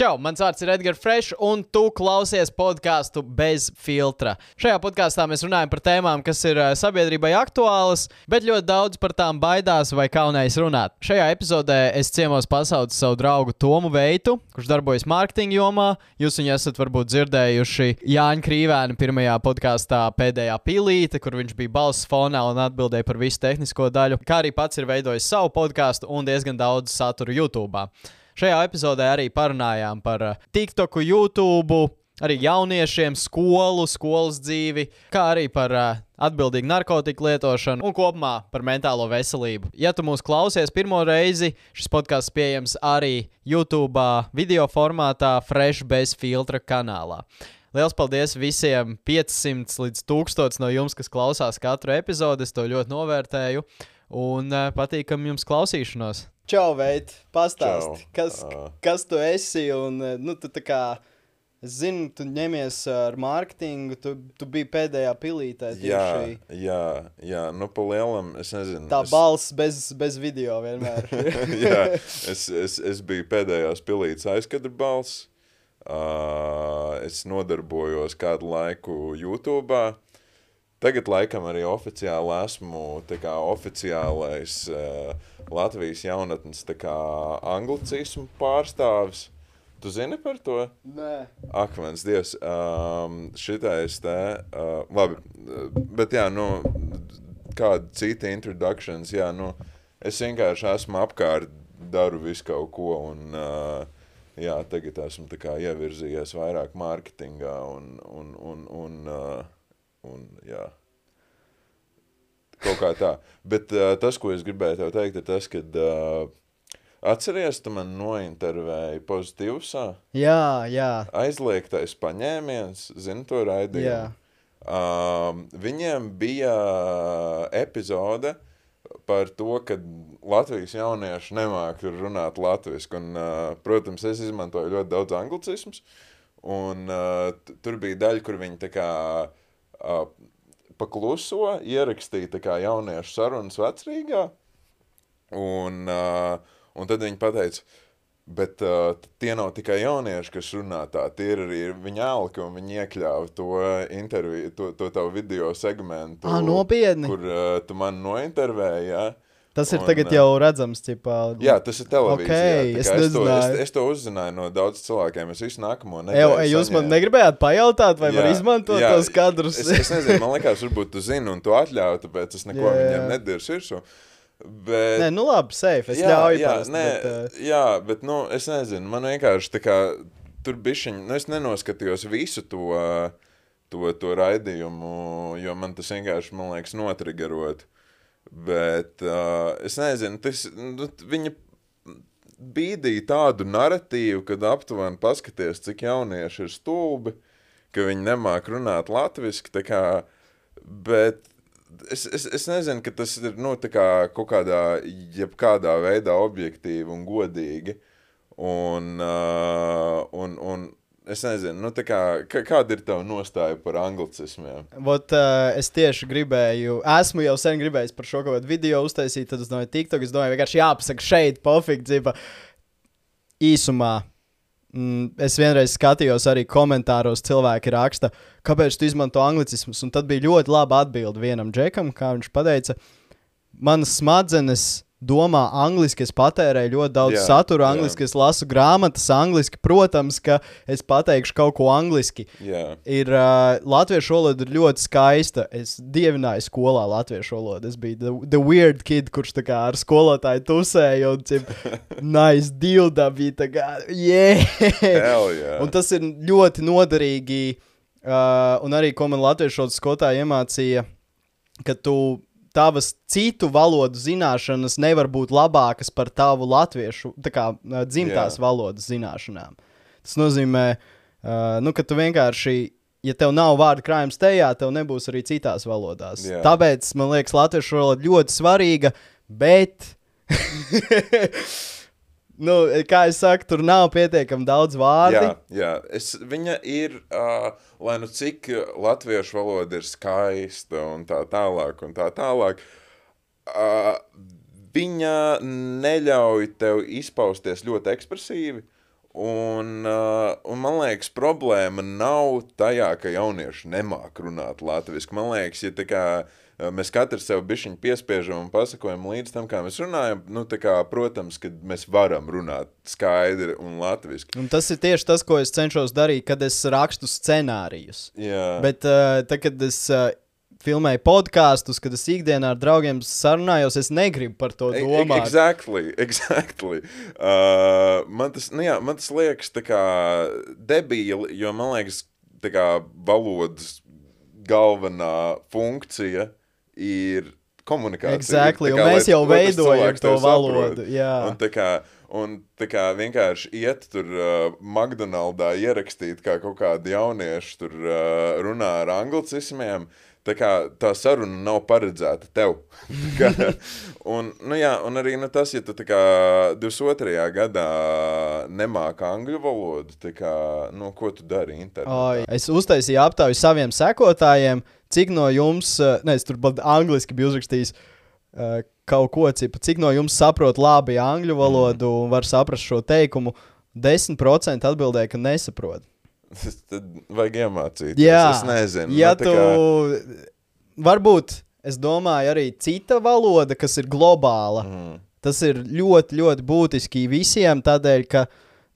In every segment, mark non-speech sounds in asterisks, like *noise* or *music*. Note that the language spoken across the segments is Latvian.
Čau, mans vārds ir Edgars Fresh, un tu klausies podkāstu bez filtra. Šajā podkāstā mēs runājam par tēmām, kas ir eh, sabiedrībai aktuālas, bet ļoti daudz par tām baidās vai kaunējas runāt. Šajā epizodē es ciemos pasaucu savu draugu Tomu Veitu, kurš darbojas mārketinga jomā. Jūs viņu esat varbūt dzirdējuši Jāņa Krīvēna pirmajā podkāstā pēdējā pilīte, kur viņš bija balss fonā un atbildēja par visu tehnisko daļu, kā arī pats ir veidojis savu podkāstu un diezgan daudz satura YouTube. Šajā epizodē arī parunājām par uh, TikToku, YouTube, arī jauniešiem, skolu, skolas dzīvi, kā arī par uh, atbildīgu narkotiku lietošanu un kopumā par mentālo veselību. Ja tu mūs klausies pirmo reizi, šis podkāsts pieejams arī YouTube video formātā, Fresh bez filtra kanālā. Liels paldies visiem 500 līdz 1000 no jums, kas klausās katru epizodi. Es to ļoti novērtēju un uh, patīkam jums klausīšanos. Čau, veit, pastāsti, Čau. kas, Ā. kas tu esi. Un, eh, nu, tu tā kā, es zinu, tu ņemies ar mārketingu, tu, tu biji pēdējā pilītē. Jā, jā, jā, nu, pa lielam, es nezinu. Tā es, balss bez, bez video vienmēr. *laughs* jā, es, es, es biju pēdējās pilītes aizkadra balss. Uh, es nodarbojos kādu laiku YouTube. Tagad, laikam, arī oficiāli esmu kā, oficiālais uh, Latvijas jaunatnes kā, anglicismu pārstāvis. Tu zini par to? Nē, Ak, mans dievs, um, šitais te, uh, labi, bet jā, nu, kāda cita introductions, jā, nu, es vienkārši esmu apkārt, daru visu kaut ko, un, uh, jā, tagad esmu tā kā ievirzījies vairāk mārketingā, un, un, un, un, uh, un jā, kaut kā tā. Bet uh, tas, ko es gribēju tev teikt, ir tas, ka, uh, atceries, tu man nointervēji pozitīvsā? jā, jā. aizliegtais paņēmiens, zinu to raidījumu. Jā. Um, viņiem bija epizode par to, ka Latvijas jaunieši nemāķi runāt latviešu. Uh, protams, es izmantoju ļoti daudz anglicismus. Un, uh, tur bija daļa, kur viņi tā kā pakluso, ierakstīja kā jauniešu sarunas vecrīgā. Un, uh, un tad viņi pateica, bet uh, tie nav tikai jaunieši, kas runā tā, tie ir arī viņa alka, un viņi iekļāva to interviju, to, to tavu video segmentu. Ā, nopietni? Kur uh, tu man nointervēji, jā. Tas ir Un, tagad jau redzams. Ķipā, Jā, tas ir televīzijā. Ok, tā es es, to, es, es to uzzināju no daudz cilvēkiem. Es visu nākamo nedēļu jūs man negribējāt pajautāt, vai var Jā, izmantot jā, tos kadrus? Es, es nezinu, man liekas, varbūt tu zini un tu atļauj, tāpēc es neko Jā, jā. viņiem nediršu. Bet, Nē, nu labi, safe. Es ļauju jā, parasti, nē, bet, uh, jā, bet, nu, es nezinu, man vienkārši tā kā tur bišķiņ, nu, es nenoskatījos visu to, to, to raidījumu, jo man tas vienkārši, man liekas, notrigerot. Bet uh, es nezinu, tas, nu, viņa bīdīja tādu narratīvu, kad aptuveni paskaties, cik jaunieši ir stulbi, ka viņi nemāk runāt kā, bet es, es, es nezinu, ka tas ir, nu, kā kaut kādā, jebkādā veidā objektīvi un godīgi, un, uh, un, un es nezinu, nu, kā, kāda ir tava nostāja par anglicismiem? Vot, uh, es tieši gribēju, esmu jau sen gribējis par šo kaut kādu video uztaisīt, tad es domāju, TikTok, es domāju, vienkārši jāpasaka šeit, pofīgi, dzīva. Īsumā, mm, es vienreiz skatījos arī komentāros, cilvēki raksta, kāpēc tu izmanto anglicismus, un tad bija ļoti laba atbilde vienam džekam, kā viņš teica, manas smadzenes domā angliski, es patērēju ļoti daudz Jā, satura jā. angliski, es lasu grāmatas angliski, protams, ka es pateikšu kaut ko angliski Jā, ir uh, latviešu valoda ir ļoti skaista. Es dievināju skolā latviešu valodu. Es biju the, the weird kid, kurš tā kā ar skolotāju tusēja un cip, *laughs* nice dilda bija tā kā, yeah! hell jā. un tas ir ļoti noderīgi. Uh, un arī, ko man latviešu valodas skolotāja iemācīja, ka tu tavas citu valodu zināšanas nevar būt labākas par tavu latviešu, tā kā dzimtās Jā. valodas zināšanām. Tas nozīmē, uh, nu, ka tu vienkārši, ja tev nav vārdu krājums tajā, tev nebūs arī citās valodās. Jā. Tāpēc man liekas, latviešu valoda ļoti svarīga, bet. *laughs* nu, kā jau teicu, tur nav pietiekami daudz vārdu. Jā, jā. Es, viņa ir, uh, lai nu cik latviešu valoda ir skaista un tā tālāk, un tā tālāk, uh, viņa neļauj tev izpausties ļoti ekspresīvi, Un, uh, un man liekas, problēma nav tajā, ka jaunieši nemāk runāt latviešu. Man liekas, ja tā kā uh, mēs katrs sev bišķiņu piespiežam un pasakojam līdz tam, kā mēs runājam, nu, kā, protams, ka mēs varam runāt skaidri un latviski. Un tas ir tieši tas, ko es cenšos darīt, kad es rakstu scenārijus. Jā, Bet uh, tad, kad es uh, filmēju podkāstus, kad es ikdienā ar draugiem sarunājos, es negribu par to E- e- domāt. Exactly, *laughs* exactly. Uh, man, tas, nu jā, man tas liekas debīli, jo man liekas, tā kā valodas galvenā funkcija ir komunikācija. Exactly, un kā, mēs jau veidojam to valodu. Un tā kā, un kā vienkārši iet tur uh, McDonaldā ierakstīt, kā kaut kādi jaunieši tur uh, runā ar anglicismiem. Tā kā tā saruna nav paredzēta tev. *laughs* Kā, un, nu jā, un arī nu, tas, ja tu kā 22. gadā nemāki angļu valodu, kā, nu, ko tu dari internetā? Oi, es uztaisīju aptauju saviem sekotājiem, cik no jums, uh, ne, es tur pat angliski biju uzrakstījis uh, kaut ko citu, cik no jums saprot labi angļu valodu un var saprast šo teikumu. 10% atbildēja, ka nesaprot. Tad vajag iemācīties. Jā, es nezinu. Ja nu, tu, kā, varbūt, es domāju, arī cita valoda, kas ir globāla. mm, Tas ir ļoti, ļoti būtiski visiem, tādēļ, ka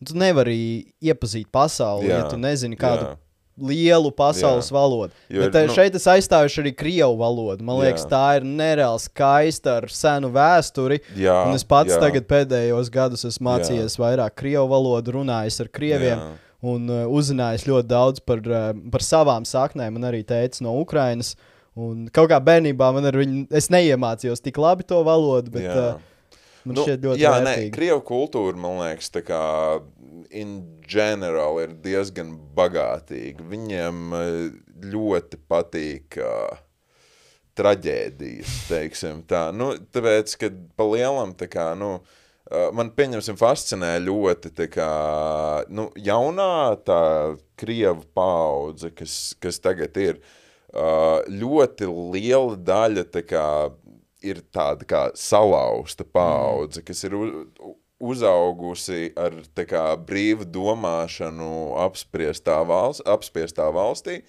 tu nevari iepazīt pasauli, Jā, ja tu nezini kādu jā. Lielu pasaules Jā. valodu. Jo Bet ir, ir, nu- šeit es aizstājuši arī krievu valodu. Man liekas, Jā. tā ir nereāli skaista ar senu vēsturi. jā, Un es pats jā, tagad pēdējos gados esmu mācījies vairāk krievu valodu, runājis ar krieviem. Jā. Un uh, uzzinājis ļoti daudz par, uh, par savām saknēm. Man arī teica no Ukrainas. Un kaut kā bērnībā man ar viņu, es neiemācījos tik labi to valodu, bet Jā. uh, man Nu, šķiet ļoti jā, nē, vērtīgi. Krievu kultūra, man liekas, tā kā in general ir diezgan bagātīga. Viņiem eh, ļoti patīk uh, traģēdijas, teiksim tā. Nu, tāpēc, kad pa lielam, tā kā, nu, uh, man pieņemsim fascinē ļoti, tā kā, nu, jaunā tā Krievu paudze, kas, kas tagad ir, uh, ļoti liela daļa, tā kā, ir tāda kā salauzta paudze, kas ir uzaugusi ar kā brīvu domāšanu apspriestā, valsts, apspiestā valstī.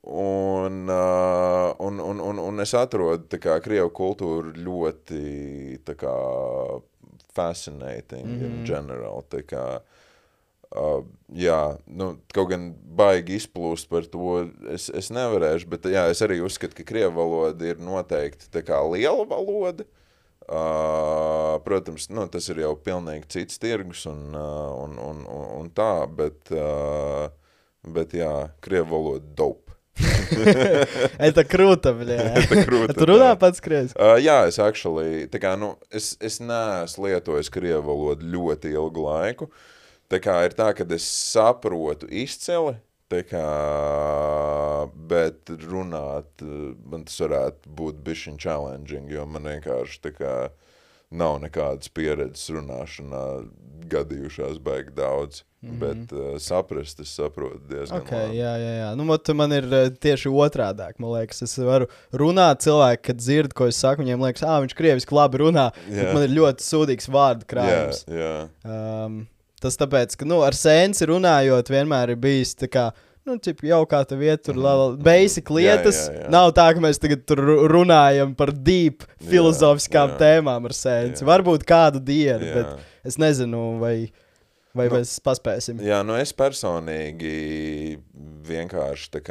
Un, uh, un, un, un, un es atrodu kā krievu kultūru ļoti kā fascinating mm in general. Tā kā, uh, jā, nu, kaut gan baigi izplūst par to, es, es nevarēšu, bet jā, es arī uzskatu, ka krievu valoda ir noteikti kā liela valoda. Uh, protams, nu, tas ir jau pilnīgi cits tirgus un, uh, un, un, un, un tā, bet, uh, bet jā, krievu valoda dope. Это круто, бля. Это круто, Tu runā да. pats krievis. Uh, jā, es actually, tā kā, nu, es, es neesmu lietojis krievu valodu ļoti ilgu laiku. Tā kā ir tā, ka es saprotu izcili, tā kā, bet runāt, man tas varētu būt bišķiņ challenging, jo man vienkārši tā kā nav nekādas pieredzes runāšanā gadījušās baigi daudz. Mm -hmm. Bet uh, saprast, es saprotu diezgan Okay, labi. jā, jā, jā. Nu, man ir eh, tieši otrādi. Man liekas, es varu runāt, cilvēki, kad dzird, ko es saku, viņiem liekas, ah, viņš krieviski labi runā. Bet man ir ļoti sūdīgs vārdu Jā, krājums. jā. Um, tas tāpēc, ka nu, ar sēnesi runājot, vienmēr ir bijis tā kā. Nu, cip, jau kā tā vieta, tur ir basic Jā, lietas. jā, jā. Nav tā, ka mēs tagad runājam par deep filozofiskām jā. tēmām ar sēnesi. Jā. Varbūt kādu dienu, Jā. bet es nezinu, vai, vai Nu, mēs paspēsim. Jā, nu es personīgi vienkārši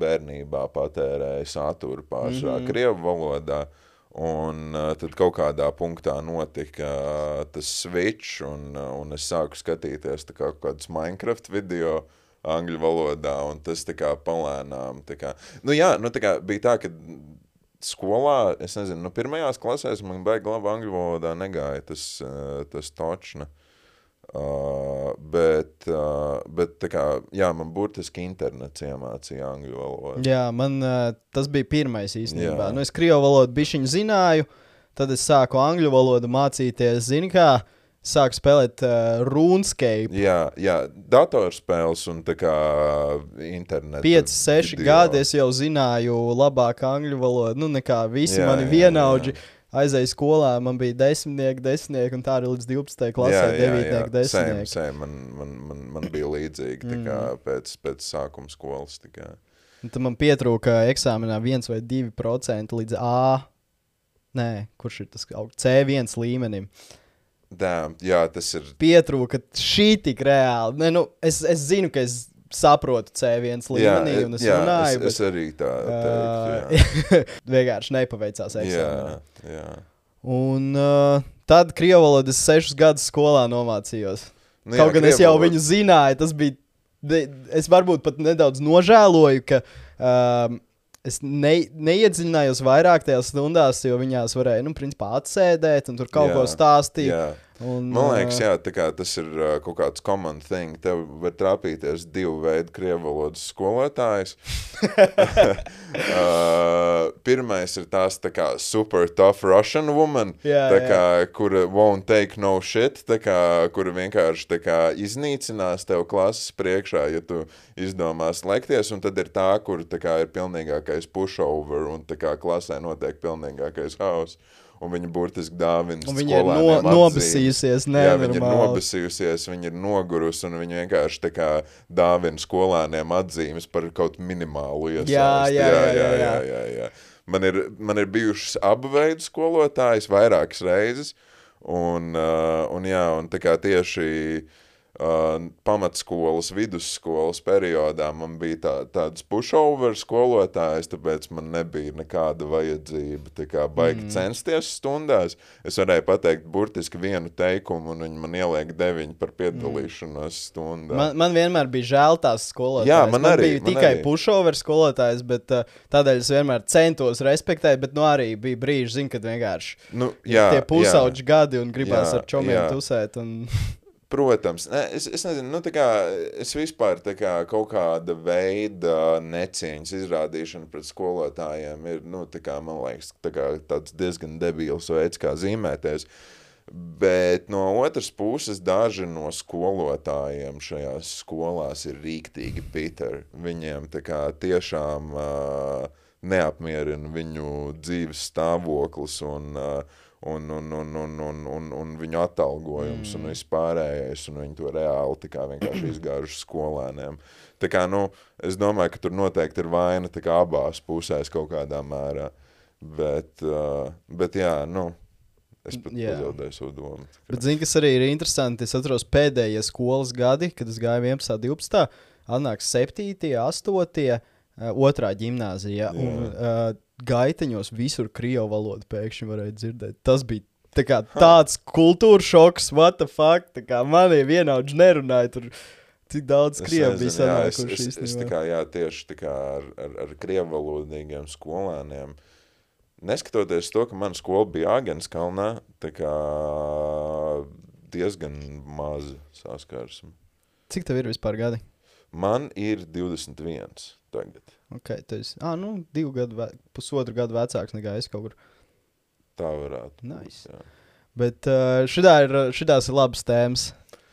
bērnībā patērēju saturu pārsvarā mm -hmm. krievu valodā. Un uh, tad kaut kādā punktā notika uh, tas switch, un, uh, un es sāku skatīties kā kaut kādus Minecraft video angļu valodā, un tas tā kā palēnām. Tā kā, nu jā, nu tā kā bija tā, ka skolā, es nezinu, nu pirmajās klasēs man baigi labi angļu valodā negāja tas, uh, tas točna. Uh, bet, uh, bet tā kā, jā, man burtiski internets iemācīja angļu valodu. Jā, man uh, tas bija pirmais īstenībā. Jā. Nu, es krievu valodu bišķiņu zināju, tad es sāku angļu valodu mācīties. Zini, kā sāku spēlēt uh, RuneScape. Jā, jā, datorspēles un tā kā internets. 5, 6 gadi es jau zināju labāk angļu valodu, nu, nekā visi jā, mani vienaudži. Aizēju skolā, man bija desmitnieki, desmitnieki, un tā arī līdz 12. klasē, 9. desmitnieki. Same, man, man, man, man bija līdzīgi Mm. pēc, pēc sākuma skolas. tad man pietrūka eksāmenā 1 vai 2% līdz A. Nē, kurš ir tas aug- C1 līmenim? Damn, jā, tas ir. Pietrūka šī tik reāli. Ne, nu, es, es zinu, ka es saprotu C1 līmenī, jā, un es jā, runāju. es, es arī tā teiktu. *laughs* bet, uh, vienkārši nepaveicās eksāmenā. jā, jā. Un uh, tad krievu valodu es sešus gadus skolā nomācījos. Nu, Kaut jā, gan es jau krievu viņu zināju, tas bija. Es varbūt pat nedaudz nožēloju, ka um, es ne, neiedziļinājos vairāk tajās stundās, jo viņās varēja, nu, principā atsēdēt un tur kaut Jā, ko stāstīt. Jā. Un, Man liekas, jā, kā tas ir uh, kaut kāds common thing. Tev var trāpīties divu veidu krievu valodas skolotājs. *laughs* uh, pirmais ir tās tā kā super tough Russian woman, Jā, tā jā. kā, kura won't take no shit, tā kā, kura vienkārši tā kā, iznīcinās tev klases priekšā, ja tu izdomās lekties, un tad ir tā, kur tā kā, ir pilnīgākais pushover, un tā kā klasē notiek pilnīgākais haus. Un viņa burtiski dāvina viņa ir no, atzīmes. nobasījusies. Jā, viņa ir nobasījusies, viņa ir nogurusi, un viņa vienkārši kā dāvina skolēniem atzīmes par kaut minimālu iesaisti. Jā, jā, jā, jā, jā, jā. jā, jā. Man, ir, man ir bijušas abu veidu skolotājas vairākas reizes, un, uh, un, jā, un tā kā tieši uh, pamatskolas, vidusskolas periodā man bija tā, tāds pushover skolotājs, tāpēc man nebija nekāda vajadzība tā kā baigi mm. censties stundās. Es varēju pateikt burtiski vienu teikumu, un viņi man ieliek deviņu par piedalīšanos stundā. Man, man vienmēr bija žēl tās skolotājas. Jā, man arī, bija man tikai arī. pushover skolotājs, bet uh, tādēļ es vienmēr centos respektēt, bet nu arī bija brīži, zin, kad vienkārši nu, jā, jā, tie pusauģi gadi un gribās Jā, ar čomiem jā. tusēt. Un... *laughs* Protams, ne, es, es nezinu, nu, kā, es vispār kā kaut kāda veida necieņas izrādīšana pret skolotājiem ir, nu, kā, man liekas, tā kā tāds diezgan debils veids, kā zīmēties. Bet no otras puses, daži no skolotājiem šajās skolās ir rīktīgi piteri. Viņiem kā tiešām uh, neapmierina viņu dzīves stāvoklis un, uh, un, un, un, un, un, un, un viņu atalgojums mm. un vispārējais, un viņi to reāli vienkārši izgājuši skolēniem. Tā kā, nu, es domāju, ka tur noteikti ir vaina abās pusēs kaut kādā mērā. Bet, uh, bet jā, nu, es pat Jā. pazaudēju savu domu. Bet, zini, kas arī ir interesanti, es atceros pēdējie skolas gadi, kad es gāju 11. un 12. Atnāk 7. 8. Uh, otrā gimnāzija. Jā. Un uh, gaiteņos visur krievu valodu pēkšņi varēja dzirdēt. Tas bija tā kā, tāds kultūras šoks, what the fuck. Mani vienaudži nerunāja tur. Cik daudz krievu bija jā, es, sanākuši es, es, tā kā, jā, tieši tā kā ar, ar, ar krievalodīgiem skolēniem. Neskatoties to, ka mana skola bija Āgenskalnā, tā kā diezgan maza saskarsme. Cik tev ir vispār gadi? Man ir 21 tagad. Okay, tu esi, ah, nu, divu gadu, ve pusotru gadu vecāks nekā es kaut kur. Tā varētu Nice. būt. Jā. Bet uh, šitā ir, šitās ir labas tēmas,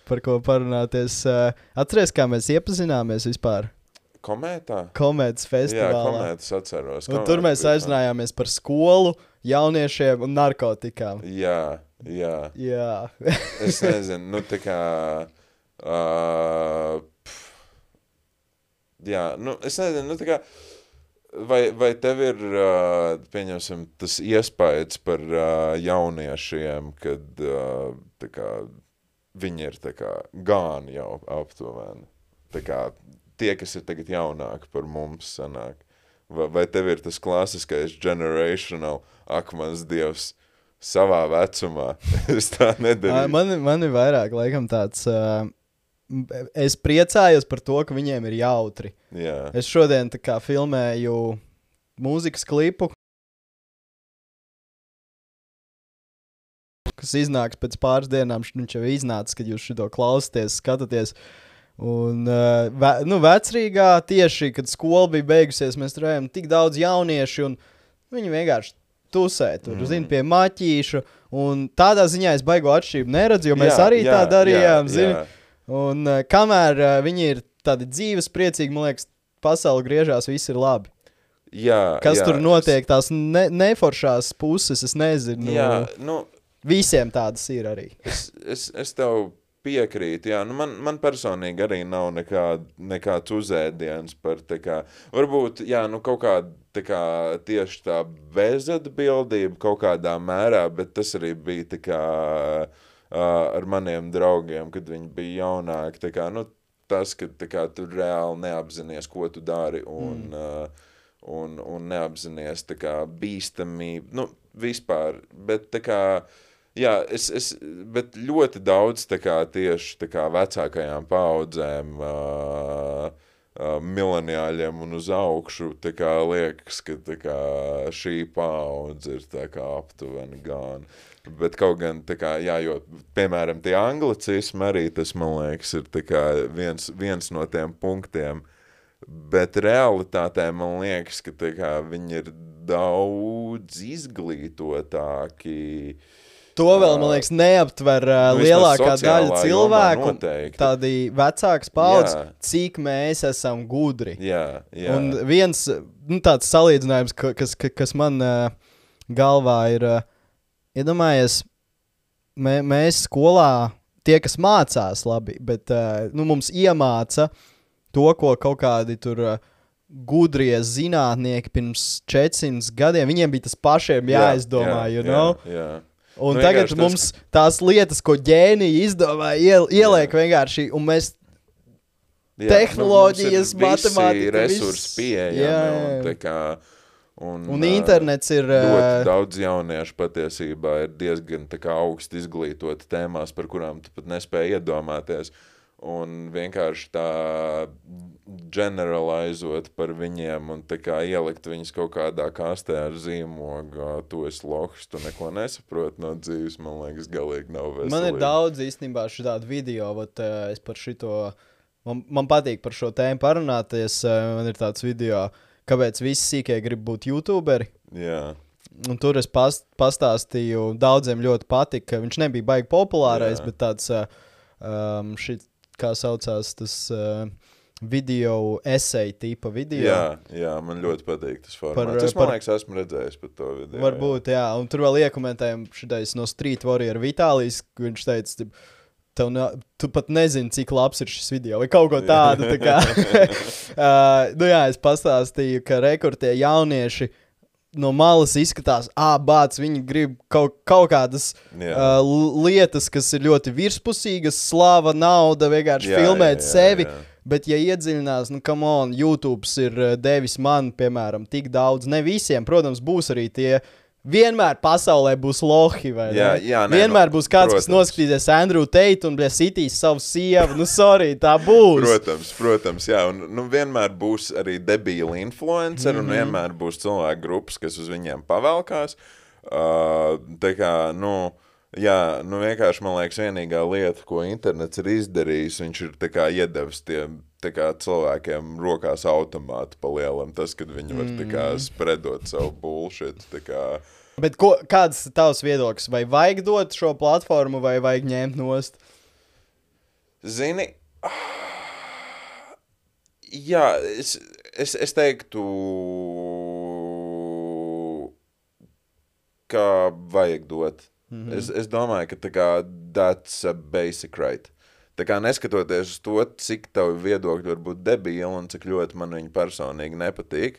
par ko parunāties. Uh, atceries, kā mēs iepazināmies vispār Komētā? komēdijas Jā, festivālā. komētas atceros. Un tur mēs aizinājāmies par skolu, jauniešiem un narkotikām. Jā, jā. Jā, Es nezinu, nu tā kā. Uh, jā, nu es nezinu, nu tā kā. Vai, vai tev ir, uh, pieņemsim, tas iespējas par uh, jauniešiem, kad uh, tā kā, viņi ir tā kā gāni jau aptuveni? Tā kā tie, kas ir tagad jaunāki par mums sanāk. Vai, vai tev ir tas klasiskais generational akmens dievs savā vecumā? *laughs* es tā nedaru. man, man ir vairāk laikam tāds. Uh, es priecājos par to, ka viņiem ir jautri. Jā, Es šodien kā filmēju mūzikas klipu, kas iznāks pēc pāris dienām. Viņš jau ir iznācis, kad jūs šo klausāties, skatāties. Un, uh, ve, nu, vecrīgā tieši, kad skola bija beigusies, mēs tur redzējām tik daudz jauniešu, un viņi vienkārši tusē tur, mm. zini, pie maķīšu. Un tādā ziņā es baigo atšķirību neredzu, jo mēs Jā, arī jā, tā darījām. jā, zini. jā. Un uh, kamēr uh, viņi ir tādi dzīves, priecīgi, man liekas, pasaule griežās, viss ir labi. Jā, Kas jā, tur notiek, tās ne, neforšās puses, es nezinu. Jā, nu, Visiem tādas ir arī. es, es, es tev piekrītu. Jā, nu man, man personīgi arī nav nekād, nekāds uzēdiens par tā kā, varbūt, jā, nu kaut kāda tā kā tieši tā bezatbildība kaut kādā mērā, bet tas arī bija tā kā uh, ar maniem draugiem, kad viņi bija jaunāki, tā kā, nu, tas, ka kā tu reāli neapzinies, ko tu dari un, mm. uh, un, un neapzinies tā kā bīstamību, nu, vispār, bet kā, jā, es, es, bet ļoti daudz kā tieši tā kā vecākajām paudzēm, uh, uh, mileniāļiem un uz augšu, kā liekas, ka kā šī paudze ir kā aptuveni gan. Bet kaut gan, kā, jā, jo, piemēram, tie anglicismi arī tas, man liekas, ir kā viens, viens no tiem punktiem, bet realitātē man liekas, ka kā viņi ir daudz izglītotāki, To vēl, man liekas, neaptver uh, Nu, lielākā daļa cilvēku. Tādi vecāks paudzes, cik mēs esam gudri. Jā, jā. Un viens nu, tāds salīdzinājums, ka- kas, ka- kas man uh, galvā ir, uh, iedomājies, mē, mēs skolā, tie, kas mācās labi, bet nu, mums iemāca to, ko kaut kādi tur. Gudrie zinātnieki pirms 400 gadiem, viņiem bija tas pašiem jāizdomā, jā, you know? jā, jā. Un Nu, nu, tagad vienkārši tas, mums tās lietas, ko ģēniji izdomāja, iel, ieliek vienkārši, un mēs Jā, tehnoloģijas, nu, mums ir visi matemātika, resursi pieejami. Un, un, internets ir, Ļoti daudz jauniešu patiesībā ir diezgan augsti izglītoti tēmās, par kurām tu pat nespēji iedomāties. Un vienkārši tā generalizēt par viņiem un ielikt viņus kaut kādā kastē ar zīmogu, ā, tu esi lohs, tu neko nesaproti no dzīves, man liekas, galīgi nav veselīgi. man ir daudz īstenībā šādu video, vat, ā, es par šito, man, man patīk par šo tēmu parunāties, man ir tāds video, kāpēc visi sīkie grib būt youtuberi. Jā, Un tur es past, pastāstīju, daudziem ļoti patika. Viņš nebija baigi populārais, Jā. Bet tāds, ā, um, šit, kā saucās, tas uh, video esēja tipa video. jā, jā, man ļoti patīk tas formāts. Par, es, man par- liekas, esmu redzējis par to video. Varbūt, jā. jā, un tur vēl iekomentējumi šitais no Street Warrior Vitālijas, ka viņš teica, tip, tev ne, tu pat nezini, cik labs ir šis video, vai kaut ko tādu. Tā kā, *laughs* uh, nu jā, es pastāstīju, ka rekordzie jaunieši no malas izskatās, ah, bāc, viņi grib kaut, kaut kādas Jā. uh, lietas, kas ir ļoti virspusīgas, slava, nauda, vienkārši Jā, filmēt jā, jā, sevi. jā. Bet, ja iedziļinās, nu, kam on, YouTube ir uh, devis man, piemēram, tik daudz, ne visiem, protams, būs arī tie. Vienmēr pasaulē būs lohi, vai Jā, ne? jā, nē, Vienmēr nu, būs kāds, kas protams. noskatīsies Andrew Tate un sitīs savu sievu. Nu, sorry, tā būs. Protams, protams, jā, un nu, vienmēr būs arī debīli influenceri, mm Mhm. -hmm. un vienmēr būs cilvēku grupas, kas uz viņiem pavelkās. Uh, tā kā, nu, jā, nu vienkārši man liekas, vienīgā lieta, ko internets ir izdarījis, viņš ir kā iedevis tiem kā cilvēkiem rokās automātu palielam. Tas, kad viņi var tā kā spredot savu bullshit. Kā, Bet ko, kāds ir tavs viedoklis? Vai vajag dot šo platformu, vai vajag ņemt nost? Zini, jā, es, es, es teiktu, ka vajag dot. Mm -hmm. es, es domāju, ka tā kā that's a basic right. Tā kā neskatoties uz to, cik tavi viedokļi var būt debīli un cik ļoti man viņi personīgi nepatīk,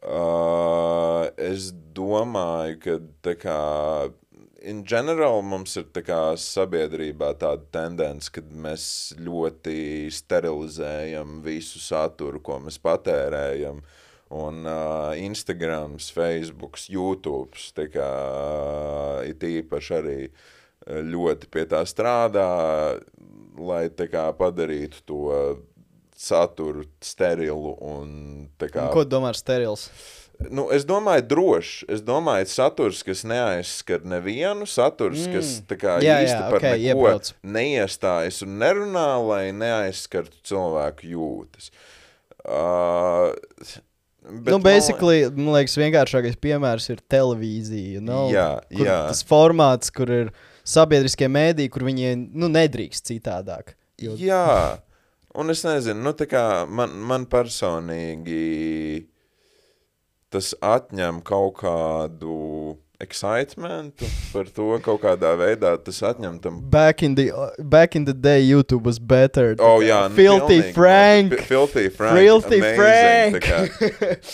uh, es domāju, ka tā kā in general mums ir tā kā sabiedrībā tāda tendence, ka mēs ļoti sterilizējam visu saturu, ko mēs patērējam. Un uh, Instagram, Facebook, YouTube, tā kā uh, it īpaši arī uh, ļoti pie tā strādā, lai tā kā padarītu to saturu sterilu un tā kā Ko domā ar sterils? Nu, es domāju, droši. Es domāju, saturs, kas neaizskar nevienu, saturs, mm. kas kā Jā, īsti jā, par ok, neko iebrauc. neiestājas un nerunā, lai neaizskartu cilvēku jūtas. Uh, bet nu, basically, man liekas, vienkāršākais piemērs ir televīzija. Nu, Jā, jā. Tas formāts, kur ir sabiedriskie mēdīji, kur viņi nu, nedrīkst citādāk. Jo, Jā, un es nezinu, nu, man, man personīgi. tas atņem kaut kādu excitementu par to kaut kādā veidā. Tas atņem tam. Back in the, back in the day, YouTube was better. Oh, jā, nu, Filthy pilnīgi, Frank. Fi- Filthy Frank. Filthy amazing, Frank. tā Kā,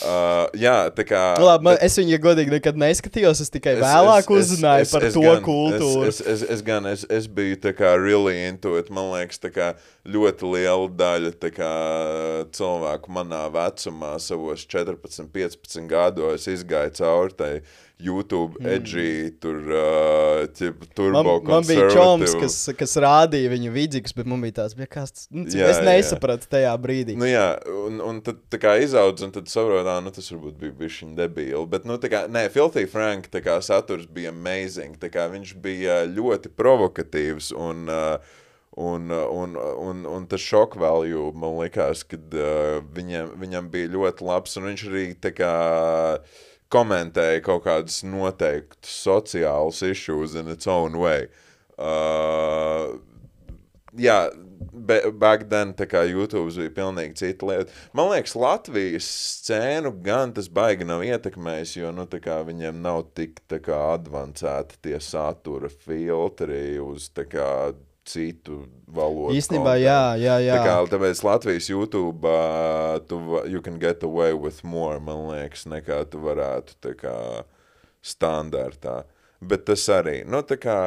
uh, jā, tā kā. Nu, Labi, man, es viņu godīgi nekad neskatījos. Es tikai vēlāk uzzināju par to gan, kultūru. Es, es, es, es, gan, es, es biju tā kā really into it. Man liekas, tā kā ļoti liela daļa tā kā, cilvēku manā vecumā, savos 14, 15 gados, izgāja cauri tai YouTube, mm. edgy, tur, uh, turbo Man, man bija čoms, kas, kas rādīja viņu vidzīgus, bet man bija tāds, bija kas, nu, Jā, es jā. nesapratu tajā brīdī. Nu, jā, un, un tad tā kā izaudz, un tad saprotu, ā, nu, tas varbūt bija viņa debīli. Bet, nu, tā kā, nē, Filthy Frank, tā kā saturs bija amazing. Tā kā viņš bija ļoti provokatīvs un. Uh, Un, uh, un, un, un tas šoka value man likās, ka uh, viņam, viņam bija ļoti labs. Un viņš arī tā kā komentēja kaut kādus noteiktus sociālus issues in its own way. Uh, jā, be, back then, tā kā YouTube bija pilnīgi cita lieta. Man liekas, Latvijas scēnu gan tas baigi nav ietekmējis, jo, nu, kā viņiem nav tik, advancēti tie satura filtri uz, kā, citu valodu. Īstenībā, content. jā, jā, jā. Tā kā, tāpēc Latvijas YouTube, uh, tu, you can get away with more, man liekas, nekā tu varētu, tā kā, standartā. Bet tas arī, nu, tā kā,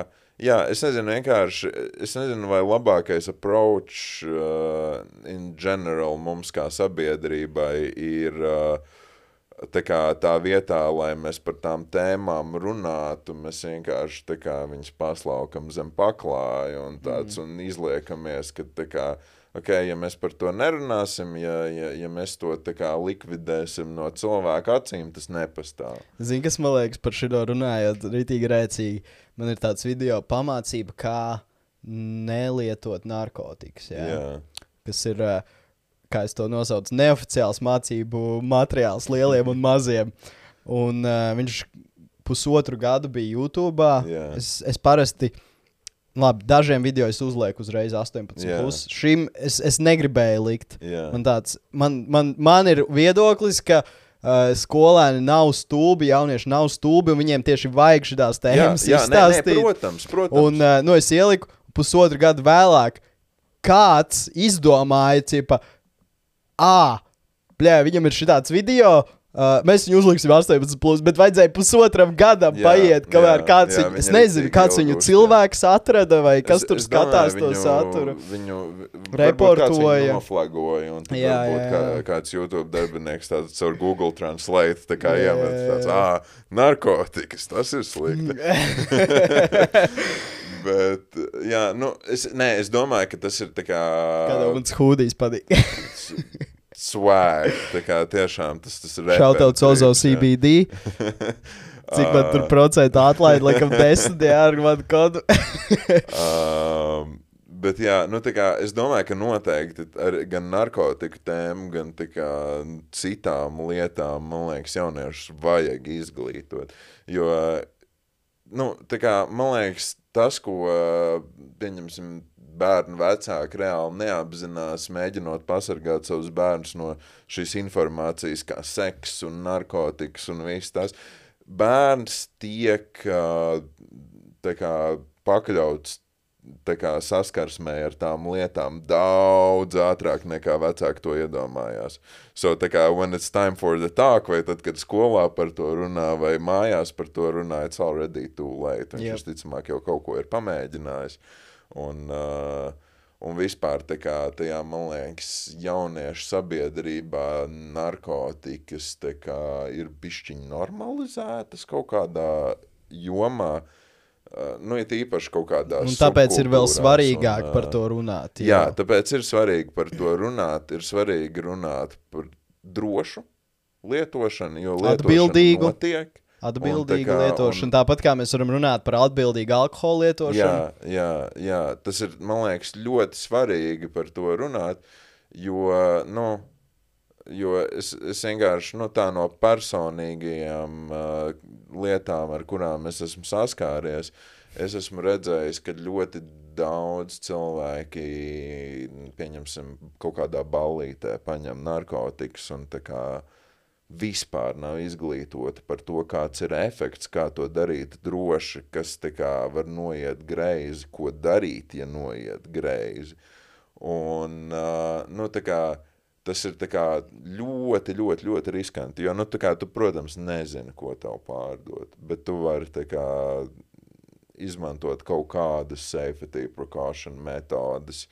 jā, es nezinu, vienkārši, es nezinu, vai labākais approach uh, in general mums kā sabiedrībai ir uh, tā, kā, tā vietā, lai mēs par tām tēmām runātu, mēs vienkārši kā viņas paslaukam zem paklāja un tāds, mm. un izliekamies, ka kā, ok, ja mēs par to nerunāsim, ja, ja, ja mēs to kā likvidēsim no cilvēka acīm, tas nepastāv. Zini, kas man liekas par šo runājot, rītīgi rēcīgi. Man ir tāds video pamācība, kā nelietot narkotikas. Jā. Jā. Kas ir, ā, kā es to nosaucu, neoficiāls mācību materiāls lieliem un maziem. Un uh, viņš pusotru gadu bija YouTube. Jā. Es, es parasti. Labi, dažiem video es uzlieku uzreiz 18. Jā. Plus. Šim es, es negribēju likt. Jā. Man, tāds, man, man, man ir viedoklis, ka uh, skolēni nav stulbi, jaunieši nav stulbi, un viņiem tieši vajag šīs tēmas jā, nē, nē, izstāstīt. protams, protams. un uh, nu, es ieliku pusotru gadu vēlāk, kāds izdomāja, cipa, ah, blē, viņam ir šāds video. Uh, mēs viņu uzliksim 18, plus, bet vajadzēja pusotram gadam Jā, paiet, kamēr jā, kāds jā, viņu, es nezinu, kāds viņu uzķer. cilvēks atrada vai kas Es- tur es skatās domāju, to saturu. Viņu Reportoja. noflagoja, un Jā, varbūt jā, kā, jā. kāds YouTube darbinieks tāds caur Google Translate tā kā Jā, iemet jā, tāds, jā. ā, narkotikas, tas ir slikti. *laughs* *laughs* Bet, jā, nu, es, nē, es domāju, ka tas ir tā kā Kādam mans hūdijs patīk. *laughs* swag, tā kā tiešām tas, tas ir Šautauts Ozo. CBD. Cik man tur procentu atlaid, laikam, *laughs* desmit ar manu kodu. *laughs* Um, bet, jā, nu, tā kā, es domāju, ka noteikti ar, gan narkotiku tēmu, gan kā, citām lietām, man liekas, jauniešus vajag izglītot. Jo, nu, tā kā, man liekas, tas, ko, pieņemsim, bērnu vecāki reāli neapzinās, mēģinot pasargāt savus bērnus no šīs informācijas, kā seks un narkotikas un viss tas. Bērns tiek tā kā, pakļauts tā kā, saskarsmē ar tām lietām daudz ātrāk nekā vecāki to iedomājās. So, kā, when it's time for the talk, vai tad, kad skolā par to runā, vai mājās par to runā, it's already too late. Viņš Yep. visticamāk jau kaut ko ir pamēģinājis. Un, uh, un vispār tā kā tajā, man liekas, jauniešu sabiedrībā narkotikas kā ir bišķiņi normalizētas kaut kādā jomā. Uh, nu, ir īpaši kaut kādā Un tāpēc ir vēl svarīgāk un, par to runāt. Jā, tāpēc ir svarīgi par to runāt. Ir svarīgi runāt par drošu lietošanu, jo lietošana Atbildīgu. notiek. Atbildīga kā, lietošana. un- Tāpat kā mēs varam runāt par atbildīgu alkohola lietošanu. Jā, jā, jā, tas ir, man liekas, ļoti svarīgi par to runāt, jo, nu, jo es, es vienkārši, nu, tā no personīgajām uh, lietām, ar kurām es esmu saskāries, es esmu redzējis, ka ļoti daudz cilvēki, pieņemsim, kaut kādā ballītē paņem narkotikas un tā kā vispār nav izglītoti par to, kāds ir efekts, kā to darīt droši, kas tā kā var noiet greizi, ko darīt, ja noiet greizi. Un, uh, nu, tā kā, tas ir ļoti, ļoti, ļoti riskanti, jo, nu, tā kā tu, protams, nezini, ko tev pārdot, bet tu vari kā izmantot kaut kādas safety precaution metodas,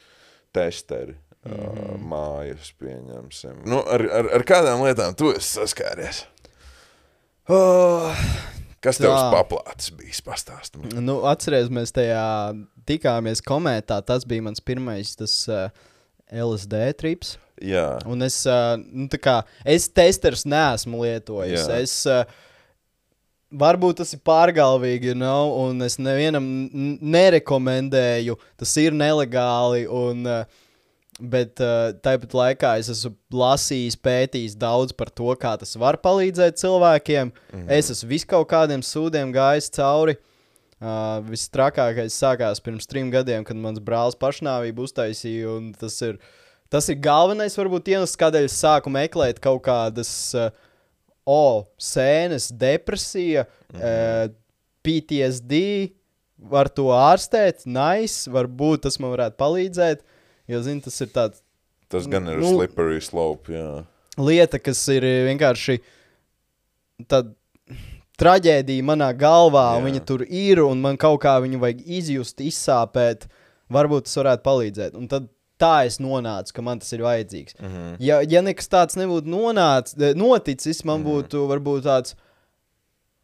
testeri, mm -hmm. uh, mājas, pieņemsim. Nu, ar, ar, ar kādām lietām tu esi saskāries? Oh, kas tev uz paplātes bijis? Pastāst man. Nu, atcerieties, mēs tajā tikāmies komentā. Tas bija mans pirmais tas, uh, LSD trips. Jā, Un es, uh, nu, tā kā, es testers neesmu lietojis. Jā. Es, uh, varbūt tas ir pārgalvīgi, you know, un es nevienam nerekomendēju. Tas ir nelegāli. Un, uh, Bet uh, tāpat laikā es esmu lasījis, pētījis daudz par to, kā tas var palīdzēt cilvēkiem. Mm -hmm. Es esmu vis kaut kādiem sūdiem gājis cauri. Uh, Viss trakākais sākās pirms trim gadiem, kad mans brālis pašnāvību uztaisīja. un Tas ir, tas ir galvenais, varbūt, iemesls, kādēļ es sāku meklēt kaut kādas uh, o, sēnes, depresija, mm -hmm. uh, PTSD. Var to ārstēt, nice, varbūt tas man varētu palīdzēt. Jo, zini, tas ir tāds tas gan ir Nu, slippery slope, jā. lieta, kas ir vienkārši tāda traģēdija manā galvā, un Jā. viņa tur ir, un man kaut kā viņu vajag izjust, izsāpēt. Varbūt tas varētu palīdzēt. Un tad tā es nonācu, ka man tas ir vajadzīgs. Mm. -hmm. ja, ja nekas tāds nebūtu nonācis, eh, noticis, man mm -hmm. būtu varbūt tāds.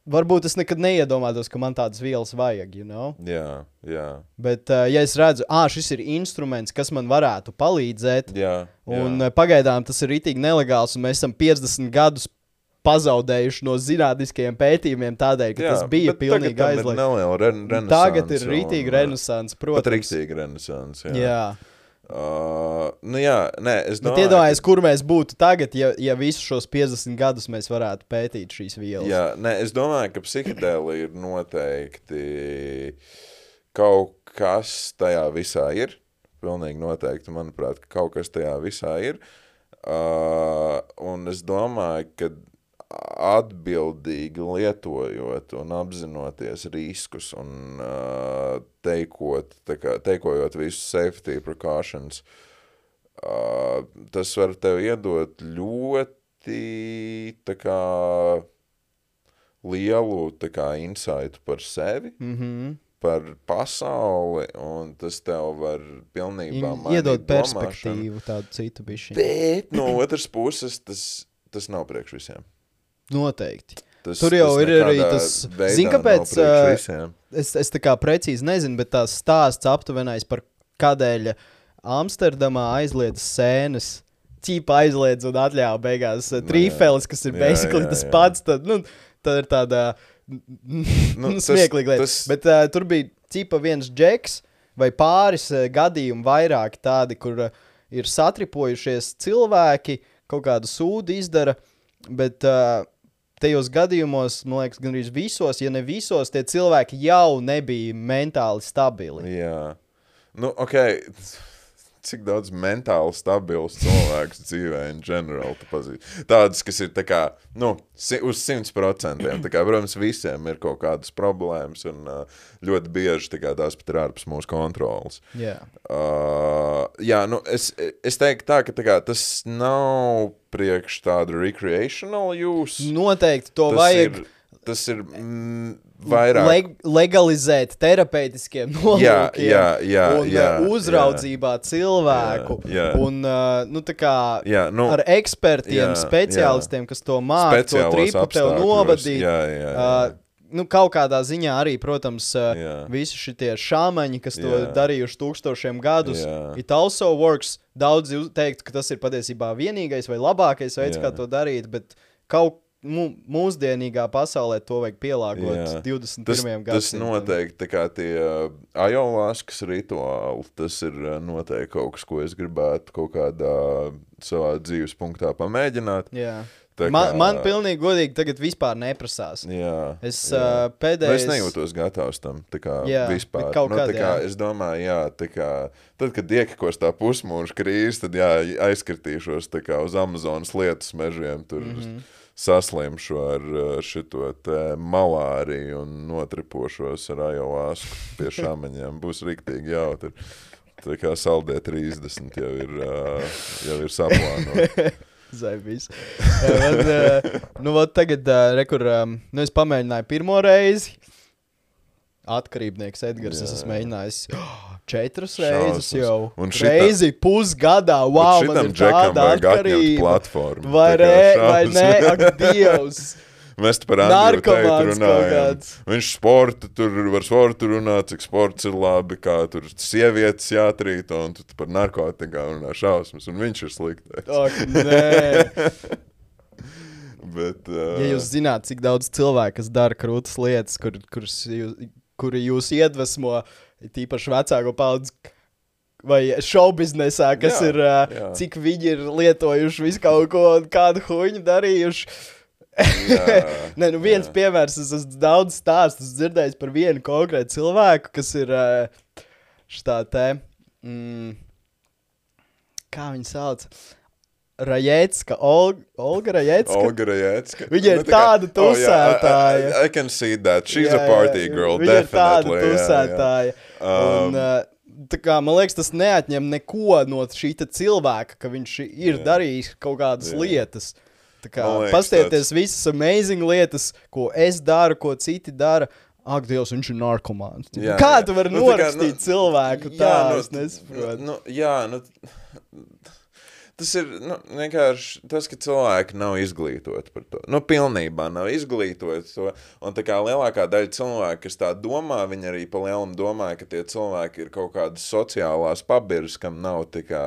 Varbūt es nekad neiedomātos, ka man tādas vielas vajag, you know? Jā, jā, Bet, uh, ja es redzu, ah, šis ir instruments, kas man varētu palīdzēt, jā. Un jā. jā. pagaidām tas ir itī nelegāls, un mēs esam 50 gadus pazaudējuši no zinātniskajiem pētījumiem tādēļ, ka jā, tas bija pilnīgi aizliegts. Tagad ir rītīgi un, renesants, Pat protams. rīktīgi renesanse, jā. Jā. Uh, nu jā, nē, es domāju, iedomājieties, kur mēs būtu tagad, ja, ja visus šos 50 gadus mēs varētu pētīt šīs vielas. Jā, nē, es domāju, ka psihedēlija ir noteikti kaut kas tajā visā ir. Pilnīgi noteikti, manuprāt, ka kaut kas tajā visā ir. Uh, un es domāju, ka atbildīgi lietojot un apzinoties riskus un uh, teikot, kā, teikojot visus safety precautions, uh, tas var tev iedot ļoti kā, lielu kā, insightu par sevi, Mm -hmm. par pasauli, un tas tev var pilnībā mainīt Iedod domāšanu. perspektīvu, tādu citu bišķi. Bet no otras puses tas, tas nav priekš visiem. Noteikti. Tas, Tur jau tas ir arī tas- nav kāpēc, visiem. Es, es tā kā precīzi nezinu, bet tās stāsts aptuvenais par kādēļ Amsterdamā aizliedz sēnes. Cīpa aizliedz un atļāva beigās uh, trīfeles, kas ir Jā, basically jā, tas jā. pats. Tad, nu, tad ir tāda nu, *laughs* tas- smieklīga lieta. tas- Bet uh, tur bija cīpa viens džeks vai pāris uh, gadījumi, vairāk tādi, kur uh, ir satripojušies cilvēki, kaut kādu sūdu izdara. Bet uh, tajos gadījumos, man liekas, gandrīz visos, ja ne visos, tie cilvēki jau nebija mentāli stabili. Jā, nu, ok. Cik daudz mentāli stabilus cilvēkus dzīvē in general tu pazīsti? Tādus, kas ir kā, nu, uz 100%. Tā kā, protams, visiem ir kaut kādas problēmas, un uh, ļoti bieži kā, tās pat ir ārpus mūsu kontrolas. Jā, Uh, jā, nu, es, es teiktu tā, ka tā kā, tas nav priekš tādu recreational use. noteikti to tas vajag. Ir, tas ir mm, vairāk. Leg legalizēt terapeitiskiem nolūkiem, jā, jā, un jā, uh, uzraudzībā cilvēku. Jā, jā. Un, uh, nu, kā Jā, nu, ar ekspertiem, jā, speciālistiem, kas to māca, to tripu tev novadīt. Jā, jā, jā. Uh, nu, kaut kādā ziņā arī, protams, uh, Jā. visi šie šāmaņi, kas to Jā. darījuši tūkstošiem gadus, Jā. it also works. Daudzi teiktu, ka tas ir patiesībā vienīgais vai labākais veids, Jā. kā to darīt, bet kaut mūsdienīgā pasaulē to vajag pielāgot Jā. 21. Tas, gadsimtam. tas noteikti tā kā tie uh, ajolāskas rituāli, tas ir uh, noteikti kaut kas, ko es gribētu kaut kādā savā dzīves punktā pamēģināt. Jā, Tā Man, kā- man pilnīgi godīgi tagad vispār neprasās. Jā, Es jā. uh, Nu, pēdējais. es nejūtos gatavs tam. Kā, Jā, vispār. kaut nu, kad, kā, jā. es domāju, jā, kā, tad, kad iekakos tā pusmūža krīze, tad jā, aizkritīšos kā, uz Amazonas lietus mežiem. Tur mm. -hmm. Saslimšu ar šito malāriju un notripošos ar ajovāsku pie šāmaņiem. Būs riktīgi jautri. Tā kā saldē 30 jau ir, jau ir saplānota. *laughs* Zaibīs. Uh, nu, vot tagad, uh, rekur, um, nu, es pamēģināju pirmo reizi. Atkarībnieks Edgars, es Jā, esmu jā. mēģinājis *gasps* četras reizes Šausmas. jau. Un šita- reizi pusgadā, wow, man ir tāda atkarība. platformu. Vai, re, vai nē, ak, Dievs! *laughs* Mēs par runājām. kāds. Viņš sporta, tur var sportu runāt, cik sports ir labi, kā tur sievietes jātrīt, un tu par narkotikām runā šausmas, un viņš ir sliktais. Ak, *laughs* nē. Bet, uh, Ja jūs zināt, cik daudz cilvēku, dara krūtis lietas, kur, kuras jūs, kuri jūs iedvesmo, tīpaši vecāko paudzi, vai šaubiznesā, kas Jā, ir, ā, jā. cik viņi ir lietojuši visu kaut ko, un kādu huņu darījuši. *laughs* Nē, nu viens jā. piemērs, es esmu daudz stāstu dzirdējis par vienu konkrētu cilvēku, kas ir ā, šitā te, mm, kā viņi sauc, Rajecka, Olga, Olga Rajecka. Olga Rajecka. Viņa ir Nu, tāda Oh, jā, tusētāja. I, I, I can see that. She's Jā, a party jā, girl, Viņa ir tāda definitely. jā, jā. tusētāja. Um, Un, uh, tā kā, man liekas, tas neatņem neko no šī cilvēka, ka viņš ir Jā. darījis kaut kādas Jā. lietas. Tā kā, liekas, pastieties visas amazing lietas, ko es daru, ko citi dara. Ak, Dievs, viņš ir narkomāns. Jā, Kā jā. tu vari Nu, tā kā, norakstīt nu, cilvēku jā, tā? nu, Es nesaprotu. Nu, jā, nu, tas ir nu, vienkārši tas, ka cilvēki nav izglītoti par to. Nu, pilnībā nav izglītoti to. Un tā kā lielākā daļa cilvēku, kas tā domā, viņi arī pa lielam domā, ka tie cilvēki ir kaut kādas sociālās pabirs, kam nav tā kā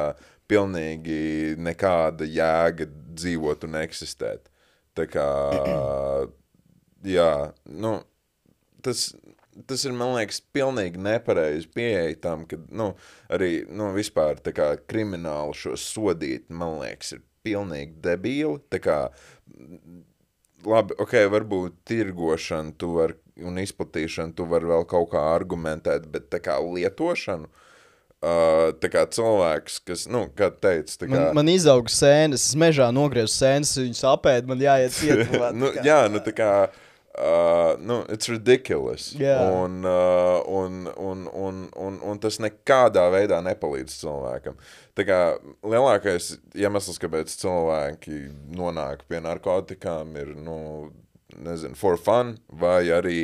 pilnīgi nekāda jēga dzīvot un eksistēt. Tā kā, *clears throat* jā, nu, tas, tas ir, man liekas, pilnīgi nepareizi pieeja tam, ka, nu, arī, nu, vispār, tā kā krimināli šo sodīt, man liekas, ir pilnīgi debīli, tā kā, labi, ok, varbūt tirgošanu tu var, un izplatīšanu tu var vēl kaut kā argumentēt, bet tā kā lietošanu, uh, tā kā cilvēks, kas, nu, kā tu teici, tā kā... Man, man izauga sēnes, es mežā nogriezu sēnes, viņas apēd, man jāiet *laughs* cietumā. nu, kā. jā, nu tā kā. Uh, nu, it's ridiculous. Jā. Un, uh, un, un, un, un, un tas nekādā veidā nepalīdz cilvēkam. Tā kā lielākais iemesls, kāpēc cilvēki nonāk pie narkotikām, ir, nu, nezinu, for fun, vai arī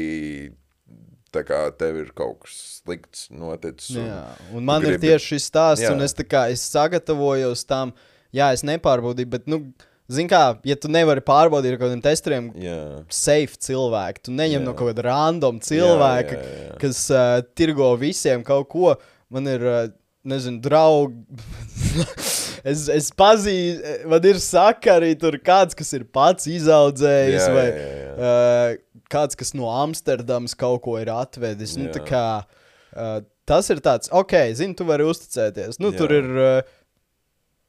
tā kā tev ir kaut kas slikts noticis. un Jā, un man tu ir gribi- tieši šis stāsts, Jā. un es, tā kā, es sagatavojos tam, jā, es nepārbaudīju, bet, nu, zini, kā, ja tu nevari pārbaudīt ar kaut kādiem testeriem, Jā. safe cilvēku, tu neņem Jā. no kaut kāda random cilvēka, Jā, jā, jā. kas uh, tirgo visiem kaut ko. Man ir, uh, nezinu, draugi. *laughs* es, es pazīstu, man ir sakari, tur kāds, kas ir pats izaudzējis, Jā, vai jā, jā. Uh, kāds, kas no Amsterdamas kaut ko ir atvedis. Nu, Jā. tā kā, uh, tas ir tāds, ok, zini, tu vari uzticēties. Nu, Jā. tur ir uh,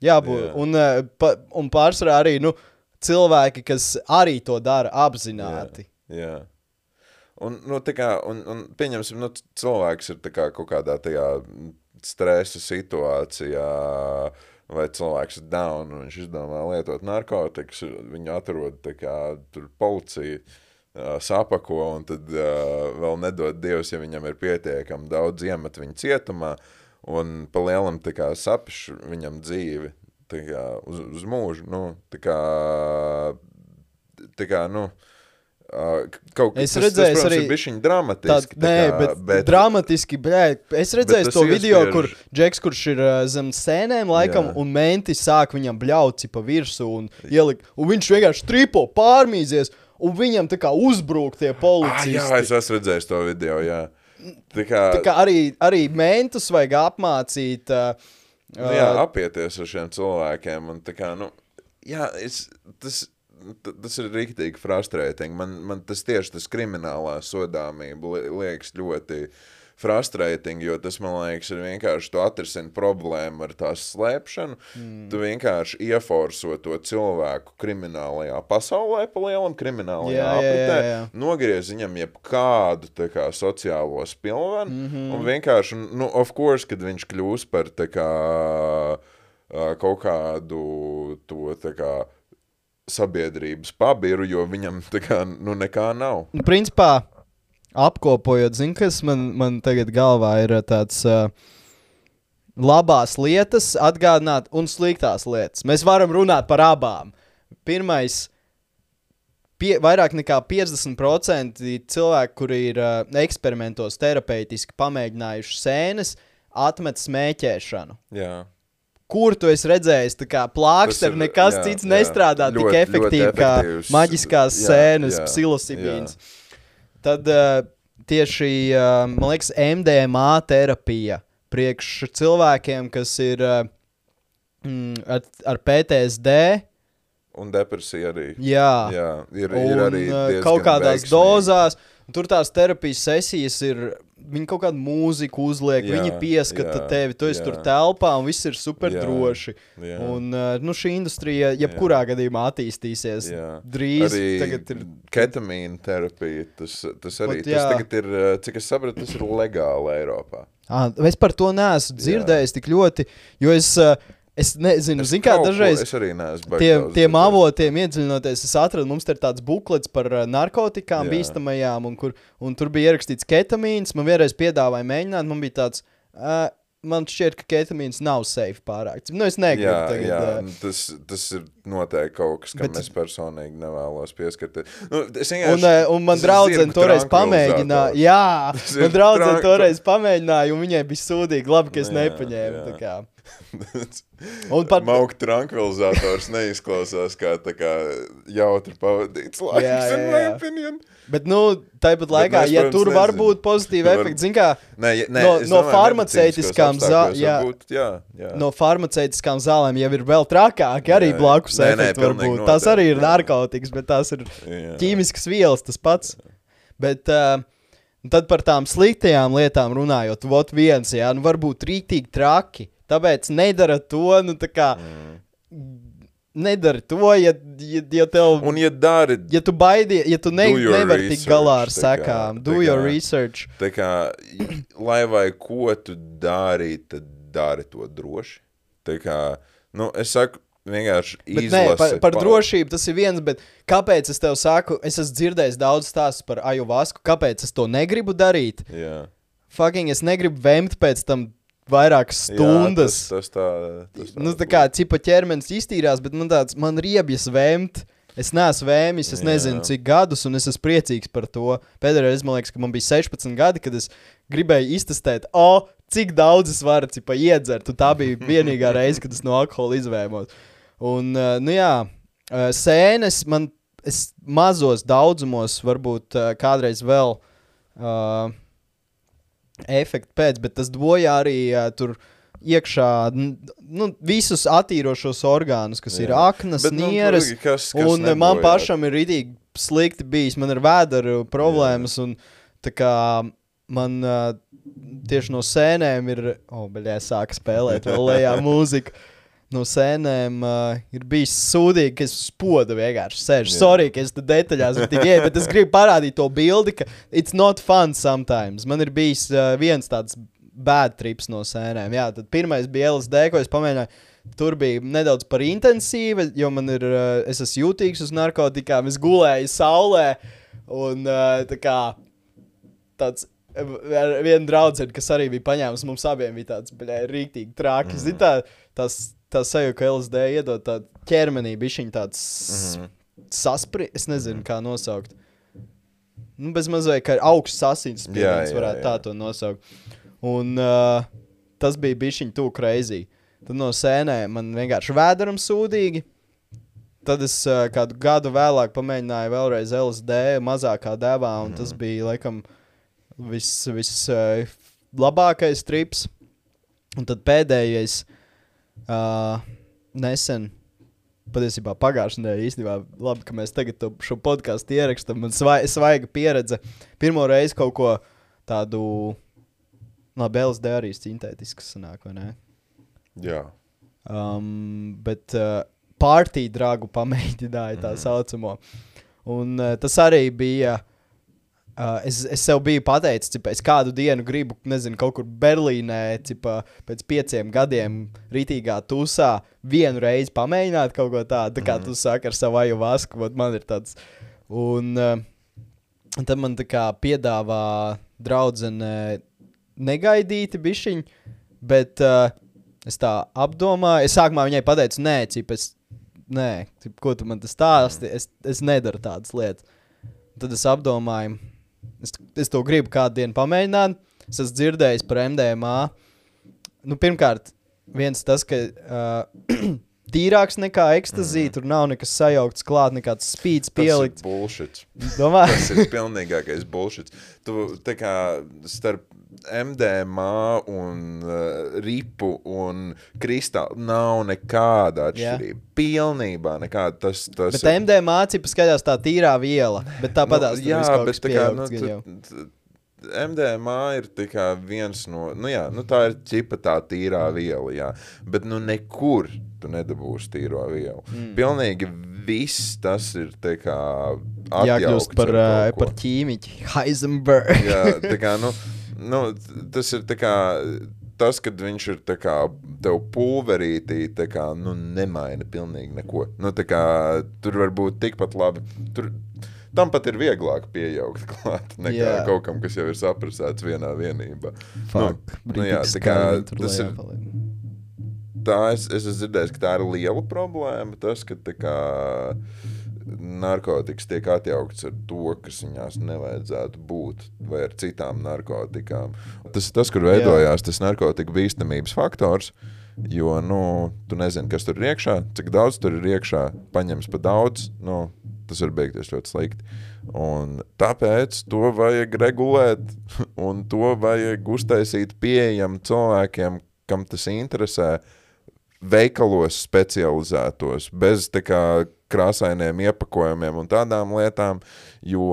jābūt. Jā. Un, uh, pa, un pārsvarā arī nu, cilvēki, kas arī to dara apzināti. Jā. Un, nu, kā, un, un pieņemsim, nu, cilvēks ir kā kaut kādā tajā stresa situācijā, vai cilvēks ir down, un viņš izdomā lietot narkotikas, viņu atrod kā policija, sapako, un tad uh, vēl nedod Dievs, ja viņam ir pietiekami daudz iemet viņu cietumā, un pa lielam sapiš viņam dzīvi, kā uz, uz mūžu, nu, tā kā, tā kā, nu, kaut tas, redzēju, tas, protams, arī ir bišķiņ Tā, dramatiski. nē, tā kā, bet, bet dramatiski, bļē, es redzēju to video, iespiež- kur Džeks, kurš ir uh, zem sēnēm, laikam, Jā. un menti sāk viņam bļauci pa virsmu un ielikt, un viņš vienkārši tripo pārmīzies, un viņam tā kā uzbrūk tie Ah, policisti. jā, es esmu redzējis to video, jā. Tā kā, Tā kā arī, arī mentus vajag apmācīt. Uh, nu, jā, apieties ar šiem cilvēkiem, un kā, nu, jā, es, tas, tas ir rīktīgi frustrētīgi. Man, man tas tieši tas kriminālā sodāmība li- liekas ļoti frustrating, jo tas, man liekas, ir vienkārši tu atrisini problēmu ar tās slēpšanu. Mm. Tu vienkārši ieforso to cilvēku kriminālajā pasaulē, pa lielam kriminālajā Jā, jā, apritē, jā, jā. nogriez viņam jebkādu kā, sociālo spilvenu, mm. -hmm. un vienkārši, nu, of course, kad viņš kļūs par tā kā, kaut kādu to tā kā, sabiedrības pabiru, jo viņam tā kā, nu, nekā nav. Principā, apkopojot, zinu, kas man, man tagad galvā ir uh, tāds. Uh, Labās lietas, atgādināt, un sliktās lietas. Mēs varam runāt par abām. Pirmais, pie, vairāk nekā 50% cilvēku, kuri ir uh, eksperimentos terapeitiski pamēģinājuši sēnes, atmet smēķēšanu. Jā. Kur tu esi redzējis, tā kā plāksteri, nekas jā, cits jā. nestrādā tik Ļoti- ļoti efektīvi kā efektīvs. maģiskās Jā, sēnes, jā, psilocibīns. Tad uh, tieši, uh, man liekas, MDMA terapija priekš cilvēkiem, kas ir uh, ar, ar PTSD. Un depresija arī. Jā, Jā, ir, un, ir arī kaut kādās veiksmīgi. dozās. Tur tās terapijas sesijas ir. Viņi kaut kādu mūziku uzliek, jā, Jā, viņi pieskata jā, tevi, tu esi jā. tur telpā, un viss ir super Jā, droši. jā. Un uh, nu, šī industrija, jebkurā gadījumā, attīstīsies. Jā. Drīz arī tagad ir. ketamīna terapija. Tas, tas arī Ot, tas jā. tagad ir, uh, cik es sapratu, tas ir legāli Eiropā. Ah, es par to neesmu dzirdējis tik ļoti, jo es, uh, es nezinu, zinu, kā dažreiz. Es arī neesmu baigi Tiem, tiem avotiem iedziļinoties, es atradu, mums ir tāds buklets par uh, narkotikām, Jā. bīstamajām, un, kur, un tur bija ierakstīts ketamīns. Man vienreiz piedāvāja mēģināt, man bija tāds, uh, man šķiet, ka ketamīns nav safe pārāk. Nu, es negribu Jā, tagad. jā ā, tas, tas ir noteikti kaut kas, kam Bet- es personīgi nevēlos pieskarties. Nu, es Un, vienkārši- uh, un man draudzene toreiz pamēģināja, jā, man draudzene toreiz pamēģināja, un viņai bija sūdīgi, labi, ka es Jā, nepaņēmu. jā. *laughs* Un pat- Mauka tranquilizators neizklausās kā, kā jautri pavadīts laiks. Jā, jā, in my jā. opinion. Bet, nu, tāpat laikā, mēs, ja protams, tur var nezinām. būt pozitīvi Tur var- efekti, zin kā, Nē, nē, No- no farmaceitiskām medicīniskos zā- apstākļos jā. jā, jā. no farmaceitiskām zālēm jau ir vēl trakāki arī Jā, jā. blakus efekti. pilnīgi varbūt. Tās arī ir jā. narkotikas, bet tās ir Jā. ķīmiskas vielas, tas pats. Bet uh, tad par tām sliktajām lietām runājot, vot viens, jā, nu varbūt rītīgi traki. Tāpēc nedara to, nu tā kā. Nedara to, ja, ja, ja tev. Un, ja dari, Ja tu baidies, ja tu ne, nevari tikt galā ar kā- sekām, do tā your kā- research. tā kā, lai vai ko tu dari, tad dari to droši. Tā kā, nu, es saku, vienkārši Bet nē, par, izlasi par pa- drošību tas ir viens, bet kāpēc es tev saku, es esmu dzirdējis daudz stāstu par ajuvasku, kāpēc es to negribu darīt? Jā. Fucking es negribu vēmt pēc tam vairākas stundas. Jā, tas, tas tā, tas tā nu, tā kā cipa ķermenis iztīrās, bet man tāds, man riebjas vēmt. Es neesmu vēmis, es Jā. nezinu, cik gadus, un es esmu priecīgs par to. Pēdējā reizē man liekas, ka man bija 16 gadi, kad es gribēju iztestēt, oh, cik daudz es varu cipa, iedzert. Tā bija *laughs* vienīgā reize, kad es no alkohola izvēmos. Un, uh, nu jā, uh, sēnes man es mazos daudzumos, varbūt uh, kādreiz vēl. Uh, efektu pēc, bet tas bojā arī uh, tur iekšā nu, visus attīrošos orgānus, kas Jā. ir Jā. aknas, Bet, nu, nieres. protams, kas- kas un uh, man nebojā. pašam ir rītīgi slikti bijis. Man ir vēdera problēmas, un tā kā man uh, tieši no sēnēm ir. Oh, beļā, sāka spēlēt vēl lejā mūziku. No sēnēm uh, ir bijis sūdīgi, ka es spodu vienkārši sēžu. Jā. Sorry, ka es te detaļās ienācis, bet es gribu parādīt to bildi, ka it's not fun sometimes. Man ir bijis uh, viens tāds bad trips no sēnēm. Jā, tad pirmais bija LSD, ko es pamēģināju. Tur bija nedaudz par intensīvu, jo man ir, uh, es esmu jūtīgs uz narkotikām. Es gulēju saulē un uh, tā kā tāds. Ar vienu draugu, kas arī bija paņēmis, mums abiem bija tāds rīktīgi trāki. Mm. Zini, tā, tas, tā sajūta, ka LSD iedod tādu ķermenī, bija viņa tāds mm Mhm. -hmm. saspringts, es nezinu, kā nosaukt. Nu, bez mazliet, ka augsts asins spiediens varētu jā. tā to nosaukt. Un uh, tas bija viņa tūlīt reizī. Tad no sēnēm man vienkārši vēderam sūdīgi. Tad es uh, kādu gadu vēlāk pamēģināju vēlreiz LSD mazākā devā, un Mhm. tas bija laikam vislabākais vis, uh, labākais trips. Un tad pēdējais uh, nesen. Patiesībā pagājušajā nedēļā īstenībā labi, ka mēs tagad šo podkāstu ierakstām. Man svai, svaiga pieredze. Pirmo reizi kaut ko tādu Labi, LSD arī sintētisks sanāk, vai ne? Jā. Um, bet uh, pārtīju dragu pamēģināja tā Mhm. saucamo. Un uh, tas arī bija. Uh, es, es sev biju pateicis, ka es kādu dienu gribu, nezinu, kaut kur Berlīnē, cipa, pēc pieciem gadiem, rītīgā tūsā, vienu reizi pamēģināt kaut ko tādu. Tā kā Mhm. tu saki ar savu aju vasku, bet man ir tāds. Un, uh, un tad man tā kā piedāvā draudzene negaidīti bišķiņi, bet uh, es tā apdomāju. Es sākumā viņai pateicu, nē, cip, es, nē cip, ko tu man tas stāsti, es, es nedaru tādas lietas. Tad es apdomāju, es, es to gribu kādu dienu pamēģināt. Es esmu dzirdējis par MDMA. Nu, pirmkārt, viens tas, ka uh, *clears throat* tīrāks nekā ekstāzija, tur nav nekas sajaukts klāt, nekāds spīdis Pielikt. Tas ir bullshit. Domā, Tas ir pilnīgākais bullshit. Tu tā kā starp MDMA un uh, ripu un kristālu nav nekāda Jā. atšķirība. Pilnībā nekāda. Tas, tas bet MDMA cipa skatās tā tīrā viela, bet tāpat nu, jā, bet tā kā, nu, tu, MDMA ir tikai viens no, nu jā, nu tā ir ķipa tā tīrā viela, jā, bet nu nekur tu nedabūsi tīro vielu. Mm. Pilnīgi viss tas ir tā kā jākļūst atjaukts par, ar uh, kaut ko. par ķīmiķi. *laughs* Heisenberg. Jā, tā kā, nu, nu, tas ir kā, tas, kad viņš ir kā tev pulverītī, kā, nu, nemaina pilnīgi neko. Nu, kā, tur var būt tikpat labi, tur, tam pat ir vieglāk pieaugt *laughs* klāt, nekā Jā. kaut kam, kas jau ir saprasēts vienā vienībā. Fuck, nu, jā, British tā kā tas ir-. Tā es, es esmu dzirdējis, ka tā ir liela problēma, tas, ka tā kā narkotikas tiek atjaukts ar to, kas viņās nevajadzētu būt, vai ar citām narkotikām. Tas ir tas, kur veidojās tas narkotiku bīstamības faktors. Jo, nu, tu nezini, kas tur ir iekšā, cik daudz tur ir iekšā, paņems pa daudz, nu, tas var beigties ļoti slikti. Un tāpēc to vajag regulēt, *laughs* un to vajag uztaisīt pieejamu cilvēkiem, kam tas interesē, veikalos specializētos, bez tā kā krāsainiem iepakojumiem un tādām lietām, jo,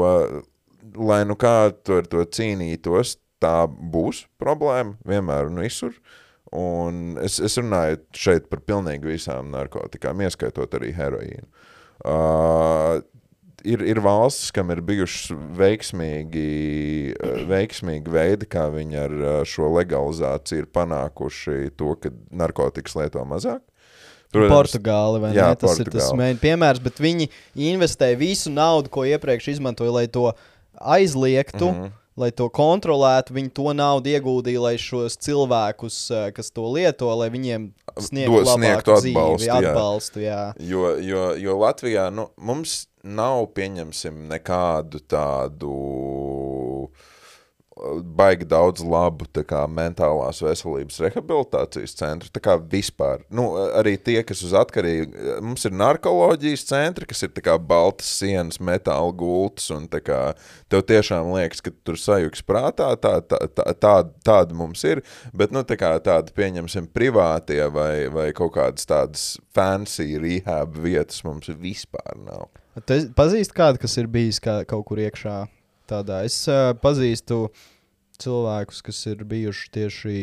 lai nu kā ar to cīnītos, tā būs problēma vienmēr un visur. Un es, es runāju šeit par pilnīgi visām narkotikām, ieskaitot arī heroīnu. Uh, ir, ir valstis, kam ir bijušas veiksmīgi, uh, veiksmīgi veidi, kā viņi ar uh, šo legalizāciju ir panākuši to, ka narkotikas lieto mazāk. Portugāli vai Jā, ne? Tas ir tas Portugāli. main piemērs, bet viņi investē visu naudu, ko iepriekš izmantoja, lai to aizliegtu. Mm. -hmm. Lai to kontrolētu, viņi to naudu ieguldīja, lai šos cilvēkus, eh, kas to lieto, lai viņiem sniegtu sniegtu atbalstu, dzīvi, jā. atbalstu. Jā. Jo, jo, jo Latvijā nu, mums nav, pieņemsim, nekādu tādu uh, baigi daudz labu kā, mentālās veselības rehabilitācijas centru. Tā kā vispār. Nu, arī tie, kas uz atkarību, mums ir narkoloģijas centri, kas ir kā baltas sienas, metāla gultas, un kā tev tiešām liekas, ka tur sajūgs prātā, tā, tā, tā, tā, tāda mums ir, bet, nu, tā kā tāda, pieņemsim, privātie vai, vai kaut kādas tādas fancy rehab vietas mums vispār nav. Tu pazīsti kādu, kas ir bijis kā, kaut kur iekšā tādā? Es uh, pazīstu cilvēkus, kas ir bijuši tieši.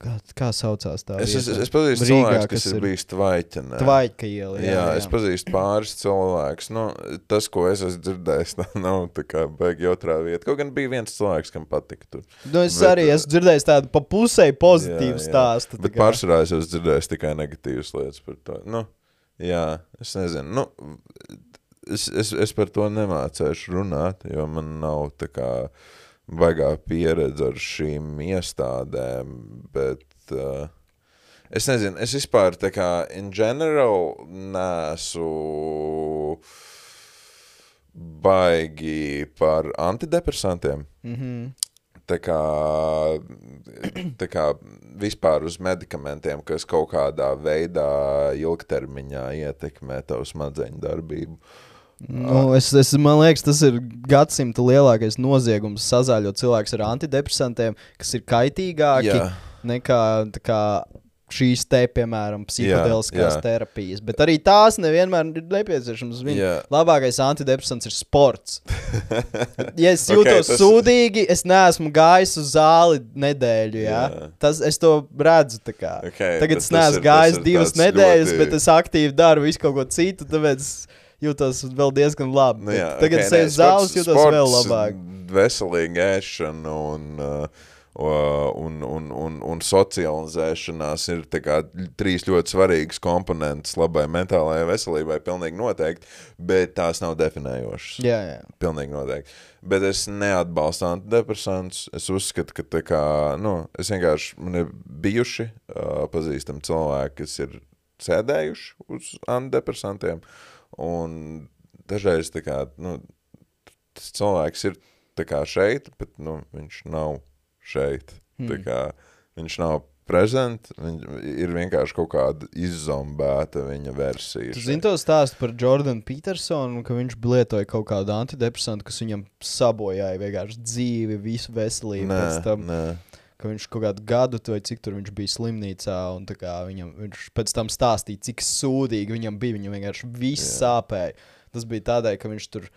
Kā, kā saucās tā? Es, es, vieta? es pazīstu Rīgā, cilvēku, kas kas ir bijis Tvaiķenē. Tvaika iela. Jā, jā, es pazīstu pāris cilvēkus. Nu, tas, ko es esmu dzirdējis, *laughs* tā nav tā kā baigi jautrā vieta. Kaut gan bija viens cilvēks, kam patika tur. Nu, es Bet, arī esmu dzirdējis tādu pa pusē pozitīvu Jā, jā. stāstu. tā Bet pārsvarā es esmu dzirdējis tikai negatīvas lietas par to. Nu, jā, es nezinu. Nu, es, es, es par to nemācēšu runāt, jo man nav tā kā baigā pieredze ar šīm iestādēm, bet uh, es nezinu, es vispār tā kā in general nesu baigi par antidepresantiem. Mhm. Tā kā, tā kā vispār uz medikamentiem, kas kaut kādā veidā ilgtermiņā ietekmē tavu smadzeņu darbību. Nu, es, es, man liekas, tas ir gadsimta lielākais noziegums sazāļot cilvēkus ar antidepresantiem, kas ir kaitīgāki Jā. nekā kā, šīs te, piemēram, jā. terapijas. Bet arī tās nevienmēr ir nepieciešamas. Labākais antidepresants ir sports. *laughs* Ja es jūtos okay, tas- sūdīgi, es neesmu gājis uz zāli nedēļu. Jā. Jā. Tas, es to redzu. tā kā. Ok, Tagad bet es tas neesmu gājis tas divas nedēļas, ļoti- bet es aktīvi daru visu kaut ko citu. Tāpēc jūtos vēl diezgan labi. Nu, jā, Tagad ok, es eju nē, uz zāles, sports- jūtos vēl sports, labāk. Veselīga ēšana un, uh, uh, un, un, un, un socializēšanās ir kā trīs ļoti svarīgas komponentes labai mentālajai veselībai, pilnīgi noteikti, bet tās nav definējošas. Jā, jā. Pilnīgi noteikti. Bet es neatbalstu antidepresantus. Es uzskatu, ka kā, nu, es vienkārši, man ir bijuši uh, pazīstami cilvēki, kas ir sēdējuši uz antidepresantiem, un dažreiz kā, nu, tas cilvēks ir šeit, bet, nu, viņš nav šeit. Hmm. kā viņš nav prezent, viņš ir vienkārši kaut kāda izzombēta viņa versija. Šeit. zini to stāstu par Jordanu Petersonu, ka viņš lietoja kaut kādu antidepresantu, kas viņam sabojāja vienkārši dzīvi, visu veselību. Nē, Pēc tam, nē. Ka viņš kaut kādu gadu vai cik tur viņš bija slimnīcā, un viņam, viņš pēc tam stāstīja, cik sūdīgi viņam bija. Viņam vienkārši viss sāpēja. Tas bija tādēļ, ka viņš tur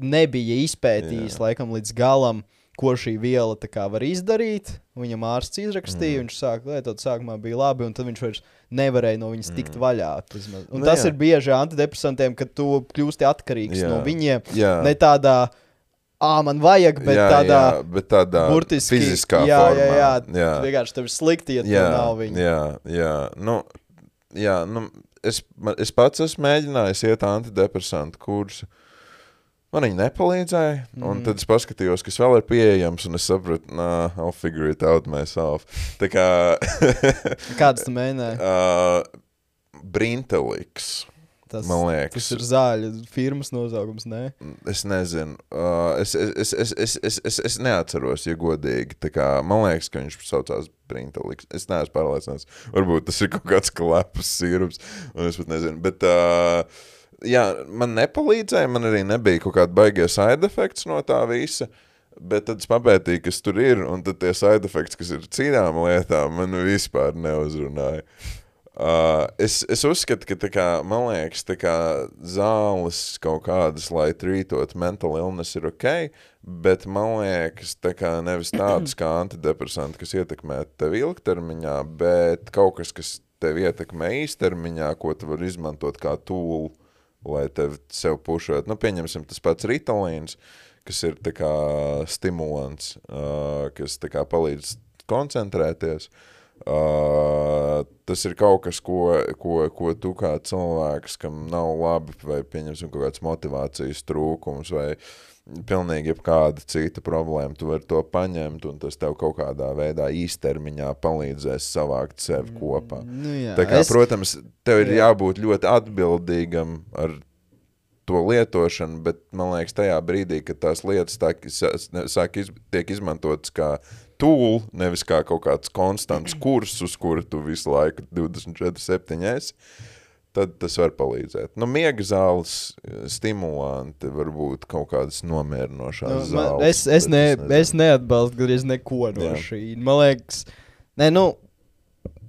nebija izpētījis Jā. laikam līdz galam. Ko šī viela kā var izdarīt? Viņam ārsts izrakstīja, mm. viņš sāka lietot, sākumā bija labi, un tad viņš vairs nevarēja no viņas tikt vaļā. vismaz. Un Nu tas jā. ir bieži antidepresantiem, kad tu kļūsti atkarīgs Jā. no viņiem. Jā. Ne tādā, ah, man vajag, bet jā, tādā jā, bet tādā burtiski fiziskā jā, formā. Jā, jā, jā. vienkārši tev ir slikti, ja jā, nav viņa. jā, jā. Nu, jā nu, es, man- es pats esmu mēģinājis iet antidepresantu kursu. Man viņi nepalīdzēja, mm. un tad es paskatījos, kas vēl ir pieejams, un es sapratu, nah, I'll figure it out myself. Tā kā Kāds tu mēģināji? *laughs* uh, Brinteliks, Tas, man liekas, tas ir zāļu firmas nosaukums. Ne? Es nezinu. Uh, es, es, es, es, es, es, es neatceros, ja godīgi. Kā, man liekas, ka viņš saucās Brintelīks. Es neesmu pārliecināts. Varbūt tas ir kaut kāds klapas sīrups. Es pat nezinu. Bet, uh, jā, man nepalīdzēja. Man arī nebija kaut kāda baigta side effects no tā visa. Bet tad es papētīju, kas tur ir, un tad tie side effects, kas ir citām lietām, man vispār neuzrunāja. Uh, es, es uzskatu, ka kā, man liekas, kā zāles kaut kādas, lai trītot mental illness, ir ok, bet man liekas, kā nevis tādas kā antidepresanti, kas ietekmē tevi ilgtermiņā, bet kaut kas, kas tevi ietekmē īstermiņā, ko tu vari izmantot kā tūlu, lai tevi sev pušot. Nu, pieņemsim, tas pats ritalīns, kas ir kā stimulants, uh, kas kā palīdz koncentrēties. Uh, tas ir kaut kas, ko, ko, ko tu kā cilvēks, kam nav labi, vai pieņemsim kaut kāds motivācijas trūkums, vai pilnīgi jebkāda cita problēma, tu vari to paņemt, un tas tev kaut kādā veidā īstermiņā palīdzēs savākt sevi kopā. Nu, jā. Tā kā, es, protams, tev ir jā. jābūt ļoti atbildīgam ar to lietošanu, bet man liekas, tajā brīdī, kad tās lietas tā, sāk iz, tiek izmantotas kā tool, nevis kā kaut kāds konstants kurs, uz kuru tu visu laiku 24-7 esi, tad tas var palīdzēt. Nu, miega zāles, stimulanti, varbūt kaut kādas nomierinošās nu, nu, man, zāles. es, es, ne, es neatbalstu gandrīz neko no Jā. šī. Man liekas, ne, nu.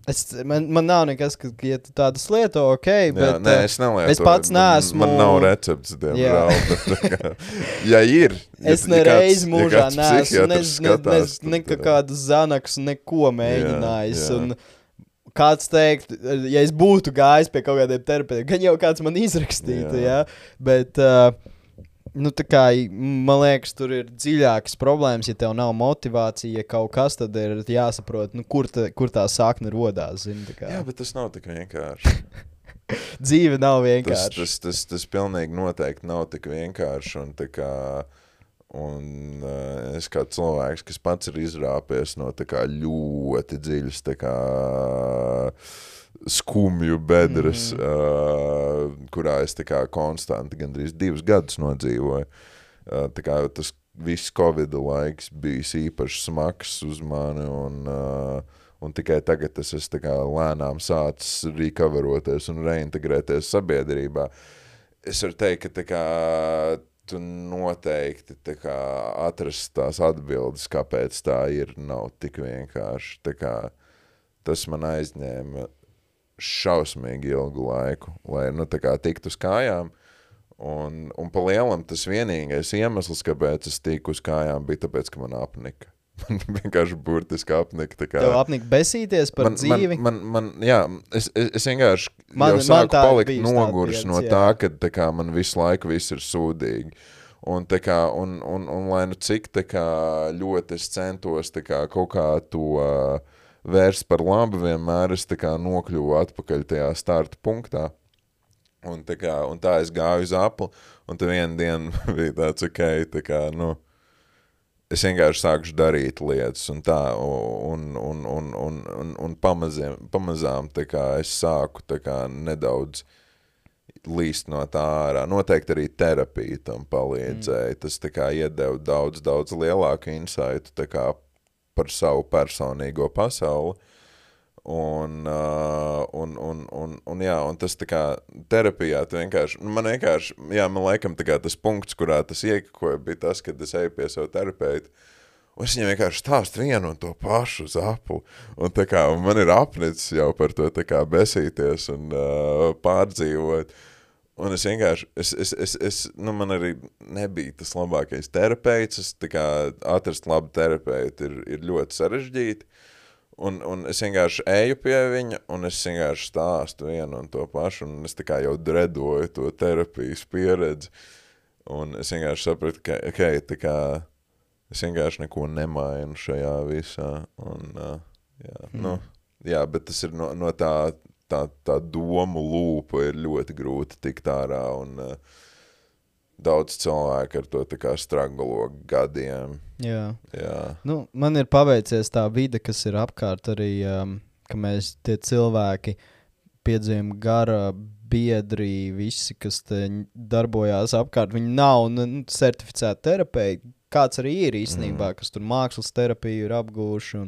Es, man, man nav nekas, ka, ja tādas lieto, ok, Jā, bet nē, eh, es nelietoju. es pats Man- neesmu- Man nav recepts, diemžēl. Ja ir, *laughs* ja, Es nereiz ja mūžā kāds neesmu ne, ne, ne, uh, kādu zanaksu, neko mēģinājis. jā. Un kāds teikt, ja es būtu gājis pie kaut kādiem terapeitiem, gan jau kāds man izrakstītu, Jā. jā. Bet, uh, nu, kā man liekas, tur ir dziļākas problēmas. Ja tev nav motivācija, ja kaut kas, tad ir jāsaprot, nu, kur, ta, kur tā sakne kā. Jā, bet tas nav tik vienkārši. *laughs* Dzīve nav Tas, vienkārši. tas, tas, tas pilnīgi noteikti nav tik vienkārši. Un, kā, un uh, es kā cilvēks, kas pats ir izrāpies no kā ļoti dziļas, kā skumju bedres, mm. uh, kurā es kā konstanti gandrīz divus gadus nodzīvoju. Uh, kā tas viss Covid laiks bijis īpaši smags uz mani un uh, Un tikai tagad es esmu kā lēnām sācis recoveroties un reintegrēties sabiedrībā. Es varu teikt, ka kā, tu noteikti kā, atrast tās atbildes, kāpēc tā ir, nav tik vienkārši. Kā, tas man aizņēma šausmīgi ilgu laiku, lai nu, tiktu uz kājām. Un, un pa lielam tas vienīgais iemesls, kāpēc es tiku uz kājām, bija tāpēc, ka man apnika. *laughs* Man vienkārši burtiski apnika. tā kā- Tev apnika besīties par man, dzīvi. Man, man, man, jā, es, es, es vienkārši Man- man, jau man sāku ir palikt noguris no tā, ka tā kā, man visu laiku viss ir sūdīgi. Un, kā, un, un, un lai nu cik kā, ļoti es centos kā, kaut kā to uh, vērst par labu, vienmēr es tā nokļuvu atpakaļ tajā starta punktā. Un tā, kā, un tā es gāju uz apli, un tad vienā dienā *laughs* bija tāds, ok, tā kā, nu, es vienkārši sāku darīt lietas, un tā, un, un, un, un, un, un pamaziem, pamazām tā kā, es sāku tā kā, nedaudz līst no tā ārā. Noteikti arī terapija tam palīdzēja. Mm. Tas tā kā iedeva daudz, daudz lielāku insightu tā par savu personīgo pasauli. Un, uh, un, un, un, un, jā, un tas tā kā terapijā, vienkārši, nu, man vienkārši, jā, man laikam tā kā tas punkts, kurā tas iekakoja, bija tas, kad es eju pie savu terapeitu, un es viņam vienkārši stāstu vienu un to pašu uz apli, un tā kā man ir apnicis jau par to besīties un uh, pārdzīvot, un es vienkārši, es, es, es, es, nu, man arī nebija tas labākais terapeits, es tā kā atrast labu terapeitu ir, ir ļoti sarežģīti, Un, un es vienkārši eju pie viņa, un es vienkārši stāstu vienu un to pašu, un es jau dredoju to terapijas pieredzi. Un es vienkārši sapratu, ka, ok, tā kā es vienkārši neko nemainu šajā visā. Un, uh, jā, mm. nu, jā, bet tas ir no, no tā, tā, tā domu lūpa ir ļoti grūti tikt ārā, un uh, daudz cilvēku ar to stragalo gadiem. Jā. Jā. Nu, man ir paveicies tā vide, kas ir apkārt arī, um, ka mēs tie cilvēki piedzīvojam gara biedri, visi, kas darbojās apkārt. Viņi nav nu, certificēti terapeiti. Kāds arī ir īstenībā, mm. kas tur mākslas terapiju ir apgūši. Un,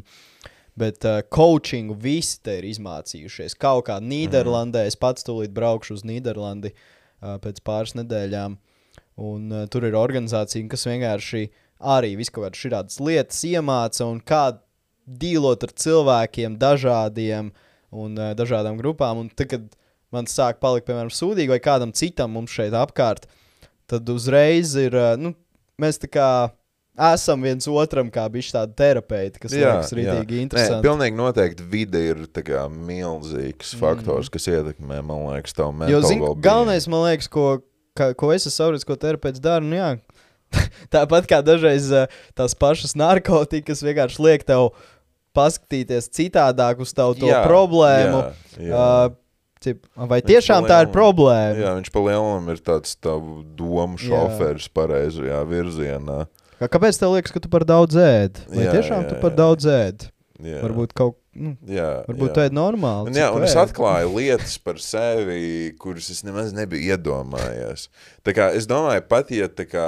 bet uh, coachingu visi te ir izmācījušies. Kaut kā Nīderlandē, es pats tūlīt braukšu uz Nīderlandi uh, pēc pāris nedēļām. Un uh, tur ir organizācija, kas vienkārši arī visu kaut kādas lietas iemāca un kā dīlot ar cilvēkiem, dažādiem un uh, dažādām grupām. Un tad, kad man sāk palikt, piemēram, sūdīgi vai kādam citam mums šeit apkārt, tad uzreiz ir, uh, nu, mēs tā kā esam viens otram kā bijuši tādi terapeiti, kas jā, liekas rītīgi interesanti. Nē, pilnīgi noteikti vide ir kā milzīgs faktors, mm. kas ietekmē, man liekas, tavu mentālo well-being. galvenais, man liekas, ko, ka, ko es esmu sapratis, ko terapeits dara, nu jā, *laughs* tāpat kā dažreiz uh, tās pašas narkotikas vienkārši liek tev paskatīties citādāk uz tavu Jā, problēmu. jā, jā. Uh, cip, vai Viņš tiešām tā ir problēma? Jā, viņš palielinām ir tāds domu Jā. šoferis pareizajā virzienā. Kā, kāpēc tev liekas, ka tu par daudz ēd? Vai Jā, tiešām jā, tu par jā. daudz ēd? Jā. Varbūt kaut nu, jā, varbūt jā. tu ēd normāli. Un, jā, un es atklāju lietas par sevi, kuras es nemaz nebiju iedomājies. Tā kā, es domāju, pat ja tā kā,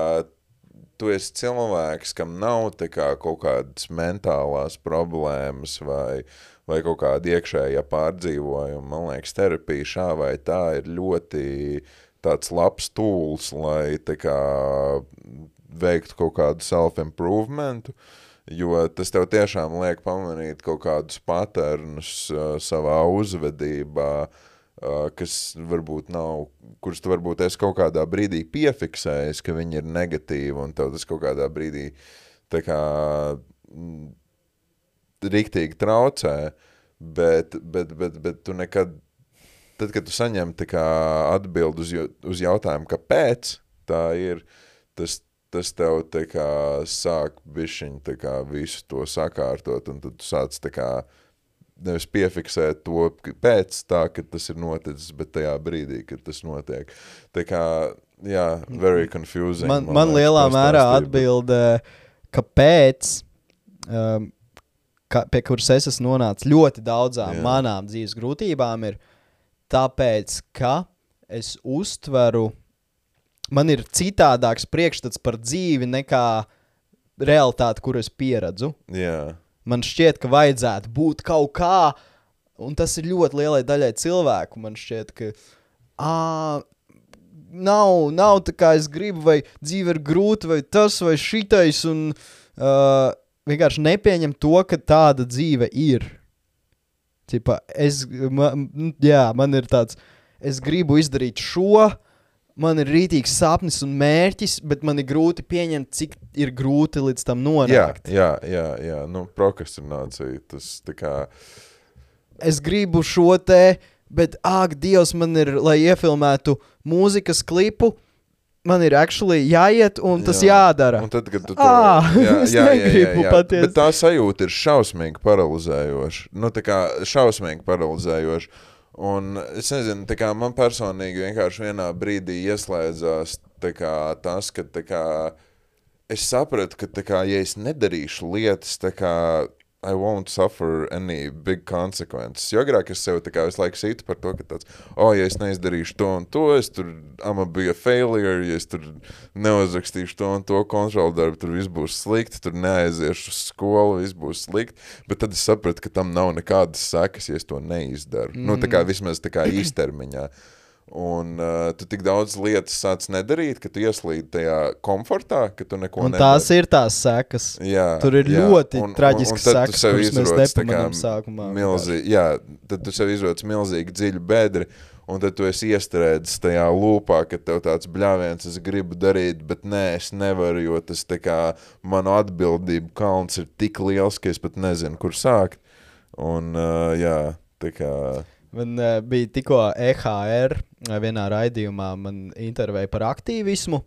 tu esi cilvēks, kam nav tā kā, kaut kādas mentālās problēmas vai, vai kaut kāda iekšējā pārdzīvojuma, man liekas, terapija šā vai tā ir ļoti tāds labs tools, lai tā kā, veiktu kaut kādu self-improvementu. Jo tas tev tiešām liek pamanīt kaut kādus paternus uh, savā uzvedībā, uh, kas varbūt nav, kurus tu varbūt esi kaut kādā brīdī piefiksējis, ka viņi ir negatīvi, un tev tas kaut kādā brīdī tā kā mm, riktīgi traucē, bet, bet, bet, bet tu nekad, tad, kad tu saņem tā kā atbild uz, uz jautājumu, kāpēc tā ir, tas, tas tev kā sāk bišķiņ tā kā visu to sakārtot, un tad tu sāc kā nevis piefiksēt to pēc tā, ka tas ir noticis, bet tajā brīdī, kad tas notiek. Tā kā, jā, very confusing. Man, man lielā mērā atbilde, kāpēc, um, ka, pie kuras es esmu nonācis ļoti daudzām Jā. Manām dzīves grūtībām, ir tāpēc, ka es uztveru, man ir citādāks priekšstats par dzīvi nekā realitāte, kur es pieredzu. Jā, Man šķiet, ka vajadzētu būt kaut kā, un tas ir ļoti lielai daļai cilvēku. Man šķiet, ka ā, nav, nav tā kā es gribu, vai dzīve ir grūta, vai tas, vai šitais, un uh, vienkārši nepieņem to, ka tāda dzīve ir. Tipa, es, man, jā, man ir tāds, es gribu izdarīt šo, man ir rītīgs sapnis un mērķis, bet man ir grūti pieņemt, cik ir grūti līdz tam Jā, nonākt. jā, jā, jā. Nu, prokrastinācija. Tas tā kā. Es gribu šo te, bet, ak, Dievs, man ir, lai iefilmētu mūzikas klipu, man ir actually jāiet un tas Jā. jādara. Un tad, kad tu to Ā, *laughs* es negribu patiesi. Bet tā sajūta ir šausmīgi paralizējoša. Nu, tā kā šausmīgi paralizējoša. Un es nezinu, kā man personīgi vienkārši vienā brīdī ieslēdzās kā, tas, ka kā, es sapratu, ka kā, ja es nedarīšu lietas, kā I won't suffer any big consequences. Jo agrāk es sev visu laiku sītu par to, ka tāds, oh, ja es neizdarīšu to un to, es tur, I'm a be a failure, ja es tur neuzrakstīšu to un to kontrolu darbu, tur viss būs slikti, tur neaiziešu uz skolu, viss būs slikti, bet tad es sapratu, ka tam nav nekādas sekas, ja es to neizdaru. Mm. Nu, tā kā vismaz tā kā īstermiņā. Un uh, tu tik daudz lietas sāc nedarīt, ka tu ieslīdi tajā komfortā, ka tu neko Un nedari. tās ir tās sekas. Jā, Tur ir jā. ļoti Un- un- traģiskas un tu sekas, sev kuras mēs tā kā nepamanām sākumā Milzi, jā, tad tu sev izroc milzīgi dziļu bedri, un tad tu esi iestrēdzis tajā lūpā, ka tev tāds bļāviens, es gribu darīt, bet nē, es nevaru, jo tas tā kā manu atbildību kalns ir tik liels, ka es pat nezinu, kur sākt. Un, uh, jā, tā kā, Man uh, bija tikko EHR vienā raidījumā, man intervēja par aktīvismu.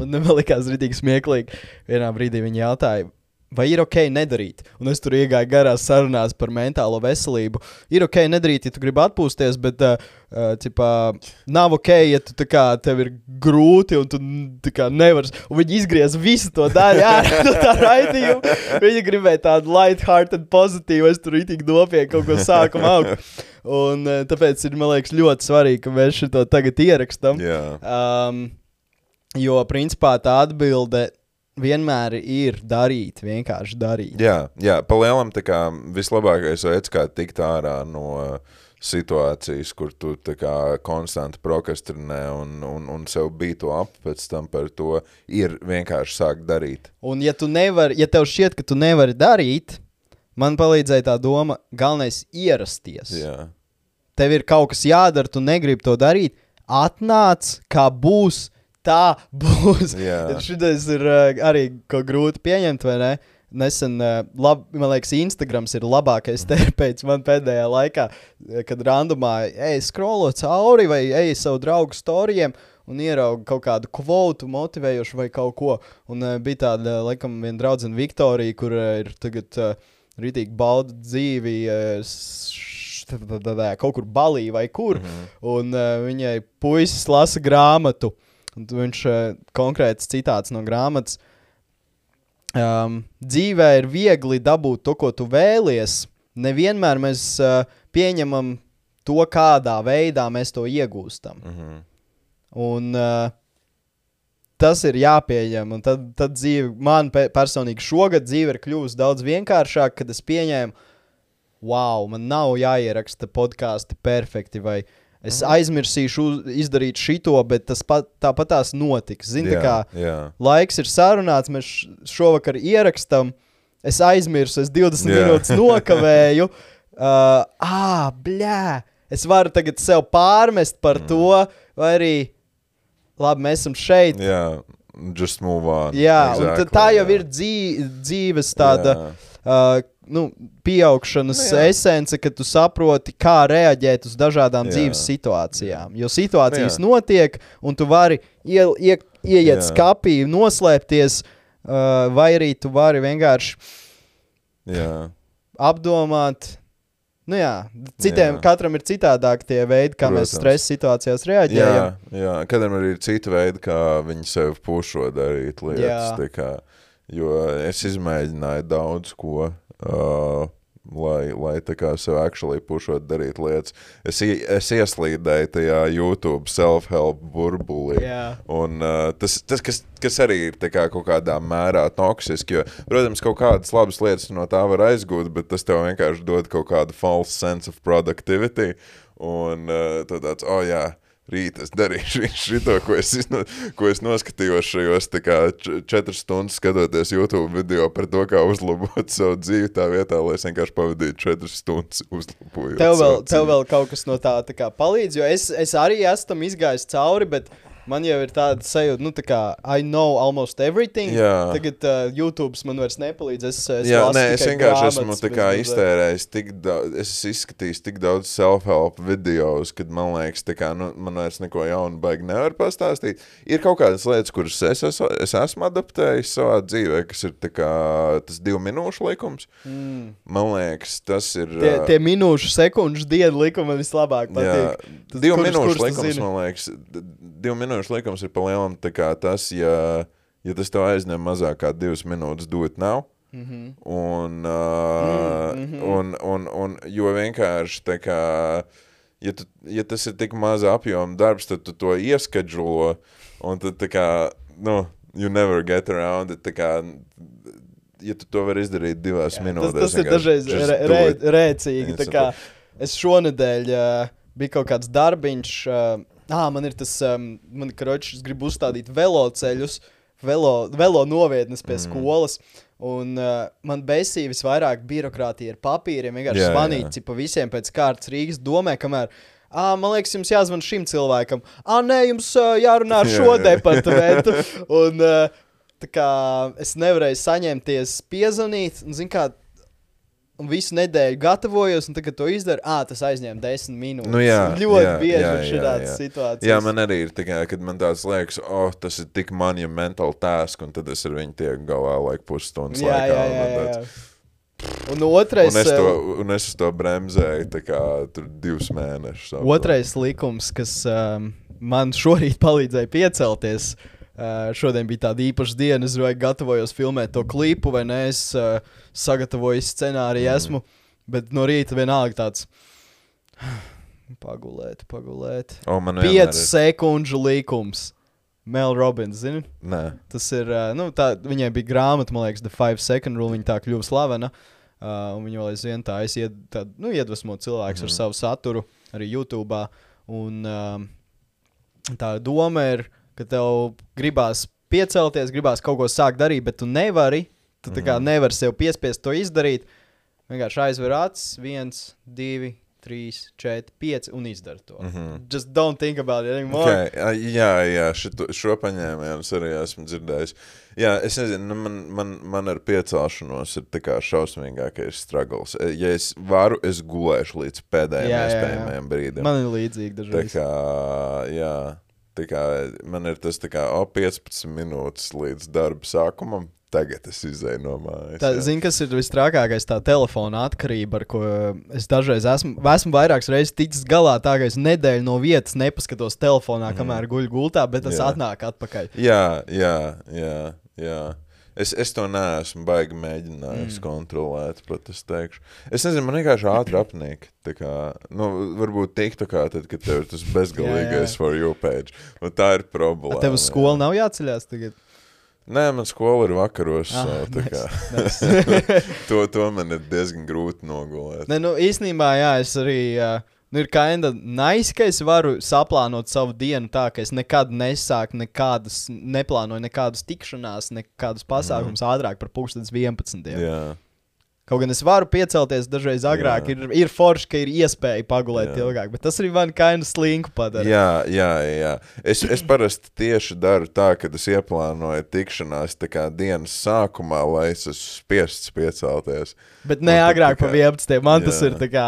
Un man likās rītīgi smieklīgi. Vienā brīdī viņi jautāja, vai ir ok nedarīt. Un es tur iegāju garās sarunās par mentālo veselību. Ir ok nedarīt, ja tu gribi atpūsties, bet uh, cipā, nav ok, ja tu tā kā tev ir grūti un tu kā nevari. Viņi izgriez visu to daļu ārā *laughs* no tā raidījuma. Viņi gribēja tādu light-hearted, pozitīvu, es tur rītīgi nopietni kaut ko sākumu augt. Un uh, tāpēc ir, man liekas, ļoti svarīgi, ka mēs šo tagad ierakstām. jā, Um, jo, principā, tā atbilde vienmēr ir darīt, vienkārši darīt. jā, jā, pa lielam tā kā vislabākais veids, kā tikt ārā no situācijas, kur tu kā konstanti prokrastinē un, un, un sev bija to ap pēc tam par to, ir vienkārši sākt darīt. Un, ja tu nevari, ja tev šķiet, ka tu nevari darīt, man palīdzēja tā doma, galvenais ierasties. Jā, Tev ir kaut kas jādara, tu negribi to darīt. Atnāc, kā būs, tā *laughs* būs. Šis ir uh, arī grūti pieņemt, vai ne? Nesen, uh, lab, man liekas, Instagrams ir labākais terapeits man pēdējā laikā, eh, kad randomā ej, skrolo cauri vai ej savu draugu storijiem un ieraugu kaut kādu kvotu, motivējošu vai kaut ko. Un uh, bija tāda, laikam, viena draudzene Viktorija, kur uh, ir tagad uh, rītīgi bauda dzīvi. Uh, Kaut kur balī vai kur, mm -hmm. un uh, viņai puisis lasa grāmatu. Un viņš uh, konkrēts citāts no grāmatas. Um, dzīvē ir viegli dabūt to, ko tu vēlies. Nevienmēr mēs uh, pieņemam to, kādā veidā mēs to iegūstam. mm -hmm. Un uh, tas ir jāpieņem. Un tad, tad dzīve, man pe personīgi šogad dzīve ir kļuvusi daudz vienkāršāka, kad es pieņēmu, wow, man nav jāieraksta podkāsti perfekti. Vai es aizmirsīšu uz, izdarīt šito, bet tas pat, tāpat tās notiks. Zini, tā kā jā. laiks ir sarunāts, mēs šovakar ierakstām. Es aizmirsu, es 20 Jā. minūtes nokavēju. *laughs* Uh, ah, blē! Es varu tagad sev pārmest par mm. to, vai arī, labi, mēs esam šeit. jā, just move on. Jā, un exactly, tad tā jau jā. ir dzīve, dzīves tāda Jā. uh, nu, pieaugšanas Nu, jā. esence, ka tu saproti, kā reaģēt uz dažādām Jā. jā. dzīves situācijām. Jo situācijas Nu, nu, notiek, un tu vari ie, ie, ieiet Jā. skapī, noslēpties, uh, vai arī tu vari vienkārši Jā. apdomāt. Nu jā, citiem Jā. jā. katram ir citādāk tie veidi, kā Protams. mēs stresa situācijās Jā, reaģējam. jā, katram arī ir cita veida, kā viņi sev pušo darīt lietas. Jā. Tā jo es izmēģināju daudz ko, uh, lai, lai tā kā sev actually pušot darīt lietas. Es, es ieslīdēju tajā YouTube self-help burbulī. Jā. Un, uh, tas, tas kas, kas arī ir tā kā kaut kādā mērā toksiski, jo, protams, kaut kādas labas lietas no tā var aizgūt, bet tas tev vienkārši dod kaut kādu false sense of productivity. Un uh, tad tāds, oh jā, Rīt es darīšu šo, ko es, izno, ko es noskatījos šajos četras stundas skatoties YouTube video par to, kā uzlabot *laughs* savu dzīvi tā vietā, lai es vienkārši pavadītu četras stundas uzlabojot. Tev vēl, tev vēl kaut kas no tā, tā kā palīdz, jo es, es arī esmu tam izgājis cauri, bet man jau ir tāda sajūta, nu, tā kā I know almost everything. Jā. Tagad uh, YouTube man vairs nepalīdz. Es, es Jā, nē, es vienkārši esmu grāmatas tā bez kā iztērējis tik daudz, es esmu izskatījis tik daudz self-help videos, kad man liekas, tā kā, nu, man vairs neko jaunu baigi nevar pastāstīt. Ir kaut kādas lietas, kuras es, es, es esmu adaptējis savā dzīvē, kas ir tā kā tas divu minūšu likums. Mm. Man liekas, tas ir. Tie, ā, tie minūšu, sekundžu dienu likumi man vislabāk Jā, patīk. Tas divu kurš- minūšu kurš likums, man liekas, divu minūšu likums ir palielam tas, ja, ja tas tev aizņem mazāk kā divas minūtes, do it now. Mhm. Un, uh, Mm, mhm. un, un, un jo vienkārši tā kā, ja, tu, ja tas ir tik maza apjoma darbs, tad tu to ieskadžulo, un tad tā kā, nu, you never get around it, tā kā, ja tu to vari izdarīt divās Jā, minūtēs. Tas, tas ir dažreiz re, re, rēcīgi. tā kā Es šonadēļ uh, bija kaut kāds darbiņš. Uh, ah, man ir tas, um, man ir karoči, es gribu uzstādīt veloceļus, velo, velo novietnes pie mm. skolas. Un uh, man besīja visvairāk birokrātija ar papīriem. Vienkārši zvanīt cipa visiem pēc kārtas Rīgas domē, kamēr. Ah, man liekas, jums jāzvan šim cilvēkam. Ah, nē, jums uh, jārunā ar šo departamentu. Un, uh, tā kā es nevarēju saņemties, piezvanīt, un, zin kā, un visu nedēļu gatavojos, un tagad to izdaru. Ah, tas aizņēma desmit minūtes. Nu jā, *laughs* ļoti jā, bieži jā, ir jā, šādas jā. situācijas. Jā, man arī ir tā, kā, kad man tāds liekas, oh, tas ir tik monumental task, un tad es ar viņu tiek galā laik pusstundas jā, laikā. jā, jā, tāds- jā. Un otrais, Un es, to, eh, un es to bremzēju tā kā tur divus mēnešus. otrais likums, kas um, man šorīt palīdzēja piecelties. Uh, šodien bija tāda īpaša diena, es vai gatavojos filmēt to klipu, vai ne? Es uh, sagatavoju scenāriju, Mm. esmu, bet no rīta vienalga tāds. *sighs* Pagulēt, pagulēt. O, man vienmēr 5 ir- sekundžu likums. Mel Robbins, zini? Nē, Tas ir, ā, nu, tā, viņai bija grāmata, man liekas, The Five Second Rule. Viņa tā kļuva slavena. Uh, un viņa vēl aizvien tā, es ied, tā nu, iedvesmo cilvēks mm. ar Mhm. savu saturu, arī YouTube. Un um, tā doma ir, ka tev gribās piecelties, gribās kaut ko sākt darīt, bet tu nevari. Tu tā kā Mhm. nevari sev piespiest to izdarīt. Vienkārši aizver acis, viens, divi, trīs, četri, pieci un izdara to. Mhm. Just don't think about it anymore. Okay, jā, jā šito, šo paņēmienu es arī esmu dzirdējis. Jā, es nezinu, nu, man, man, man ar piecelšanos ir tā šausmīgākais struggles. E, Ja es varu, es gulēšu līdz pēdējiem Jā, jā, jā. iespējamajiem brīdim. Man ir līdzīgi Tā dažreiz. kā, jā, tā kā man ir tas kā, o, 15 minūtes līdz darba sākumam, tagad es izēju no mājas. Tā, zini, kas ir visstrakākais, tā telefona atkarība, ar ko es dažreiz esmu, esmu vairākas reizes ticis galā. Tā kā es nedēļu no vietas nepaskatos telefonā, kamēr guļu gultā, bet tas. Jā. atnāk atpakaļ. Jā, jā, jā, jā. Es, es to neesmu baigi mēģinājis mm. kontrolēt, es teikšu. Es nezinu, man vienkārši ātri apnīk. Tā kā, nu, varbūt tik tā kā tad, kad tev ir tas bezgalīgais for you page. Un tā ir problēma. Tev uz skolu jā. nav jāceļās tagad. Nē, man skola ir vakaros. Ah, tā kā, *laughs* nice. to, to man ir diezgan grūti nogulēt. Ne, nu, īstenībā, jā, es arī. Uh, Nu, ir kinda nice, ka es varu saplānot savu dienu tā, ka es nekad nesāku nekādas, neplānoju nekādas tikšanās, nekādus pasākumus mm. ātrāk par pusdienas 11. Jā. Kaut gan es varu piecelties dažreiz agrāk, Jā. ir, ir forši, ka ir iespēja pagulēt Jā. ilgāk, bet tas arī man kinda slinku padara. Jā, jā, jā. Es, es parasti tieši daru tā, ka es ieplānoju tikšanās dienas sākumā, lai es esmu spiests piecelties. Bet ne Un tad agrāk kā- 11. Man tas Jā. ir tā kā.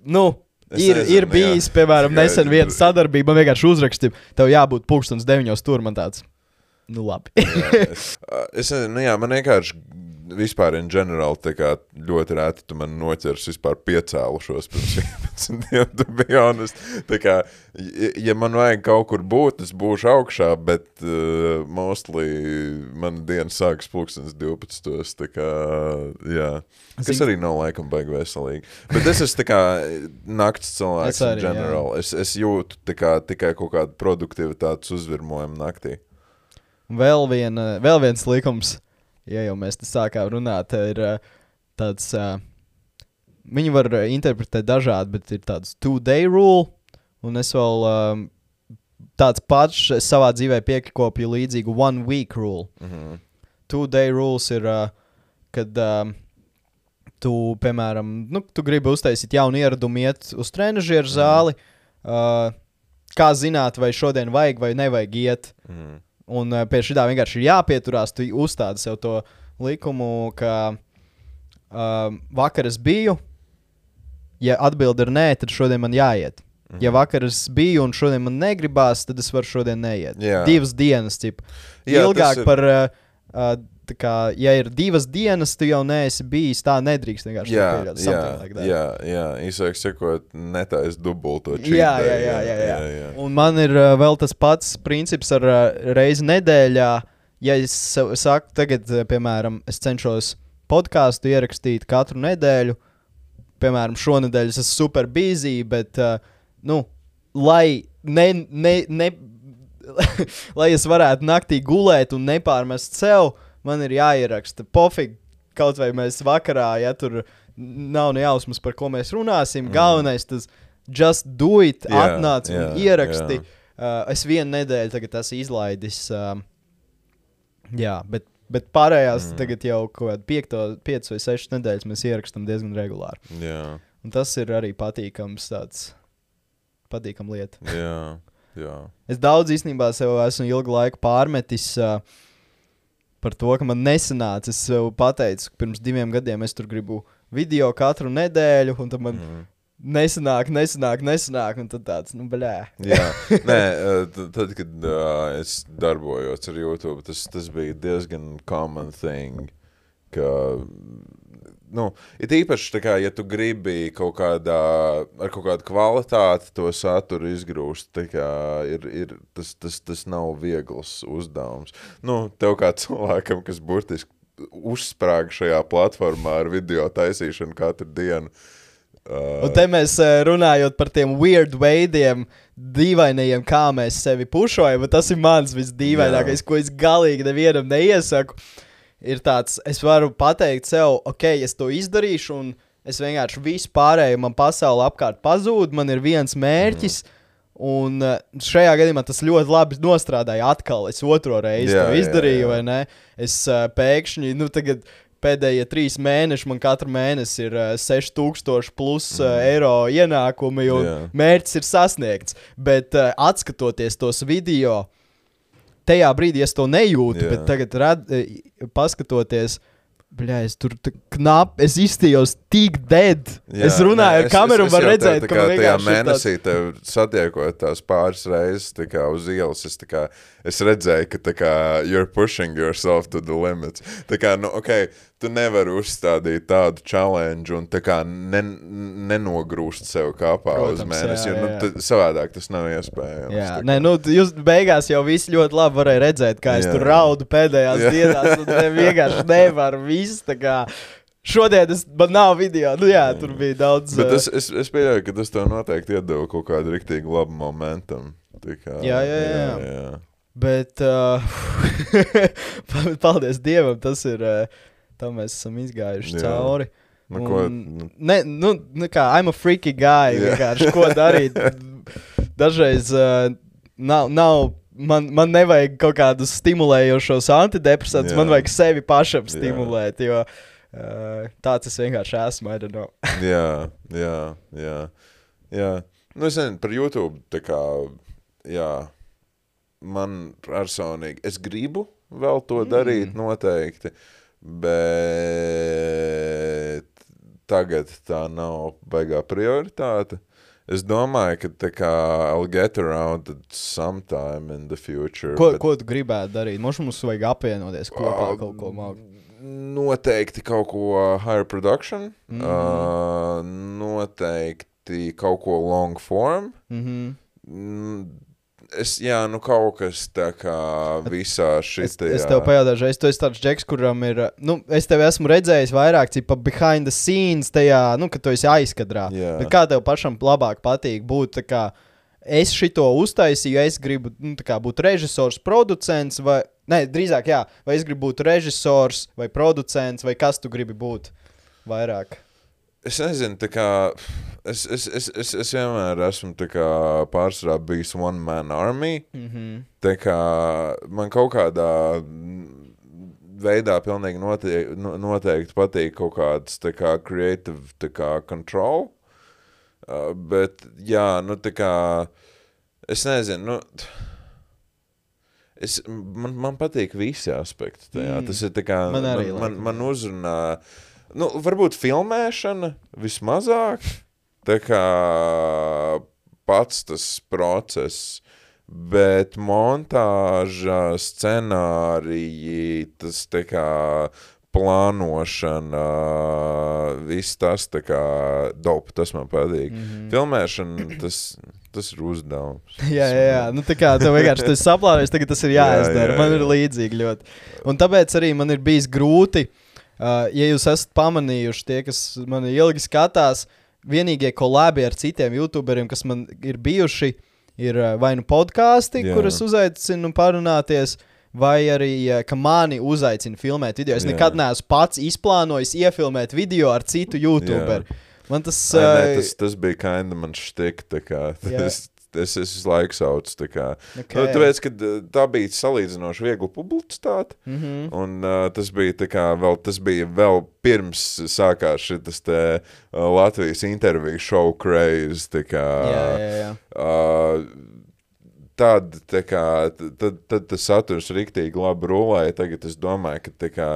Nu, Es ir, nezinu, ir bijis, jā. piemēram, nesen viena sadarbība. Man vienkārši uzrakstīja, tev jābūt pūkstens 9. tur. Man tāds, nu labi. Jā, es, *laughs* es nezinu, nu jā, man vienkārši vispār in general kā ļoti rēti tu man noķers vispār piecēlušos pirms 11 dienām, to bija honest. Tā kā, ja, man vajag kaut kur būt, es būšu augšā, bet uh, mostly man diena sākas pulkstens 12. Tā kā, jā. Kas Zin- arī nav laikam baigi veselīgi. Bet es esmu tā kā nakts cilvēks Es arī, in general. Es, es jūtu kā, tikai kaut kādu produktivitātes uzvirmojumu naktī. vēl, viena, vēl viens likums, ja jau mēs te sākām runāt, ir uh, tāds. Uh, Viņi var interpretēt dažādi, bet ir tāds two-day rule. Un es vēl um, tāds pats savā dzīvē piekopju līdzīgu one week rule. Mhm. Two day rules ir, uh, kad um, tu, piemēram, nu, tu gribi uztaisīt jaunu ieradumu, iet uz trenižera zāli. Uh, kā zināt, vai šodien vajag vai nevajag iet? Mhm. Un uh, pie šī tā vienkārši ir jāpieturās. Tu uzstādi sev to likumu, ka uh, vakar es biju. Ja atbilde ir nē, tad šodien man jāiet. Mhm. Ja vakar es biju un šodien man negribās, tad es varu šodien neiet. Jā. Divas dienas, tas Ilgāk ir- par. Uh, uh, kā, ja ir divas dienas, tu jau neesi bijis, tā nedrīkst vienkārši Jā, pieļaut. jā, like that. jā, jā, īsāk sakot, netais dubulto cheat Jā, jā, jā, jā, jā. jā, jā. Un man ir uh, vēl tas pats princips ar uh, reizi nedēļā. Ja es sa- saku, tagad, uh, piemēram, es cenšos podkāstu ierakstīt katru nedēļu, piemēram, šonadēļ es esmu super busy, bet, uh, nu, lai ne. ne, ne *laughs* lai es varētu naktī gulēt un nepārmest sev, man ir jāieraksta pofīgi. Kaut vai mēs vakarā, ja tur nav ne jausmas, par ko mēs runāsim, mm. galvenais tas just do it, Jā, atnāc un jā, ieraksti. jā. Uh, es vienu nedēļu tagad esmu izlaidis. Uh, jā, bet, bet pārējās mm. tagad jau kaut kādā piekto, piecas vai sešas nedēļas mēs ierakstām diezgan regulāri. jā, Un tas ir arī patīkams tāds. Patīkama lieta. jā, jā. Es daudz īstenībā sev esmu ilgu laiku pārmetis uh, par to, ka man nesanāca. Es sev pateicu, ka pirms diviem gadiem es tur gribu video katru nedēļu, un tad man mm. nesanāk, nesanāk, nesanāk. Un tad tāds, nu, blē. Jā, *laughs* nē, tad, kad uh, es darbojos ar YouTube, tas, tas bija diezgan common thing. Ka, nu, it īpaši, kā, ja tu gribi kaut kādā, ar kaut kādu kvalitāti to saturu izgrūst, kā, ir, ir, tas, tas, tas nav viegls uzdevums. Nu, tev kā cilvēkam, kas burtiski uzsprāga šajā platformā ar video taisīšanu katru dienu. Uh, Un te mēs eh, runājot par tiem weird veidiem, dīvainajiem, kā mēs sevi pušojam. bet Tas ir mans visdīvainākais, ko es galīgi nevienam neiesaku. Ir tāds, es varu pateikt sev, ok, es to izdarīšu, un es vienkārši visu pārējo man pasauli apkārt pazūd. Man ir viens mērķis. Un eh, šajā gadījumā tas ļoti labi nostrādāja. Atkal es otro reizi Jā, to jā, izdarīju, jā. vai ne? Es uh, pēkšņi, nu, tagad pēdējie trīs mēneši, man katru mēnesi ir uh, 6000 plus uh, eiro ienākumi, un Jā. mērķis ir sasniegts. Bet uh, atskatoties tos video, tajā brīdī es to nejūtu, Jā. bet tagad, rad, eh, paskatoties, Bļā, es tur tā knapi, es izstījos tik dead. Jā, es runāju nē, ar kameru, var redzēt, tā ka kā man tajā vienkārši tāds- mēnesī tev satiekot tās pāris reizes tā kā uz ielas, es, tā kā, es redzēju, ka tā kā you're pushing yourself to the limits. Tā kā, nu, ok, tu nevari uzstādīt tādu challenge un tā kā ne, nenogrūst sev kāpā uz Protams, mēnesi, jā, jo, nu, jā. tad savādāk tas nav iespējams. Jā, nē, nu, jūs beigās jau visi ļoti labi varēja redzēt, kā es Jā. tur raudu pēdējās Jā. dienās. un ne- vienkārši nevaru visu. tā kā Šodien es, man nav video. Nu, jā, tur bija daudz. Bet es, es, es pieļauju, ka tas tev noteikti iedeva kaut kādu rīktīgi labu Kā, Jā, jā, jā. jā, jā. Bet, uh, *laughs* paldies Dievam, tas ir. Uh, tam mēs esam izgājuši Jā. cauri. Nu, ko, Un- nu, Ne, nu, nu kā, I'm a freaky guy. Jā. Vienkārši ko darīt. *laughs* Dažreiz uh, nav. nav Man, man nevajag kaut kādus stimulējošos antidepresantus, Jā. man vajag sevi pašam Jā. stimulēt. Jo uh, tāds es vienkārši esmu. *laughs* Jā, jā, jā. jā. Nu, es nezinu, par YouTube. Tā kā, jā, man personīgi, es gribu vēl to Mm. darīt noteikti, bet tagad tā nav baigā prioritāte. Es domāju, ka tā kā I'll get around it sometime in the future. Ko, bet- ko tu gribētu darīt? Mums, mums vajag apvienoties kopā Ā, kaut ko māku. Noteikti kaut ko higher production, mm Mhm. -hmm. uh, noteikti kaut ko long form. Mm -hmm. Es, jā, nu kaut kas tā kā visā Es, šitajā. es tev pajautāšu, es esi tāds džeks, kuram ir. Nu, es tevi esmu redzējis vairāk, cipa behind the scenes, tajā, nu, kad tu esi aizkadrā. Jā. Bet kā tev pašam labāk patīk būt tā kā. Es šito uztaisīju, es gribu nu, tā kā būt režisors, producents, vai ne, drīzāk, jā, vai es gribu būt režisors vai producents, vai kas tu gribi būt vairāk. Es nezinu, tā kā es, es, es, es, es vienmēr esmu pārsvarā bijis one man army. Mm -hmm. Tā kā man kaut kādā veidā pilnīgi noteikti, noteikti patīk kaut kāds tā kā creative tā kā control. Uh, bet, jā, nu tā kā, es nezinu, nu, es, man, man patīk visi aspekti tajā. Mm. Tas ir kā, Man arī man, man, man uzrunā, nu, varbūt filmēšana vismazāk, tā kā pats tas process, bet montāža, scenāriji, tas tā kā plānošana, viss tas tā kā dope, tas man patīk. Mm -hmm. Filmēšana, tas, tas ir uzdevums. *laughs* Jā, jā, jā. Nu, tā kā tev vienkārši tas saplānojas, tagad tas ir *laughs* Jā, jāizdara. jā, Man ir jā. līdzīgi ļoti. Un tāpēc arī man ir bijis grūti, uh, ja jūs esat pamanījuši, tie, kas man ilgi skatās, vienīgie kolēbi ar citiem youtuberiem, kas man ir bijuši, ir uh, vai nu podkāsti, Jā. kuras uzaicinu parunāties. Vai arī, uh, ka mani uzaicina filmēt video. Es Jā. nekad neesmu pats izplānojis iefilmēt video ar citu YouTuberu. Man tas, Ai, nē, uh, tas, tas bija kinda man štik, tā kā, Jā. *laughs* tas, es, es visu laiku saucu, tā kā. okay. Nu, tāpēc, ka tā bija salīdzinoši viegli publicitāte, mm -hmm. un uh, tas bija kā vēl, tas bija vēl pirms sākās te uh, Latvijas interviju show craze, tā kā. Jā, jā, jā. Uh, tad, tā kā, tad, tad tas saturs riktīgi labi rulēja. Tagad es domāju, ka tā kā,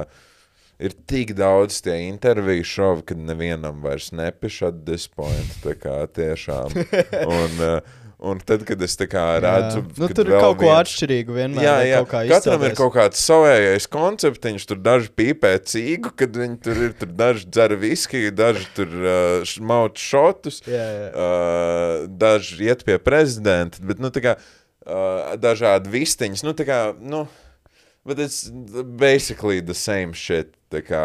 ir tik daudz tie interviju šovi, ka nevienam vairs nepiša at this point. Tā kā tiešām. *laughs* Un, uh, un tad, kad es tā kā redzu, Jā. nu, tur ir kaut ko viens- atšķirīgu. Vienmēr, Jā, jā. Katram ir izcēlies. kaut kāds savējais koncepts. Tur daži pīpē cīgu, kad viņi tur ir. Tur daži dzer viskiju, daži tur uh, maut šotus. Jā, jā. Uh, daži iet pie prezidenta, bet nu, kā, uh, dažādi vistiņas. Nu, kā, nu, but it's basically the same shit. Kā,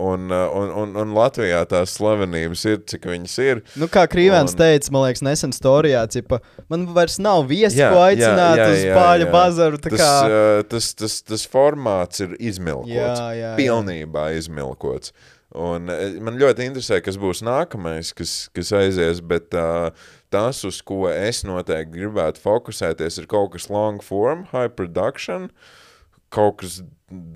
un, un, un, un Latvijā tās slavenības ir, cik viņas ir. Nu, kā Krīvens Un- teica, man liekas, nesen storijā, cipa, man vairs nav viesi, Jā, ko aicināt jā, jā, uz jā. bazaru. tā Tas, Kā... uh, tas, tas, tas formāts ir izmilkots. Jā, jā, jā. pilnībā izmilkots. Un eh, man ļoti interesē, kas būs nākamais, kas, kas aizies, bet uh, tas, uz ko es noteikti gribētu fokusēties, ir kaut kas long form, high production, kaut kas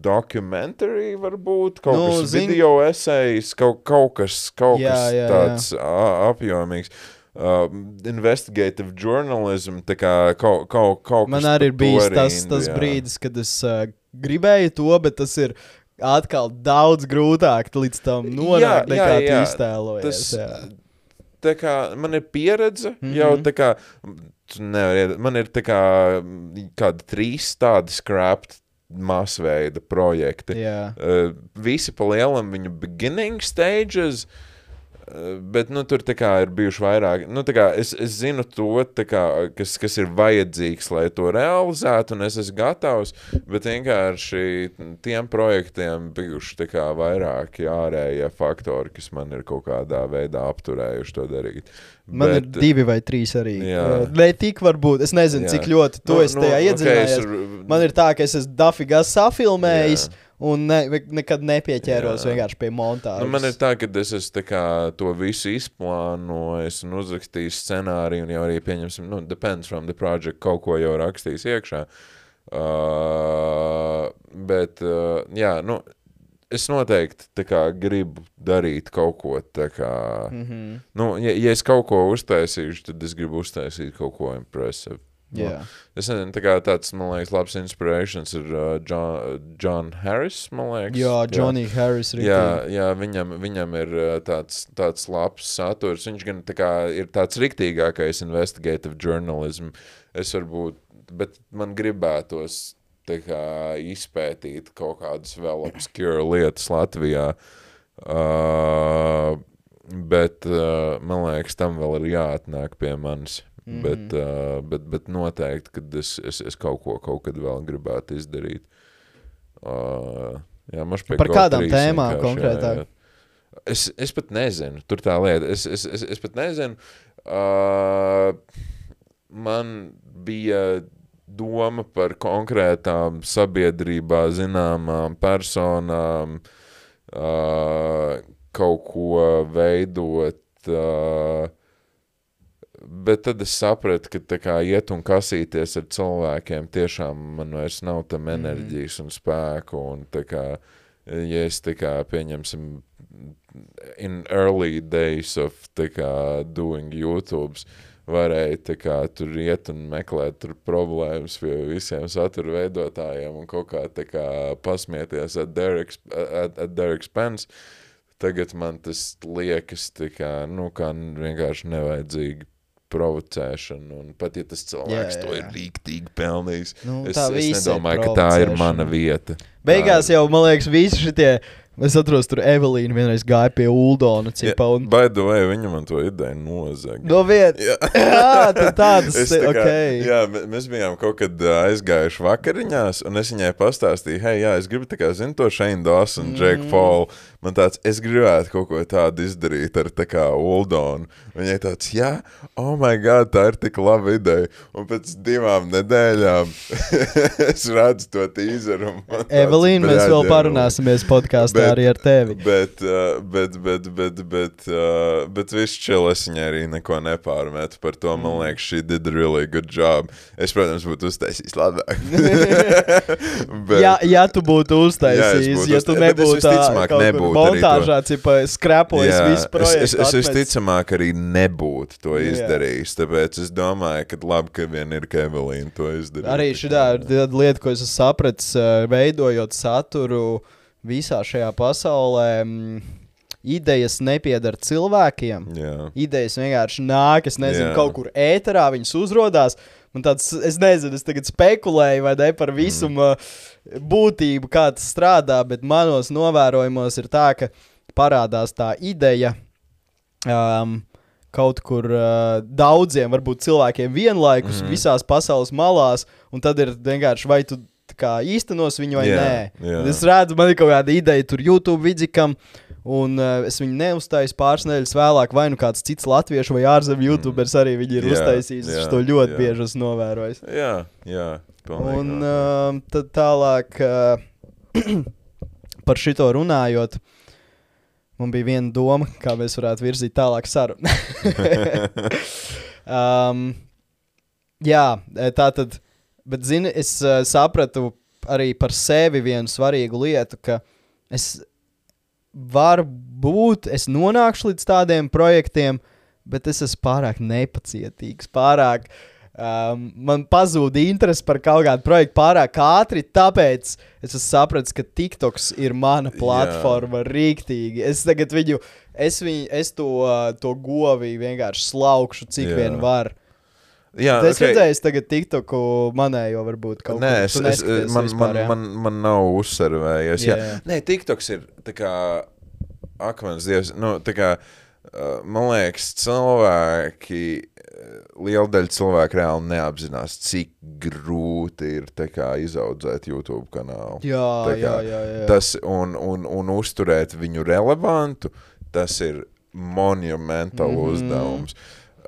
documentary varbūt, kaut Nu, kas zini- video essays, kaut, kaut kas, kaut Jā, kas jā, jā. tāds ā, apjomīgs. Uh, investigative journalism, tā kā kaut, kaut, kaut Man kas arī ir bijis tas, tas jā. brīdis, kad es uh, gribēju to, bet tas ir atkal daudz grūtāk līdz tam nonākt, Jā, nekā jā, tu jā. iztēlojies. Tas, jā. tā kā man ir pieredze, mm Mhm. -hmm. jau tā kā, tu ied- man ir tā kā kādi trīs tādi skrāpti masveida projekti. Uh, visi pa lielam viņu beginning stages, uh, bet, nu, tur ir bijuši vairāk, nu, es, es zinu to, kā, kas, kas ir vajadzīgs, lai to realizētu, un es esmu gatavs, bet vienkārši tiem projektiem bijuši kā vairāki ārējie faktori, kas man ir kaut kādā veidā apturējuši to darīt. Man bet, ir divi vai trīs arī. Ne tik varbūt, es nezinu, Jā. cik ļoti to Nu, es tajā nu, okay, es iedzinājies. ar- Man ir tā, ka es esmu dafigā safilmējis Jā. Un ne, nekad nepieķēros Jā. vienkārši pie montāžas. Nu, man ir tā, ka es esmu kā to visu izplānojis un uzrakstījis scenāriju, un jau arī pieņemsim, nu, depends from the project, kaut ko jau rakstījis iekšā. Uh, bet, uh, jā, nu, es noteikti kā gribu darīt kaut ko tā kā, Mm -hmm. nu, ja, ja es kaut ko uztaisīšu, tad es gribu uztaisīt kaut ko impressive. Jā. Es nezinu, tā kā tāds, man liekas, labs inspirations ir uh, John, John Harris, liekas. Jā, Johnny Harris ir. Jā, jā viņam, viņam ir uh, tāds, tāds labs saturs. Viņš gan tā kā, ir tāds riktīgākais investigative journalism. Es varbūt, bet man gribētos kā, izpētīt kaut kādas vēl obscure lietas Latvijā. Uh, bet uh, man liekas, tam vēl ir jāatnāk pie manis. Mm. -hmm. bet, uh, bet, bet noteikti, kad es, es, es kaut ko kaut kad vēl gribētu izdarīt. Uh, jā, Par GO3 kādām tēmām vienkārši, konkrētāk? jā, jā. Es, es pat nezinu, tur tā lieta. Es, es, es, es pat nezinu. Uh, man bija doma par konkrētām sabiedrībā zināmām personām, uh, kaut ko veidot uh, bet tad es sapratu, ka tā kā iet un kasīties ar cilvēkiem, tiešām man vairs nav tam enerģijas un spēku, un tā kā, ja es tā kā, pieņemsim, in early days of tā kā doing YouTubes, varēja kā tur iet un meklēt tur problēmas pie visiem satura veidotājiem un kaut kā tā kā pasmieties at their expense. Tagad man tas liekas kā, nu, kā vienkārši nevajadzīgi provocēšana, un pat ja tas cilvēks Jā, jā, to ir jā. rīktīgi pelnījis, Nu, es, es nedomāju, ka tā ir mana vieta. Beigās jau, man liekas, visi šitie. Es atceros, tur Evelīna vienreiz gāja pie Uldona cipa un By the way, viņa man to ideju nozaga. no vietas. Jā. Jā, tādas, *laughs* Es tā kā, ok. Jā, mēs bijām kaut kad aizgājuši vakariņās, un es viņai pastāstīju, hei, jā, es gribu tā kā, zinu, to Shane Dawson, mm. Jake Paul. Man tāds, es gribētu kaut ko tādu izdarīt ar tā kā Uldonu. Viņai tāds, jā, oh my god, tā ir tik laba ideja. Un pēc divām nedēļām *laughs* es redzu to tīzeru. un Evelīna, mēs "Bļaģ, vēl Evelīna." parunāsimies podkāstā Bet- arī ar tevi. Bet, uh, bet, bet, bet, bet, uh, bet viss čil, es viņai arī neko nepārmetu par to. Mm. Man liekas, she did a really good job. Es, protams, būtu uztaisījis labāk. *laughs* bet, Ja, ja tu būtu uztaisījis, ja tu nebūtu tā visticamāk kaut kur nebūtu arī montāžā, cipa skrapojis visu projektu. es, es, es visticamāk arī nebūtu to izdarījis. Tāpēc es domāju, ka labi, ka vien ir Kevelīna to izdarījusi. Arī šī ir lieta, ko es esmu sapratis, eh, veidojot saturu visā šajā pasaulē. mm, Idejas nepiedara cilvēkiem. Jā. Idejas vienkārši nāk, es nezinu, Jā. kaut kur ēterā viņas uzrādās. Man tāds, es nezinu, es tagad spekulēju, vai ne par visu mm. būtību, kā tas strādā, bet manos novērojumos ir tā, ka parādās tā ideja um, kaut kur uh, daudziem, varbūt cilvēkiem vienlaikus, mm. visās pasaules malās, un tad ir vienkārši vai tu kā īstenos viņu vai Jā, nē. jā. Es redzu, man ir kaut kāda ideja tur YouTube vidzikam. Un uh, es viņu neuztaisīju pāris nedēļas vēlāk, vai nu kāds cits latviešu vai ārzemju YouTubers arī viņu ir Jā, uztaisījis. Es jā, to ļoti jā. bieži esmu novērojis. Jā, jā. pilnīgi Un uh, tad tālāk uh, *clears throat* par šito runājot, man bija viena doma, kā mēs varētu virzīt tālāk sarunu. *laughs* *laughs* um, jā, tā tad, bet zini, es uh, sapratu arī par sevi vienu svarīgu lietu, ka es varu būt, es nonākšu līdz tādiem projektiem, bet es esmu pārāk nepacietīgs, pārāk. Um, man pazūd interese par kaut kādu projektu pārāk ātri, tāpēc es esmu sapratis, ka TikToks ir mana platforma rīktīgi. Es tagad viņu, es, viņu, es to, uh, to goviju vienkārši slaukšu, cik Jā. vien var. Jā, Es ok. redzēju, tagad TikToku manējo varbūt kaut Nē, kur. es, Tu es, neskaties man, vispār, man, man, man nav uzsvervējies. Jā, Jā. Nē, TikToks ir tā kā akmens dievs. Nu, tā kā, man liekas, cilvēki, liela daļa cilvēku reāli neapzinās, cik grūti ir kā, izaudzēt YouTube kanālu. Jā, Tā jā, kā jā, jā. Tas un, un, un uzturēt viņu relevantu, tas ir monumentāls mm -hmm. uzdevums.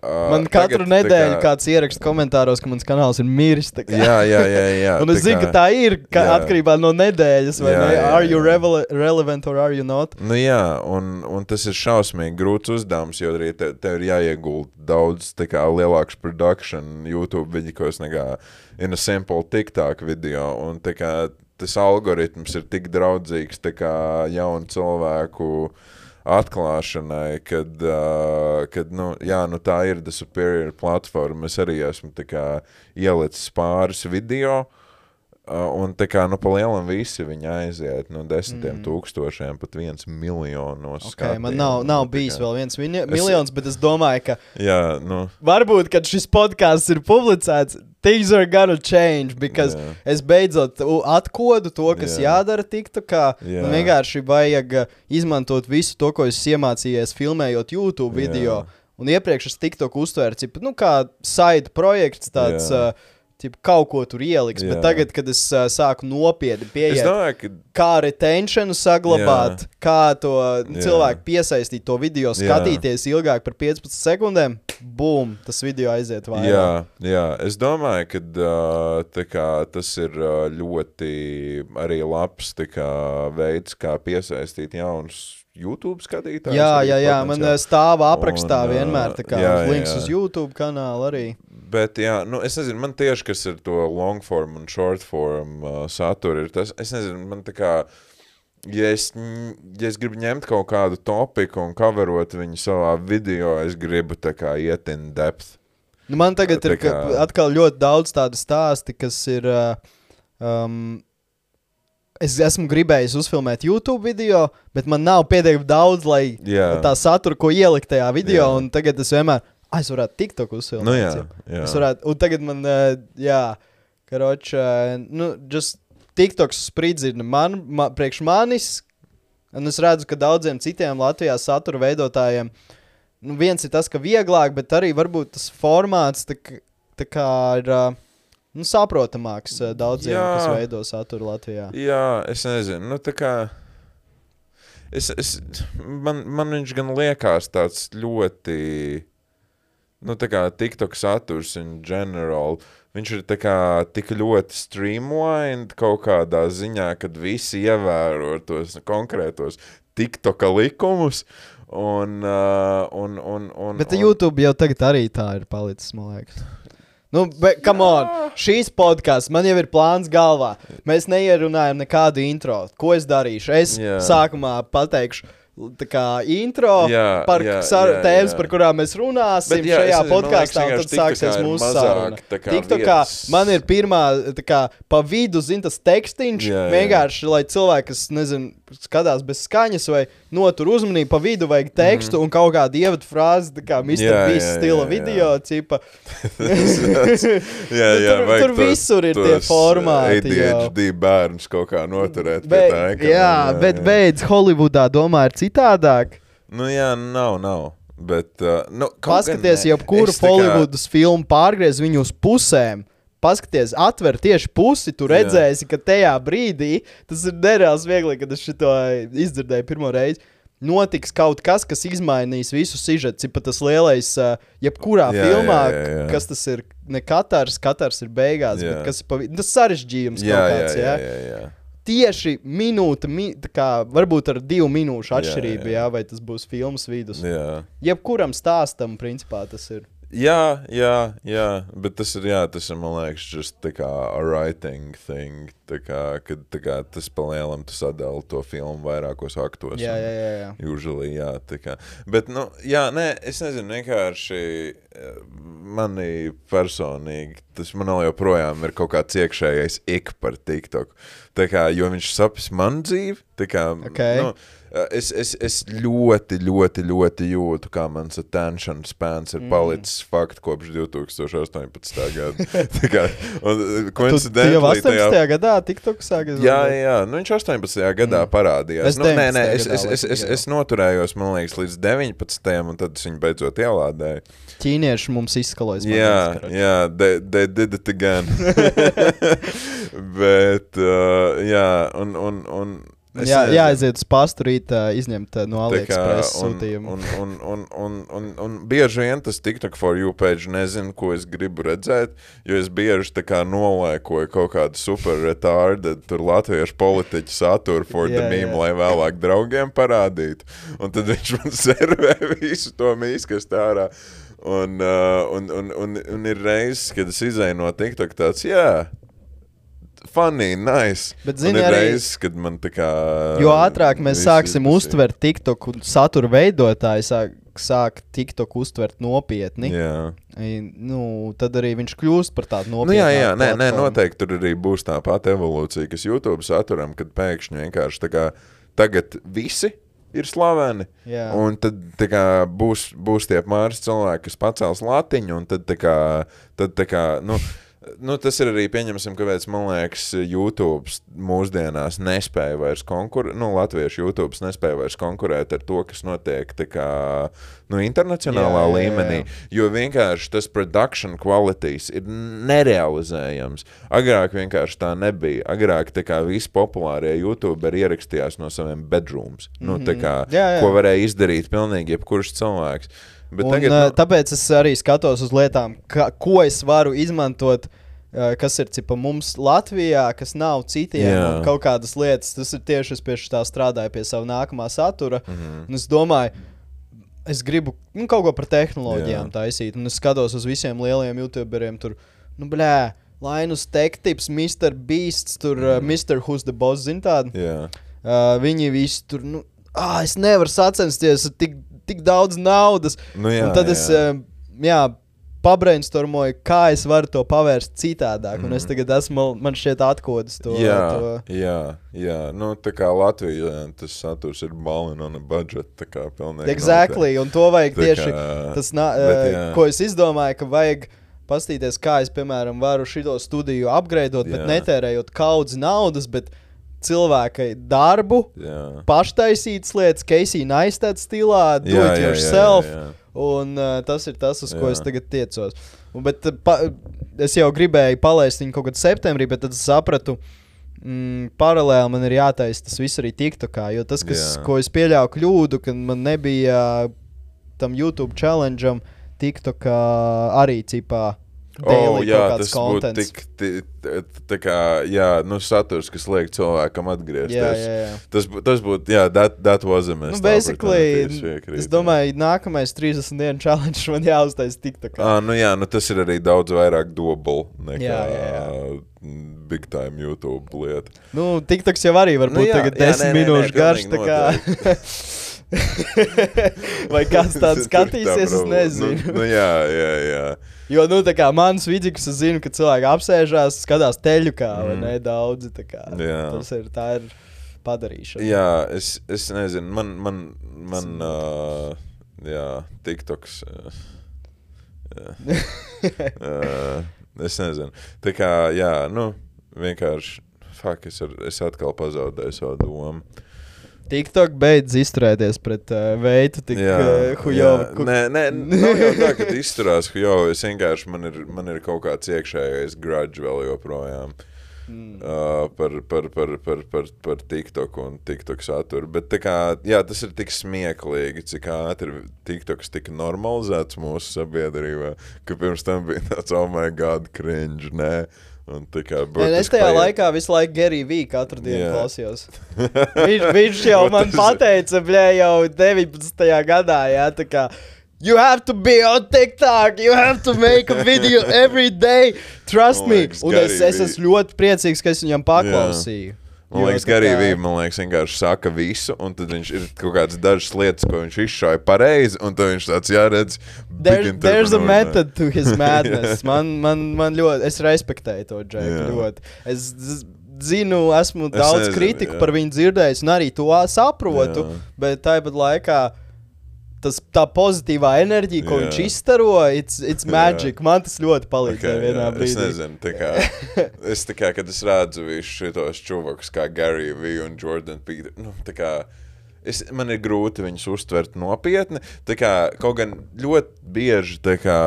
Uh, Man katru tagad, nedēļu kā- kāds ieraksta komentāros, ka mans kanāls ir miris. Jā, jā, jā. jā Un es zinu, kā- ka tā ir ka jā. atkarībā no nedēļas, vai Jā, ne? jā, Are you revele- relevant or are you not? Nu, jā, un, un tas ir šausmīgi grūts uzdevums, jo arī te, tev ir jāiegulda daudz kā, lielāks produkcijas, YouTube vidikos nekā in a simple TikTok video. Un, kā, tas algoritms ir tik draudzīgs kā, jaunu cilvēku atklāšanai, kad, uh, kad nu, jā, nu, tā ir the superior platforma. Es arī esmu ielicis pāris video. Uh, un tā kā nu, pa lielam visi viņi aiziet no desmitiem mm. tūkstošiem, pat viens miljonos. Okay, man nav, nav Nu, bijis kā- vēl viens mini- miljons, bet es domāju, ka Jā, nu, varbūt, kad šis podkāsts ir publicēts, things are gonna change. Because Jā. es beidzot atkodu to, kas Jā. jādara TikTokā. Jā. Man vienkārši vajag uh, izmantot visu to, ko es iemācījos filmējot YouTube video. Jā. Un iepriekš es TikTok uztvēru, cip, nu, kā side projekts, tāds Jā. uh, tip, kaut ko tur ieliks. Jā. Bet tagad, kad es uh, sāku nopietni pieiet, domāju, ka kā retentionu saglabāt, Jā. kā to Jā. cilvēku piesaistīt, to video Jā. skatīties ilgāk par 15 sekundēm, bum, tas video aiziet vairāk. Jā, jā, es domāju, ka uh, kā, tas ir uh, ļoti arī labs kā, veids, kā piesaistīt jaunus YouTube skatītājs. Jā, arī jā, jā. Man potenciāli. uh, stāv aprakstā Un, vienmēr tā kā jā, links jā. uz YouTube kanālu arī. Bet, jā, nu, es nezinu, man tieši kas ir to long form un short form uh, satura, tas, es nezinu, man tā kā, ja es, ja es gribu ņemt kaut kādu topiku un coverot viņu savā video, es gribu tā kā iet in depth. Nu, man tagad Tā ir kā- atkal ļoti daudz tādu stāstu, kas ir. Uh, um, es esmu gribējis uzfilmēt YouTube video, bet man nav pietiekami daudz, lai Jā. tā satura, ko ielikt tajā video. Un tagad es vienmēr, ah, es varētu TikTok uzfilmēt. Nu, jā, jā. Es varētu, un tagad man, uh, jā, karoč, uh, nu, just TikToks spridzina man, ma, priekš manis. Un es redzu, ka daudziem citiem Latvijā satura veidotājiem, nu, viens ir tas, ka vieglāk, bet arī varbūt tas formāts tā, tā kā ir uh, nu, saprotamāks daudziem, jā. Jā. kas veido saturu Latvijā. Jā, es nezinu, nu tā kā. Es, es, man, man viņš gan liekas tāds ļoti. Nu, tā kā TikTok saturs in general. Viņš ir kā tik ļoti streamlined kaut kādā ziņā, kad visi ievēro tos konkrētos TikTok likumus. Un, uh, un, un, un, Bet un, YouTube jau tagad arī tā ir palicis, man liekas. Nu, bet, come on, šīs podkāsts man jau ir plāns galvā. Mēs neierunājam nekādu intro. Ko es darīšu? Es Jā. sākumā pateikšu, tā kā intro Jā, par jā, sar- jā, tēmas, jā. par kurām mēs runāsim Bet jā, es šajā man podkāstā, liekas, tad sāksies mūsu saruna. TikTokā man ir pirmā, tā kā pa vidu, zina, tas tekstīns. Vienkārši, lai cilvēki, kas, nezinu, skatās bez skaņas vai notur uzmanību, pa vidu vajag tekstu mm. un kaut kādu ievadu frāzi, kā Mr. Jā, Beast jā, stila jā, jā. video, cipa. *laughs* jā, Nu, jā, tur- tur tos- visur ir tie tos, formāti jau. ADHD bērns kaut kā noturēt. Bet, tā ekrāna, jā, bet beidz Holivudā domā ir citādāk. Nu, jā, nav, nav. Bet, uh, nu, gan Paskaties, ne. jebkuru tā kā- filmu pārgriez viņu uz pusēm. Paskaties, atver tieši pusi, tu Jā. redzēsi, ka tajā brīdī tas ir nereāls viegli, kad es šo izdzirdēju pirmo reizi. Notiks kaut kas, kas izmainīs visu sižetu. Pat tas lielais, uh, jebkurā Jā, filmā, jā, jā, jā. kas tas ir. Ne katrs, katrs ir beigās, Jā. bet kas ir pa vidu. Tas sarežģījums Jā, kaut jā, kāds. jā, jā? jā, jā. Tieši minūte, mi, kā, varbūt ar divu minūšu Jā, atšķirību, jā, jā. jā, vai tas būs filmas vidus. jā. Jebkuram stāstam, principā, tas ir. Jā, jā, jā, bet tas ir, jā, tas ir, man liekas, just tā kā a writing thing, tā kā, kad tā kā tas palielam tu sadali to filmu vairākos aktos. Jā, jā, jā. jā. Usually, jā, tā kā. Bet, nu, jā, nē, es nezinu, vienkārši eh, manī personīgi, tas man joprojām ir kaut kāds iekšējais ik par TikTok. Tā kā, jo viņš sapis man dzīvi, tā kā, Ok. nu, es, es, es ļoti, ļoti, ļoti jūtu, kā mans attention spans ir palicis mm. fakt kopš 2018. gada. *laughs* tā kā, un, eh, Tu, tu jau coincidentally 18. tajā- gadā TikTok sākas. Jā, jā, nu viņš 18. gadā mm. parādījās. Es nu, nē, nē, 19. es, es, gadā es, es, laikam es noturējos, man liekas, līdz 19. un tad es viņu beidzot ielādēju. Ķīnieši mums izskalojas. Jā, liekas, jā, they, they did it again. *laughs* *laughs* Bet, uh, jā, un. un, un es Jā, nezinu. jāaiziet uz pastu rītā, izņemt uh, no Tā AliExpress sūtījumu. un, un, un, un, un, un bieži vien tas TikTok for you page nezinu, ko es gribu redzēt, jo es bieži tā kā nolēkoju kaut kādu super retarded, tur latviešu politiķu saturu for Jā, the meme, jā. lai vēlāk draugiem parādītu. Un tad viņš man *laughs* servē visu to mīskast ārā. Un, uh, un, un, un, un ir reizes, kad es izēju no TikTok tāds, jā, funny, nice. Bet, zini, arī- reizes, kad man tā kā... Jo ātrāk mēs sāksim izbasīja. uztvert TikTok un satura veidotāji, sāk, sāk TikTok uztvert nopietni. Jā. Nu, tad arī viņš kļūst par tādu Nu, nopietnu. jā, jā, nē, nē, noteikti tur arī būs tā pati evolūcija, kas YouTube saturam, kad pēkšņi vienkārši kā tagad visi ir slaveni. Jā. Un tad kā, būs, būs tie pāris cilvēki, kas pacels latiņu, un tad, tā kā, tad tā kā, nu, nu, tas ir arī pieņemsim, kāpēc man liekas, YouTube mūsdienās nespēja vairs konkurēt, nu, latviešu YouTube nespēja vairs konkurēt ar to, kas notiek kā, nu, internacionālā Jā, jā, jā, līmenī. jā. Jo vienkārši tas production qualities ir nerealizējams. Agrāk vienkārši tā nebija. Agrāk tā kā visi populārie youtuberi ierakstījās no saviem bedrooms. Mm -hmm. Nu, tā kā, Mhm. Jā, jā. ko varēja izdarīt pilnīgi jebkurš cilvēks. Bet Un, tagad, nu, tāpēc es arī skatos uz lietām, ka, ko es varu izmantot kas ir cipa, mums Latvijā, kas nav citiem, kaut kādas lietas. Tas ir tieši es pie tā strādāju, pie sava nākamā satura. Mm. -hmm. Un es domāju, es gribu nu, kaut ko par tehnoloģijām Jā. taisīt, un es skatos uz visiem lieliem youtuberiem. Tur, nu, blē, Lainus Tektips, Mr. Beasts, tur Mhm. uh, Mr. Who's the Boss, zin tādu. Uh, viņi visi tur, nu, ah, es nevaru sacensties ar tik, tik daudz naudas. nu, jā, un tad es, jā. uh, jā, pabrainstormoju, kā es varu to pavērst citādāk. Mm. Un es Mhm. tagad esmu, man šķiet, atkodis to. jā, to. jā, jā. Nu, tā kā Latvijā tas saturs ir balin on a budget. Tā kā pilnīgi. Exactly, un to vajag Tā tieši. kā- Tas, na, bet uh, jā. ko es izdomāju, ka vajag paskatīties, kā es, piemēram, varu šo studiju apgraidot, bet netērējot kaudz naudas, bet cilvēkai darbu, Jā. paštaisītas lietas, Keisija Naistat stilā, do Jā, it jā, jā, yourself. jā, jā. Un uh, tas ir tas, uz ko Jā. es tagad tiecos. Un, bet, uh, pa, es jau gribēju palaist viņu kaut kad septembrī, bet tad sapratu, mm, paralēli man ir jātaisa tas viss arī TikTokā. Jo tas, kas, Jā. ko es pieļāvu kļūdu, ka man nebija tam YouTube challengeam, TikTokā arī cipā. Oh, jā, tas būtu tik, tā kā, jā, nu, saturs, kas liek cilvēkam atgriezties. Jā, jā, jā. Tas, tas būtu, jā, that, that was a mess. Nu, basically, es domāju, nākamais 30 dienu challenge man jāuztais TikTokā. Ah, nu jā, nu tas ir arī daudz vairāk dobul nekā Jā, jā, mm, big time YouTube lieta. Nu, TikToks jau arī var Nu būt jā, tagad jā, 10 nē, nē, minūšu nē, garš. pilnīgi tā kā- *laughs* Vai kāds tāds *laughs* skatīsies, es Tā, bro. nezinu. Nu, nu jā, jā, jā. Jo, nu, tā kā manas vidus, es zinu, ka cilvēki apsēžās, skatās teļu kā, vai Mm. ne daudzi. tā kā Jā. Tas ir, tā ir padarīšana. Jā, es, es nezinu, man, man, man uh, jā, TikToks. Uh, jā. uh, es nezinu. Tā kā, jā, nu, vienkārši, fuck, es, ar, es atkal pazaudēju savu domu. TikTok beidz izturēties pret uh, veidu, tik uh, hujovu. jā. Nē, nē, *laughs* nav tā, ka izturās hujovu. Es vienkārši, man ir, man ir kaut kāds iekšējais grudge vēl joprojām. Mm. Uh, par, par, par, par, par, par TikTok un TikTok saturu. Bet kā, jā, tas ir tik smieklīgi, cik ātri TikToks tika normalizēts mūsu sabiedrībā, ka pirms tam bija tāds, oh, my God, cringe. Nē, kā es tajā paiet- laikā visu laiku Geriju Vīju katru dienu Jā. klausījos. *laughs* Viņš, viņš jau man pateica, bļē, jau 19. gadā, jā, tā kā. You have to be on TikTok. You have to make a video *laughs* every day. Trust Man me. liekas, Un es, es esmu ļoti priecīgs, ka es viņam paklausīju. Man liekas, Vība, man liekas, vienkārši saka visu, un tad viņš ir kaut kādas dažas lietas, ko viņš izšāva pareizi, un tad viņš tāds jāredz. There, there's a method to his *laughs* madness. man, man, man ļoti, es respektēju to džeku ļoti. Es zinu, esmu Es daudz nezinu, kritiku jā. par viņu dzirdējis, un arī to saprotu. Jā. Bet tāpat laikā tas, tā pozitīvā enerģija, ko Jā. viņš izstaro, it's, it's magic. Man tas ļoti palīdzēja Okay, vienā jā, es brīdī. nezinu, tā kā, *laughs* es tā kā, kad es redzu visus šos čuvakus, kā Gary Vee un Jordan Peter, nu, tā kā, es, man ir grūti viņus uztvert nopietni, kā, kaut gan ļoti bieži, kā,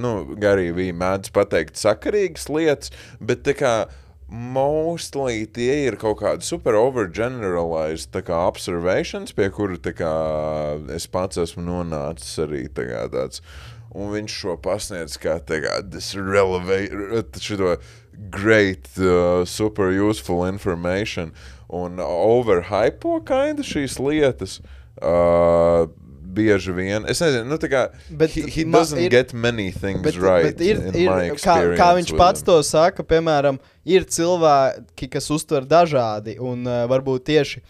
nu, Gary Vee mēdz pateikt sakarīgas lietas, bet kā, mostly tie ir kaut kādi super overgeneralized kā observations, pie kuru tā kā es pats esmu nonācis arī tā kā tāds. Un viņš šo pasniedz kā tā kā this relevant, šito great, uh, super useful information un overhypo kinda šīs lietas. Uh, bieži vien. Es nezinu, nu, tā kā. Bet he, he doesn't ir- get many things Bet, right. bet ir, in ir, my kā, kā experience viņš pats him. to saka, piemēram, ir cilvēki, kas uztver dažādi, un uh, varbūt tieši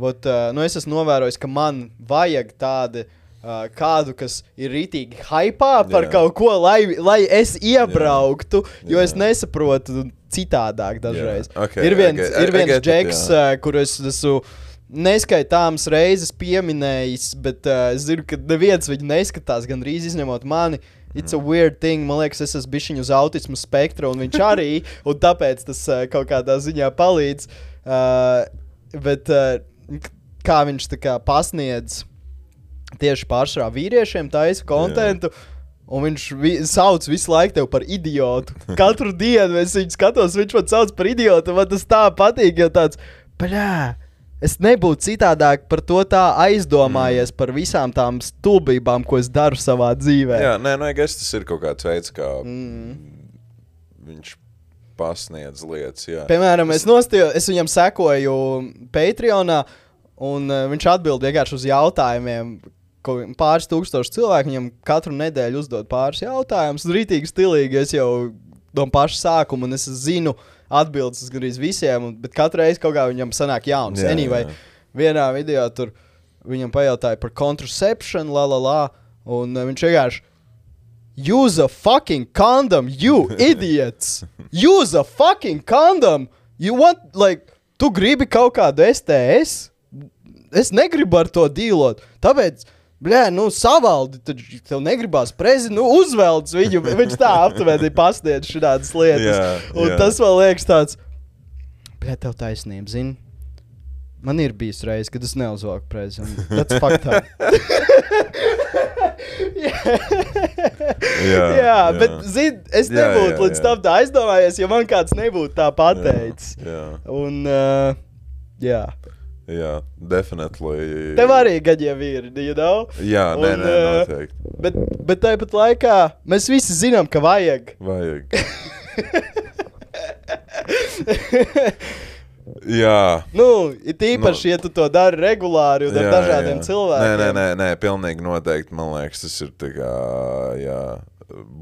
vot, uh, nu es esmu novērojis, ka man vajag tādu. Uh, kādu, kas ir rītīgi hypā par Jā. kaut ko, lai, lai es iebrauktu, jo es Jā. nesaprotu citādāk dažreiz. okay, ir viens, I- ir viens džeks, uh, kur es esmu neskaitāmas reizes pieminējis, bet uh, es zinu, ka neviens viņu neskatās, gan drīz izņemot mani. It's a Mm. weird thing. Man liekas, es esmu bijis uz autismu spektra, un viņš arī, *laughs* un tāpēc tas uh, kaut kādā ziņā palīdz. Uh, bet uh, kā viņš tā kā pasniedz tieši pārsvarā vīriešiem taisa kontentu. Un viņš vi sauc visu laiku tevi par idiotu. *laughs* Katru dienu es viņu skatos, viņš man sauc par idiotu. Man tas tā patīk, jo tāds, bļā, es nebūtu citādāk par to tā aizdomājies mm. par visām tām stulbībām, ko es daru savā dzīvē. Jā, nē, nu, es tas ir kaut kāds veids, kā Mm. viņš pasniedz lietas. Jā. Piemēram, es, nostīju, es viņam sekoju Patreonā, un uh, viņš atbild vienkārši uz jautājumiem. ko Pāris tūkstoši cilvēku viņam katru nedēļu uzdod pāris jautājumus. Rītīgi stilīgi. Es jau no paša sākuma, un es zinu atbildes uz gandrīz visiem, un, bet katru reizi kaut kā viņam sanāk jauns. Jā, anyway, jā. vienā video tur viņam pajautāja par contraception, la la la, un uh, viņš vienkārši. Use a fucking condom, you *laughs* idiots! Use a fucking condom! You want, like, tu gribi kaut kādu STS? Es negribu ar to dīlot. Tāpēc, blē, nu, savaldi, tad tev negribās prezidents, nu, uzvelc viņu. Viņš tā aptuveni pasniedz šādas lietas. Jā, Un jā. tas vēl liekas tāds, blē, tev taisnība, zini. Man ir bijis reizes, kad es neuzvalku prezidentu. Tas faktā. Jā, *laughs* jā, jā, bet, zini, es Jā, nebūtu jā, līdz jā. tam tā aizdomājies, ja man kāds nebūtu tā pateicis. Jā, Un, uh, jā. Jā, definitīvi. Tev arī gaļa ir, you know? Jā, nē, Un, nē, uh, noteikti. Bet, bet tāpat laikā mēs visi zinām, ka vajag. Vajag. *laughs* Jā. Nu, it īpaši, nu, ja tu to dari regulāri un ar dažādiem jā. cilvēkiem. Nē, nē, nē, nē, pilnīgi noteikti. Man liekas, tas ir kā, jā,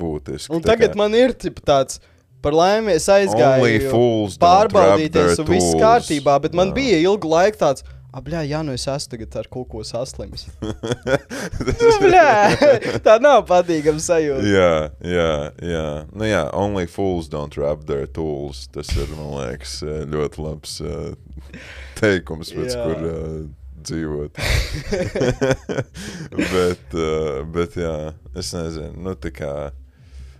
būtiski. Un tagad kā- man ir tāds. Par laimi es Only aizgāju pārbaudīties, un viss kārtībā, bet man Jā. bija ilgu laiku tāds, apbļā, jā, nu es esmu tagad ar kaut ko saslimis. Tas *laughs* Nu, *laughs* tā nav patīkama sajūta. Jā, jā, jā. Nu, jā, only fools don't wrap their tools. Tas ir, man liekas, eh, ļoti labs uh, teikums, pēc Jā. kur uh, dzīvot. *laughs* bet, uh, bet, jā, es nezinu, nu, tā kā.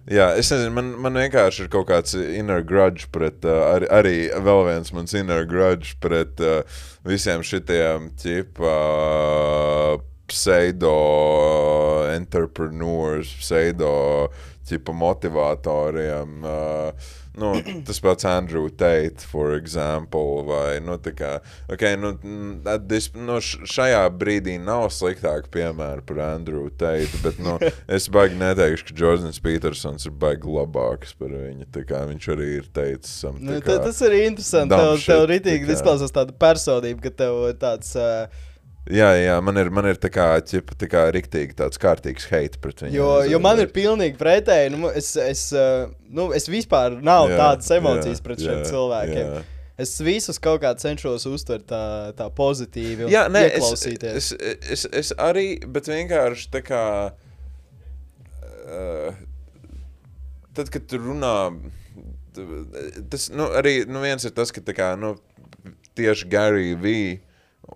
Jā, es nezinu, man, man vienkārši ir kaut kāds inner grudge pret, uh, arī, arī vēl viens mans inner grudge pret uh, visiem šitiem, ķipa, uh, pseido entrepreneurs, pseido ķipa motivatoriem. Uh, nu, tas pats Andrew Tate, for example, vai, nu, tā kā, ok, nu, mm, this, nu, šajā brīdī nav sliktāk piemēra par Andrew Tate, bet, nu, *laughs* es baigi neteikšu, ka Jordans Petersons ir baigi labāks par viņu, kā viņš arī ir teicis, um, Nu, kā, tas ir interesanti. Tev, shit, tev kā. izklausās tāda personība, ka tev ir tāds. Uh, jā, jā, man ir, man ir tā kā, ķipa, tā kā riktīgi tāds kārtīgs hate pret viņu. Jo, jo man ir pilnīgi pretēji. Nu, es, es, uh, nu, es vispār nav Jā, tādas emocijas jā, pret šiem jā, cilvēkiem. jā. Es visus kaut kā cenšos uztvert tā, tā pozitīvi. un Jā, nē, es, es, es, es arī, bet vienkārši tā kā. Uh, tad, kad tu runā, tas nu, arī nu, viens ir tas, ka kā, nu, tieši Gary V.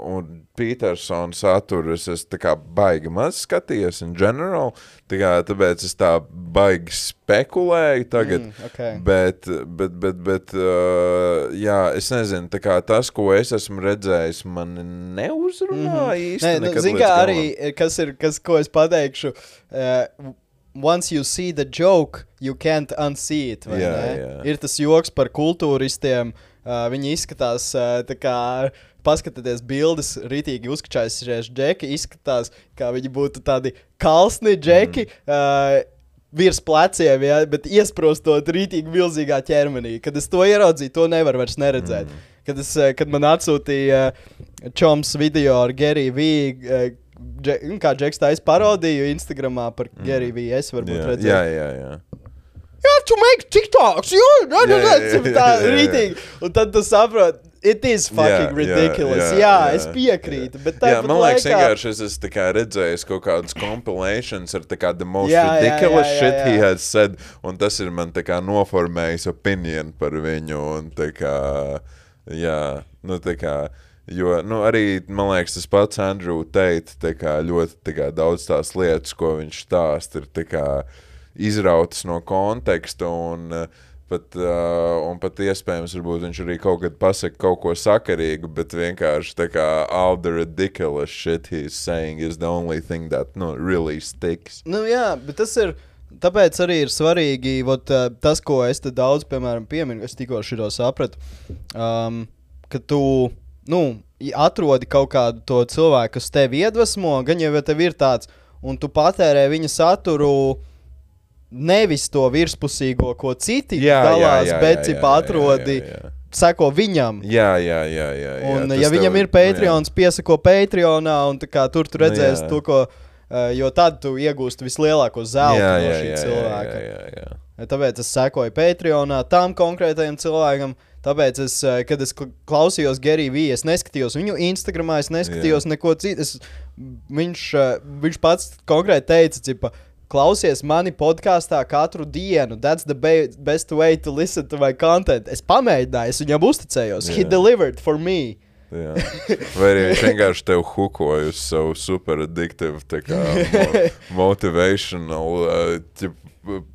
Un Petersona saturs es tā kā baigi maz skaties, in general. Tā kā, tāpēc es tā baigi spekulēju tagad. Mm, okay. Bet, bet, bet, bet uh, jā, es nezinu, tā kā tas, ko es esmu redzējis, man neuzrunā mm -hmm. īsti. Nē, nu, nekad līdz kā galam. arī, kas ir, kas, ko es pateikšu, uh, once you see the joke, you can't unsee it. Jā, ne? jā. Ir tas joks par kultūristiem. Uh, viņi izskatās, uh, tā kā, paskatieties, bildes, rītīgi uzkačājušies džeki. Izskatās, kā viņi būtu tādi kalsni džeki. Mm. Uh, Virs pleciem, ja, bet iesprostot rītīgi milzīgā ķermenī. Kad es to ieraudzīju, to nevar vairs neredzēt. Mm. Kad, es, kad man atsūtīja uh, Čoms video ar Geriju Vīgu, uh, dže, nu, kā Džeks tā parodīju Instagramā par mm. Geriju Vīgu. Es varbūt Jā, redzēju, jā, jā. jā. you have to make TikToks, Jā, jā, jā, tā jā, jā. rītīgi. Un tad tu saproti, it is fucking Jā, ridiculous. jā, Jā, jā, jā, es piekrītu, bet Jā, man liekas, laikā- vienkārši es esmu redzējis kaut kādas compilations ar kā the most Jā, jā, ridiculous jā, jā, shit he jā. has said, un tas ir man kā noformējis opinion par viņu, un kā, jā, nu kā, jo, nu arī, man liekas, tas pats Andrew Tate, tā kā ļoti tā kā daudz tās lietas, ko viņš stāst, ir kā izrautas no konteksta, un uh, pat, uh, un pat iespējams, varbūt viņš arī kaut kad pasaka kaut ko sakarīgu, bet vienkārši tā kā all the ridiculous shit he's saying is the only thing that, nu, really sticks. Nu, jā, bet tas ir. Tāpēc arī ir svarīgi uh, tas, ko es te daudz, piemēram, pieminu. Es tikko šo sapratu, um, ka tu nu, atrodi kaut kādu to cilvēku, kas tevi iedvesmo, gan jau ja tev ir tāds, un tu patērē viņa saturu nevis to virspusīgo, ko citi Jā, jā, dalās, jā, bet jā, jā, jā, atrodi, jā, jā. seko viņam. Jā, jā, jā. jā, jā. Un, ja viņam tev- ir Patreons, piesako Patreonā, un tā kā tur tu Nu, redzēsi jā. to, ko. Uh, jo tad tu iegūsti vislielāko zelta jā, no jā, šī jā, cilvēka. Jā, jā, jā. Tāpēc es sekoju Patreonā tam konkrētajam cilvēkam. Tāpēc, es, eh, kad es kl- klausījos Geriju Vīju, es neskatījos viņu Instagram, es neskatījos neko citu. Es, viņš, eh, viņš pats konkrēti teica, ka klausies mani podkāstā katru dienu. That's the be best way to listen to my content. Es pamēģināju, es viņam uzticējos. He Jā. delivered for me. Jā. Vai arī viņš vienkārši tev hukoja uz savu super addictive, tā kā mo *laughs* motivational, uh, tip,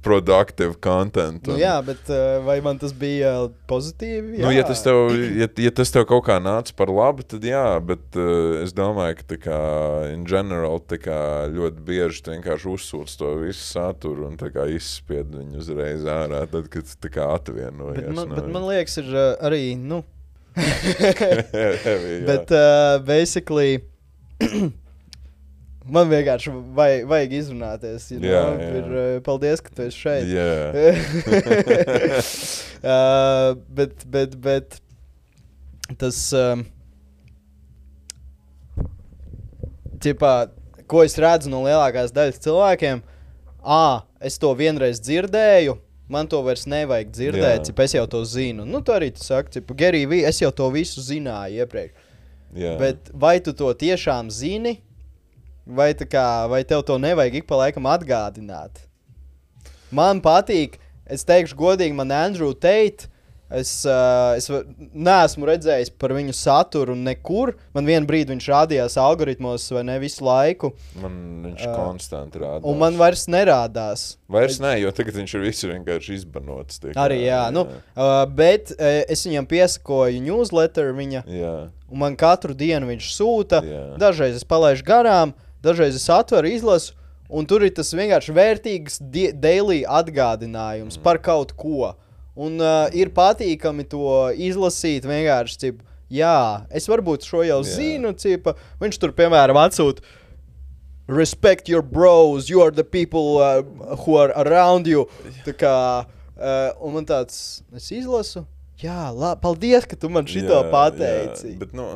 productive content. Nu, un- jā, bet eh, vai man tas bija pozitīvi? Nu, ja, tas tev, ja, ja tas tev kaut kā nāca par labu, tad jā, bet uh, es domāju, ka kā, in general kā, ļoti bieži tu vienkārši uzsūc to visu saturu un izspied viņu uzreiz ārā, tad, kad kā atvienojies. Bet man, no bet man liekas, ir eh, arī. Nu, *laughs* *laughs* jā. Bet, uh, basically, *clears throat* man vienkārši vai, vajag izrunāties. You Jā, know? jā. Ir, uh, paldies, ka tu esi šeit. Jā. uh, *laughs* bet, bet, bet tas. Um, ķipā, ko es redzu no lielākās daļas cilvēkiem, ah, es to vienreiz dzirdēju. Man to vairs nevajag dzirdēt, Jā. cik es jau to zinu. Nu, tā arī tu saki, ka Gerija, es jau to visu zināju iepriekš. jā. Bet vai tu to tiešām zini, vai, kā, vai tev to nevajag ik pa laikam atgādināt? Man patīk, es teikšu, godīgi, man Andrew Tate. Es, uh, es neesmu redzējis par viņu saturu nekur. Man vienā brīdī viņš rādījās algoritmos, vai ne visu laiku. Man viņš Ā, konstanti rāda. Un man vairs nerādās. Vairs nē, jo tagad viņš ir visur vienkārši izbanots. kā, Arī jā, nu, uh, bet uh, es viņam piesakoju newsletter viņa. jā, Un man katru dienu viņš sūta. Jā. Dažreiz es palaidu garām, dažreiz es atveru, izlasu. Un tur ir tas vienkārši vērtīgs daily atgādinājums mm. par kaut ko. Un uh, ir patīkami to izlasīt. Vienkārši, cip, jā, es varbūt šo jau Jā. zinu. Cipa. Viņš tur, piemēram, atsūta. Respect your bros, you are the people uh, who are around you. Tā kā, uh, un man tāds, es izlasu, jā, labi, paldies, ka tu man šito jā, pateici. Jā, bet, nu,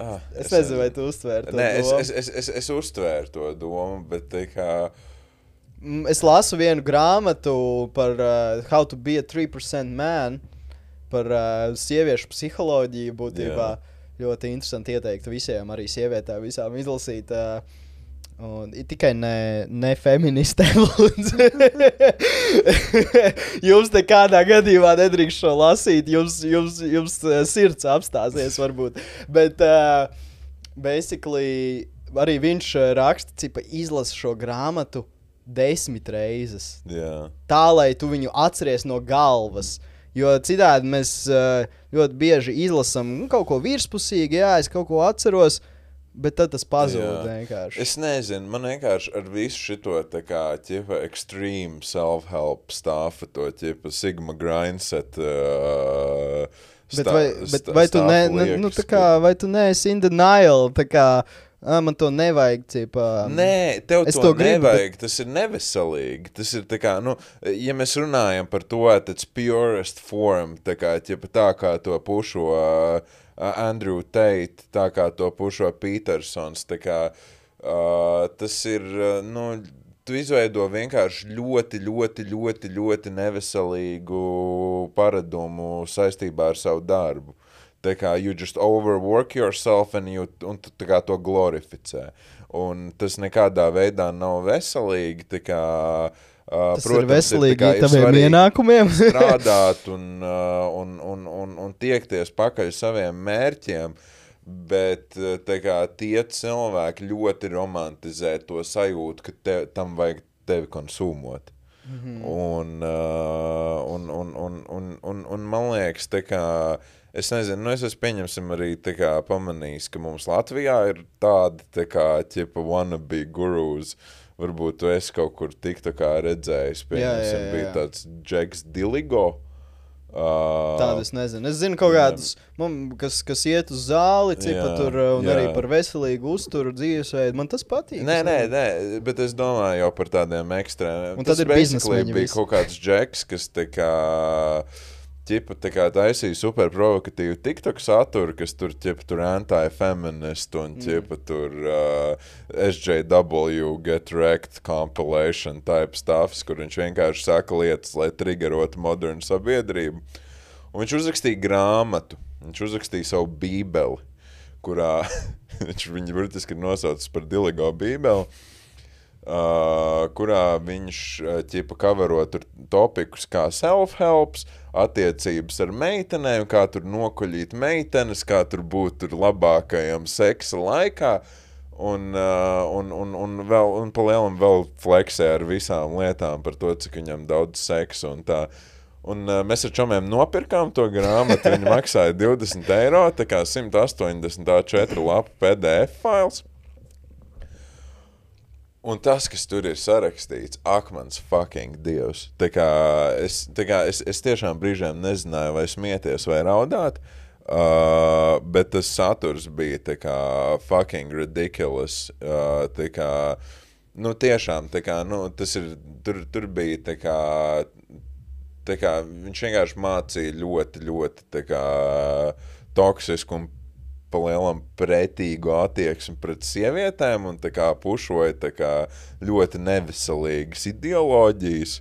ah, Es nezinu, vai tu uztvēri to. Nē, es, domu. es, es, es, es uztvēru to domu, bet kā. Mm, Es lasu vienu grāmatu par uh, How to be a 3% man, par uh, sieviešu psiholoģiju. Būtībā ļoti interesanti ieteikt visiem, arī sievietēm, visām izlasīt. Uh, Un, tikai ne, ne feministēm. *laughs* lūdzu. jums nekādā gadījumā nedrīkst šo lasīt. Jums, jums, jums uh, sirds apstāsies, varbūt. Bet, uh, basically, arī viņš uh, raksta, ka izlasa šo grāmatu desmit reizes. Jā, Tā, lai tu viņu atceries no galvas. Jo citādi mēs uh, ļoti bieži izlasām nu, kaut ko virspusīgi, jā, es kaut ko atceros, bet tad tas pazūd Jā. vienkārši. es nezinu, man vienkārši ar visu šo tā kā ķipa extreme self-help stāfu, to ķipa Sigma grindset. Uh, Bet vai, bet vai tu, ne, ne, nu, kā, vai tu neesi in denial? Kā, ah, man to nevajag. Cipa, Nē, tev es to, to gribu, nevajag. Bet... Tas ir neveselīgi. Tas ir kā, nu, ja mēs runājam par to, tad purest form, tā kā, ķipa, tā kā to pušo uh, Andrew Tate, tā kā to pušo Petersons. Kā, uh, tas ir, uh, nu, tu izveido vienkārši ļoti, ļoti, ļoti, ļoti neveselīgu paradumu saistībā ar savu darbu. Tā kā you just overwork yourself and you, un tu tā kā to glorificē. Un tas nekādā veidā nav veselīgi. tā Kā, uh, tas ir veselīgi taviem svarīgi *laughs* ienākumiem. *laughs* strādāt un, uh, un, un, un, un tiekties pakaļ saviem mērķiem. Bet uh, kā, tie cilvēki ļoti romantizē to sajūtu, ka te, tam vajag tevi konsumot. Mm -hmm. un, uh, un, un, un, un, un, un man liekas, tā kā, es nezinu, nu es esmu pieņemsim arī kā, pamanījis, ka mums Latvijā ir tādi tā kā ķipa wannabe gurus. Varbūt tu esi kaut kur tik tā kā redzējis, Jā, jā, pieņemsim, jā, bija jā. tāds Džeks Diligo. Uh, Tādu es nezinu. Es zinu kaut kādus, man, kas, kas iet uz zāli, cipa Jā, tur, uh, un jā. arī par veselīgu uzturu, dzīvesveidu. Man tas patīk. Nē, nē, nē, bet es domāju jau par tādiem ekstrēmiem. Un tad ir bija visi. kaut kāds džeks, kas tā kā. Ķipa, tā kā taisīja super provokatīvu TikTok saturu, kas tur ķipa, tur anti-feminist un ķipa, tur uh, SJW get wrecked compilation type stuffs, kur viņš vienkārši saka lietas, lai triggerotu modernu sabiedrību. Un viņš uzrakstīja grāmatu, viņš uzrakstīja savu bībeli, kurā *laughs* viņš viņu burtiski ir nosaucis par Diligo bībeli. Uh, kurā viņš uh, ķipa kavero topikus kā self-helps, attiecības ar meitenēm, kā tur nokuļīt meitenes, kā tur būt tur labākajam seksa laikā. Un, uh, un, un, un, vēl, un pa lielam vēl fleksē ar visām lietām par to, cik viņam daudz seksa un tā. Un uh, mēs ar čomiem nopirkām to grāmatu. Viņa maksāja 20 eiro, tā kā 184 lapu PDF fails. Un tas, kas tur ir sarakstīts, ak, mans fucking dievs. Tā kā es, tā kā es, es tiešām brīžiem nezināju, vai smieties vai raudāt. Uh, bet tas saturs bija tā kā fucking ridiculous. Uh, tā kā, nu, tiešām, tā kā, nu, tas ir, tur, tur bija tā kā, tā kā, viņš vienkārši mācīja ļoti, ļoti tā kā toksisku un palielam pretīgu attieksmi pret sievietēm un tā pušoja tā kā ļoti neveselīgas ideoloģijas.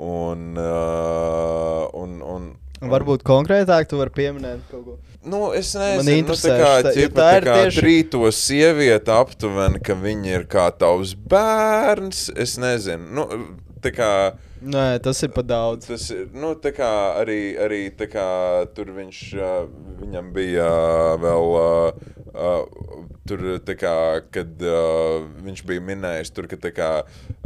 Un, uh, un, un, Un Varbūt konkrētāk tu vari pieminēt kaut ko. Nu, es nezinu, nu, tā kā, jo ķipa, tā tā ir kā tieši- trīto sievieti aptuveni, ka viņa ir kā tavs bērns. Es nezinu, nu, tā kā. Nē, tas ir pa daudz. Tas ir nu, arī, arī kā, tur viņš, viņam bija vēl. ā, Tur, kā, kad uh, viņš bija minējis, tur, ka, kā,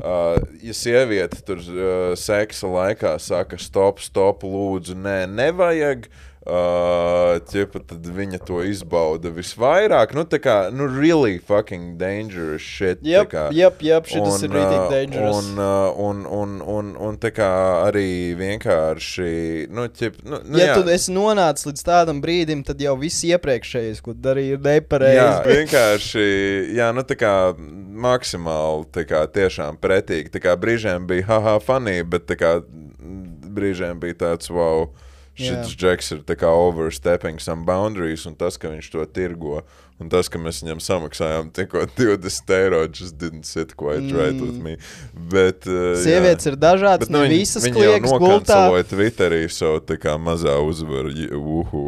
uh, ja sieviete tur uh, seksa laikā saka, stop, stop, lūdzu, nē, nevajag, uh, ķipa, tad viņa to izbauda visvairāk. Nu, tā kā, nu, really fucking dangerous shit. kā. jep, jep, šitas ir rītīgi dangerous. Un, un, un, un, un tā kā arī vienkārši, nu, ķip, nu, nu ja jā. tu esi nonācis līdz tādam brīdim, tad jau viss iepriekšējais, ko darīja, ir Jā, nepareizi. vienkārši, jā, nu tā kā maksimāli, tā kā tiešām pretīgi. Tā kā brīžiem bija haha funny, bet tā kā brīžiem bija tāds, wow, šis Jā. džeks ir overstepping some boundaries, un tas, ka viņš to tirgo, un tas, ka mēs viņam samaksājām tikko 20 eiro, just didn't sit quite mm. right with me. Bet, uh, Sievietes ir dažādas, Bet, ne viņi- visas viņi jau nokanceloja Twitterī savu tā kā mazā uzvaru, uhu.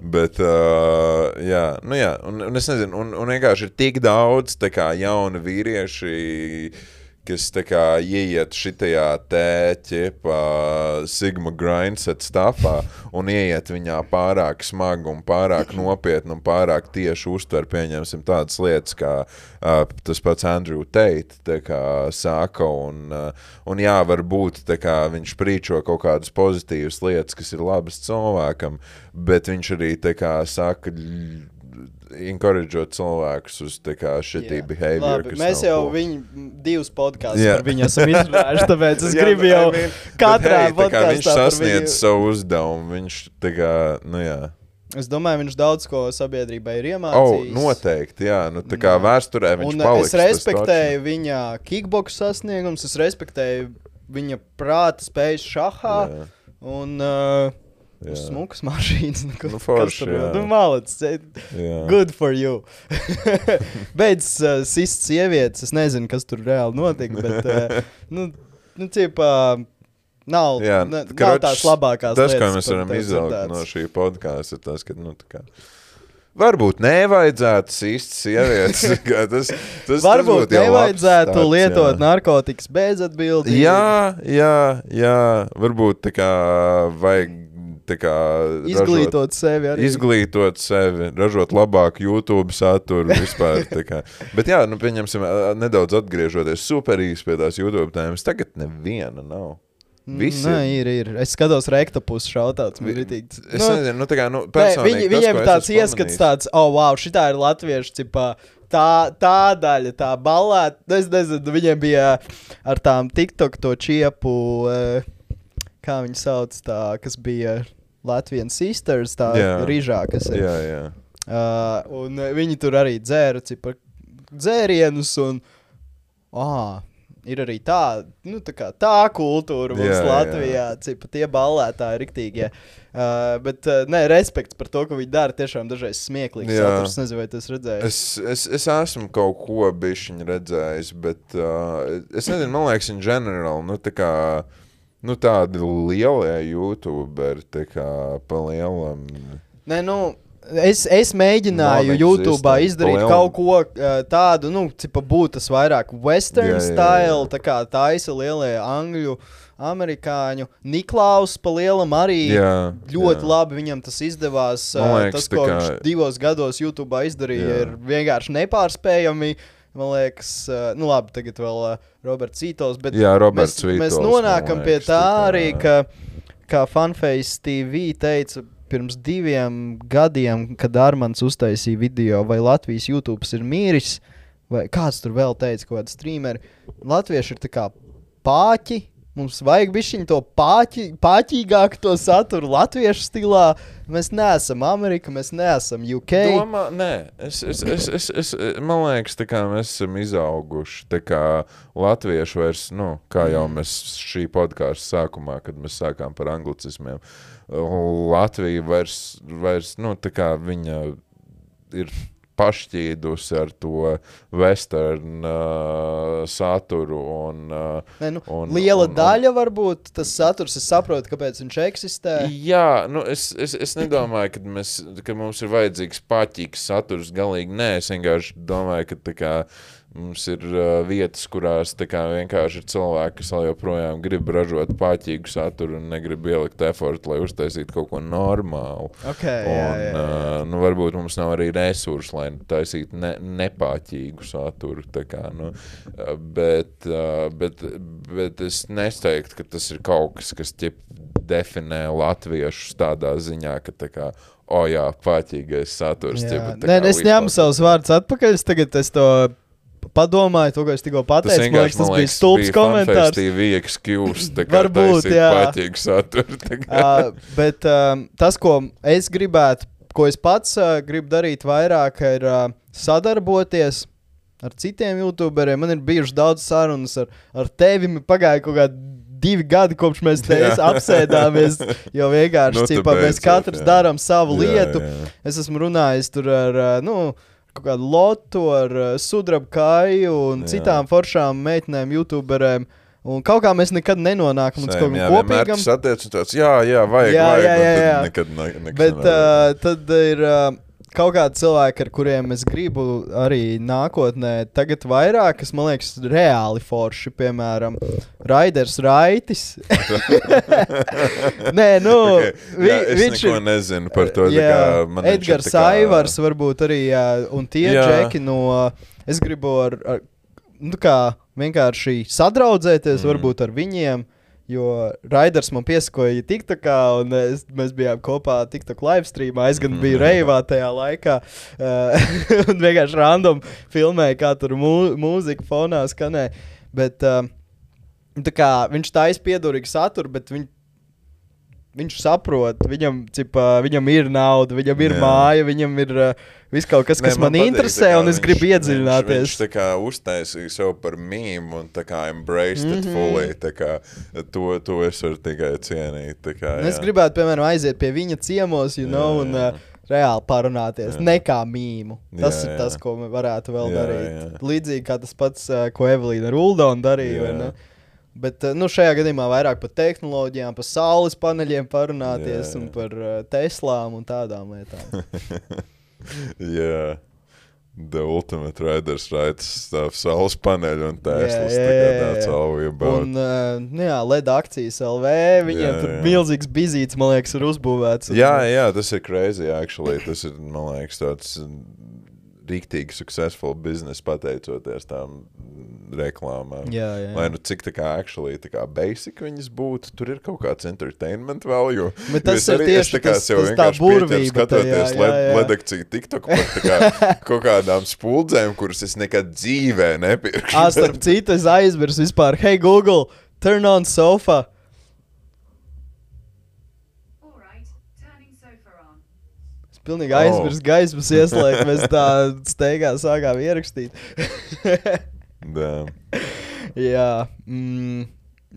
Bet, uh, jā, nu jā, un, un es nezinu, un, un vienkārši ir tik daudz tā kā jauni vīrieši, kas kā ieiet šitajā tēķa, Sigma grindset stāvā un ieiet viņā pārāk smagi un pārāk nopietni un pārāk tieši uztver, pieņemsim tādas lietas, kā uh, tas pats Andrew Tate kā sāka, un, uh, un jā, varbūt kā viņš prīčo kaut kādas pozitīvas lietas, kas ir labas cilvēkam, bet viņš arī kā saka, encourageot cilvēkus uz tā kā šitī Jā. behavior, Labi, kas mēs jau cool. viņu divus podkāstus Jā. par viņu esam izrunājuši, tāpēc es *laughs* Jā, gribu jau I mean, *laughs* katrā hey, tā kā viņš podkāstā par sasniedz viņu- savu uzdevumu. Viņš tā kā, nu jā. Es domāju, viņš daudz ko sabiedrībai ir Oh, iemācījis. noteikti, jā. Nu, tā kā vēsturē viņš paliks. es respektēju viņa kickbox sasniegumus, es respektēju viņa prāta spējas šahā. Jā, Un uh, jā. smukas mašīnas. Nu, Nu, kas forši, nu, jā. Good for you. *laughs* Beidz uh, sist sievietes. Es nezinu, kas tur reāli notika. Bet, uh, *laughs* nu, nu, cipā, nav, Jā, ne, nav karoč, tās labākās Tas, lietas. ko mēs varam dzirdētas. no šī podkāsta, ir tas, ka, nu, tā kā. Varbūt nevajadzētu sist sievietes. *laughs* tas, tas, Varbūt tas nevajadzētu starts, lietot jā. narkotikas bez atbildības. Jā, jā, jā, varbūt tā kā vajag kā ražot- Izglītot sevi arī. Izglītot sevi, ražot labāku YouTube saturu vispār. Bet, jā, nu, pieņemsim, nedaudz atgriežoties super īsi pie tās YouTube tēmas. Tagad neviena nav. Visi Nē, ir, ir. Es skatos rektopus šautauts. Man Vi-. Es nu, nezinu, nu, tā kā, nu, personīgi viņi, tas, viņiem tāds ieskats, tāds, oh, wow, šī ir latviešu cipā. Tā, tā daļa, tā balēta, es nezinu, viņiem bija ar tām TikTok to čiepu. Uh, kā viņi sauc, tā, kas bija Latvijas sisters, tā Jā. rīžā, kas ir. Jā, jā. Uh, un uh, viņi tur arī dzēra cipa, dzērienus. Un, ah, ir arī tā, nu, tā, kā, tā kultūra mums Jā, jā. Latvijā, cipa, tie ballētāji ir riktīgie. Uh, bet, uh, nē, respekts par to, ka viņi dara tiešām dažreiz saturs. Es nezinu, vai tas redzēju. Es, es, es esmu kaut ko bišķiņu redzējis, bet uh, es nezinu, man liekas, in general, nu, tā kā, nu, tādi lielie youtuberi, tā kā pa lielam. Nē, nu, es, es mēģināju Non-existent. YouTube izdarīt Palielam. kaut ko uh, tādu, nu, cipa, būt tas vairāk western Jā, jā, jā. style, tā kā taisa lielie angļu, amerikāņu. Niklaus pa lielam arī Jā, ļoti jā. labi viņam tas izdevās. Man uh, liekas, tas, ko kā- viņš divos gados YouTube izdarīja, Jā. ir vienkārši nepārspējami. Man liekas, uh, nu labi, tagad vēl uh, Roberts Cītos, bet Jā, Roberts mēs, mēs Vītols, nonākam man pie liekas, tā arī, ka, kā Funface TV teica pirms diviem gadiem, kad Armāns uztaisīja video, vai Latvijas YouTube ir miris, vai kāds tur vēl teica, kaut kāda streameri. Latvieši ir tā kā pāķi. Mums vajag bišķiņu to pāķi, pāķīgāku to saturu latviešu stilā. Mēs neesam Amerika, mēs neesam UK. Domā, nē, es, es, es, es, es, man liekas, tā kā mēs esam izauguši. Tā kā latvieši vairs, nu, kā jau Mm. mēs šī podkāstu sākumā, kad mēs sākām par anglicismiem, Latvija vairs, vairs nu, tā kā viņa ir pašķīdusi ar to western uh, saturu un, uh, Ne, nu, un, liela un, daļa varbūt tas saturs, es saprotu, kāpēc viņš eksistē. Jā, nu es, es, es nedomāju, ka, mēs, ka mums ir vajadzīgs patīkams saturs. Galīgi nē, es vienkārši domāju, ka tā kā, mums ir uh, vietas, kurās kā, vienkārši ir cilvēki, kas joprojām grib ražot patīkamu saturu un negrib ielikt efortu, lai uztaisītu kaut ko normālu. Okay, Un, jā, jā, jā. uh, nu, varbūt mums nav arī resursi, lai taisītu ne, nepāķīgu saturu. Kā, nu, uh, bet, uh, bet, bet es nesteigtu, ka tas ir kaut kas, kas ķip, definē latviešus tādā ziņā, ka tā kā, o jā, pāķīgais saturs. Jā. tā Nē, kā es ņemu savus vārdus atpakaļ. Es tagad es to padomāju, to, ko es tikko Tas pateicu. Man vienkārši liekas, tas bija stulbs komentārs. Tas bija excuse, tā kā Varbūt, jā. tā kā. *laughs* uh, bet um, tas, ko es gribētu, ko es pats uh, gribu darīt vairāk, ir uh, sadarboties ar citiem youtuberiem. Man ir bijušas daudz sarunas ar, ar tevi. Man Pagāja kaut kādi divi gadi, kopš mēs te apsēdāmies. *laughs* Jo vienkārši Nu, cipā, mēs katrs jā. darām savu Jā, lietu. jā. Es esmu runājis tur ar uh, nu, kaut kādu lotu, ar uh, sudraba kāju un Jā. citām foršām meitenēm, youtuberēm. Un kaut kā mēs nekad nenonākam līdz kaut vienmēr kopīgam. tas attiec un tāds, jā, jā, vajag, Jā, jā, jā, jā. Nekad, ne, nekas Bet nevar. uh, tad ir uh, kaut kādi cilvēki, ar kuriem es gribu arī nākotnē, tagad vairāk, kas man liekas, reāli forši. Piemēram, Raiders Raitis. *laughs* Nē, nu, Okay. vi, jā, es viņš neko ir. nezinu par to. Jā, kā Edgars kā- Aivars, varbūt arī, jā, un tie Jā. džeki no. Es gribu ar, ar nu, kā vienkārši sadraudzēties, mm. varbūt ar viņiem. Jo Raiders man piesakoja TikTokā, un es, mēs bijām kopā TikTok live streamā. Es gan biju Mm. reivā tajā laikā, uh, *laughs* un vienkārši random filmēju, kā tur mū, mūzika fonā skanēja. Bet uh, kā, viņš taisa piedurīgu saturu, bet viņ, viņš saprot, viņam, cipa, viņam ir nauda, viņam ir Jā. Jā. māja, viņam ir uh, viss kaut kas, kas Nē, man, man patīk, interesē, un es viņš- gribu Viņš, iedziļināties. viņš tā kā uztaisīja sev par mīmu un tā kā embraced mm Mhm. -hmm. it fully. Tā kā to, to es varu tikai cienīt. Kā, Un Es jā. gribētu, piemēram, aiziet pie viņa ciemos, you Jā, know, un jā. uh, reāli parunāties. Jā. Ne kā mīmu. Tas Jā, ir jā. tas, ko varētu vēl Jā, darīt. jā. Līdzīgi kā tas pats, uh, ko Evelīna Ruldona darīja. vai Jā. Bet uh, nu, šajā gadījumā vairāk par tehnoloģijām, par saules paneļiem parunāties Jā, jā. un par uh, Teslām un tādām lietām. *laughs* Jā. The Ultimate Riders Rides stuff, saules paneļi un Teslas. Jā, tā jā, jā, jā. Un, uh, nu, jā, LED akcijas LV, viņiem Jā, tur jā. milzīgs bizīts, man liekas, ir uzbūvēts. un- Jā, jā, tas ir crazy. Actually. Tas ir, man liekas, tāds rīktīgi successful business pateicoties tām reklāmām. jā, jā. Lai nu cik tā kā, actually, tā kā basic viņas būtu, tur ir kaut kāds entertainment value. Bet tas ir tieši tā kā tas- tas tā burvība skatoties jā, jā. ledakciju TikTok par tā kā *laughs* kaut kādām spuldzēm, kuras es nekad dzīvē nepirkšu. Ah, starp citu, es aizmirsu vispār, hei, Google, turn on sofa. Pilnīgi aizmirsu gaismas *laughs* ieslēgt, mēs tā steigā sākām ierakstīt. *laughs* Jā, mm,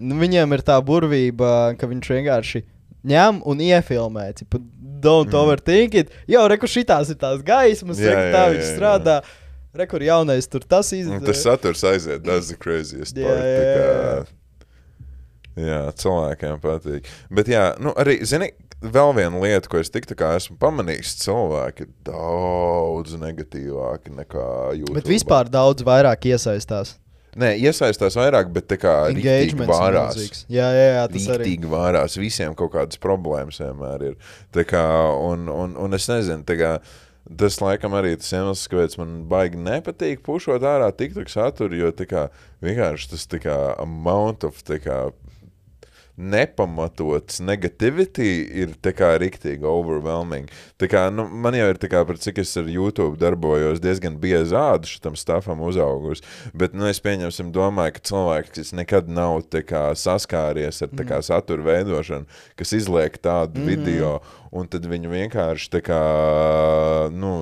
nu, viņiem ir tā burvība, ka viņš vienkārši ņem un iefilmē. Cipa, don't mm. overthink it. Jau reku šitās ir tās gaismas, Jā, reku, jā, tā jā, viņš jā. strādā. Rekur jaunais tur tas izdevās. Tas saturs aiziet, tas ir craziest Jā, part. jā, tā jā. kā- Jā, cilvēkiem patīk. Bet, jā, nu, arī, zini, vēl viena lieta, ko es tik tā kā esmu pamanījis, cilvēki ir daudz negatīvāki nekā YouTube. Bet vispār daudz vairāk iesaistās. Nē, iesaistās vairāk, bet tā kā rīktīgi Engagements vārās. milzīgs. Jā, jā, jā tas arī. Rīktīgi vārās, visiem kaut kādas problēmas vienmēr ir. Tā kā, un, un, un es nezinu, tā kā, tas laikam arī tas iemesls, kāpēc man baigi nepatīk pušot ārā TikTok saturu, jo tā kā, vienkārši tas tā kā amount of tā kā, nepamatots negativity ir tā kā riktīgi overwhelming. Tā kā, nu, man jau ir tā kā, par cik es ar YouTube darbojos, diezgan biezi ādu šitam stāfam uzaugus, bet, nu, es pieņemsim domāju, ka cilvēki, kas nekad nav tā kā saskāries ar tā kā satura veidošanu, kas izliek tādu mm. video, un tad viņi vienkārši tā kā, nu,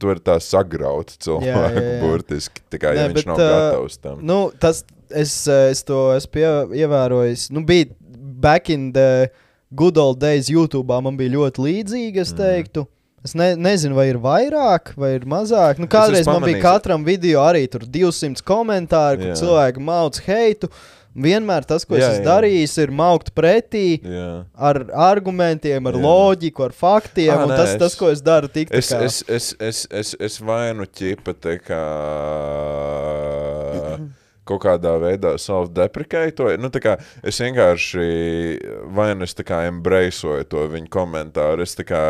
to ir tā sagraut cilvēku Jā, jā, jā. burtiski, tā kā, ja Nē, viņš bet, nav ā, gatavs tam. Nu, tas, es, eh, es to esmu pie- ievērojis. Nu, bija back in the good old days YouTube. Man bija ļoti līdzīga, es teiktu. Es ne, nezinu, vai ir vairāk vai ir mazāk. Nu, kādreiz man bija katram video arī tur 200 komentāru, kur Jā. cilvēki mauc heitu. Vienmēr tas, ko Jā, es darījis, ir maukt pretī Jā. ar argumentiem, ar Jā. loģiku, ar faktiem. Ā, un nē, tas, es- tas, ko es daru, tik Es, kā. es, es, es, es, es vainu ķipa tā kā *laughs* kaut kādā veidā self-deprecēju. Nu, kā es vienkārši vai nu es embraceoju to viņu komentāru. Es tā kā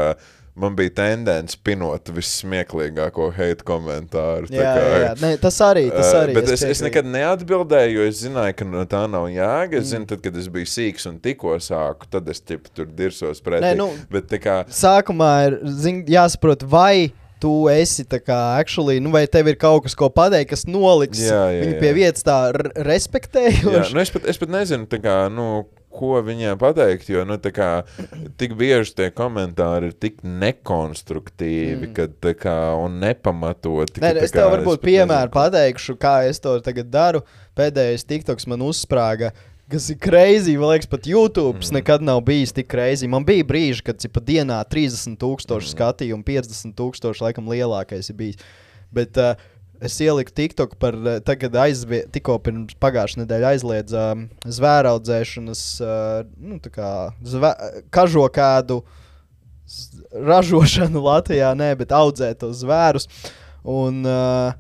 man bija tendence pinot vissmieklīgāko hate komentāru. tā Jā, kā- jā, jā. Nē, tas arī. Tas Uh, arī bet es, es piekrītu. nekad neatbildēju, jo es zināju, ka no tā nav jēga. Mm. Es zinu, tad, kad es biju sīgs un tikko sāku, tad es ķipa, tur dirsos pretī. Nē, nu- Bet kā sākumā ir zin, jāsaprot, vai tu esi tā kā, actually, nu, vai tev ir kaut kas, ko pateikt, kas noliks Jā, jā, viņu pie vietas tā respektējoši. nu es, pat, es pat nezinu, kā, nu, ko viņiem pateikt, jo nu, kā, tik bieži tie komentāri ir tik nekonstruktīvi mm. kad, kā, un nepamatoti. Nē, ka, es tev varbūt pat piemēru nezinu, pateikšu, kā es to tagad daru. Pēdējais TikToks man uzsprāga. Kas ir greizi, man liekas, pat YouTube mm. nekad nav bijis tik greizi. Man bija brīži, kad cipa, dienā 30,000 mm. skatījumu, 50,000 laikam lielākais ir bijis. Bet uh, es ieliku TikTok par, uh, tagad aizvie, tikko pirms pagājušā nedēļa aizliedza um, zvēraudzēšanas, uh, nu, tā kā zvē, kažokādu ražošanu *laughs* Latvijā, nē, bet audzēt tos zvērus. Un, uh,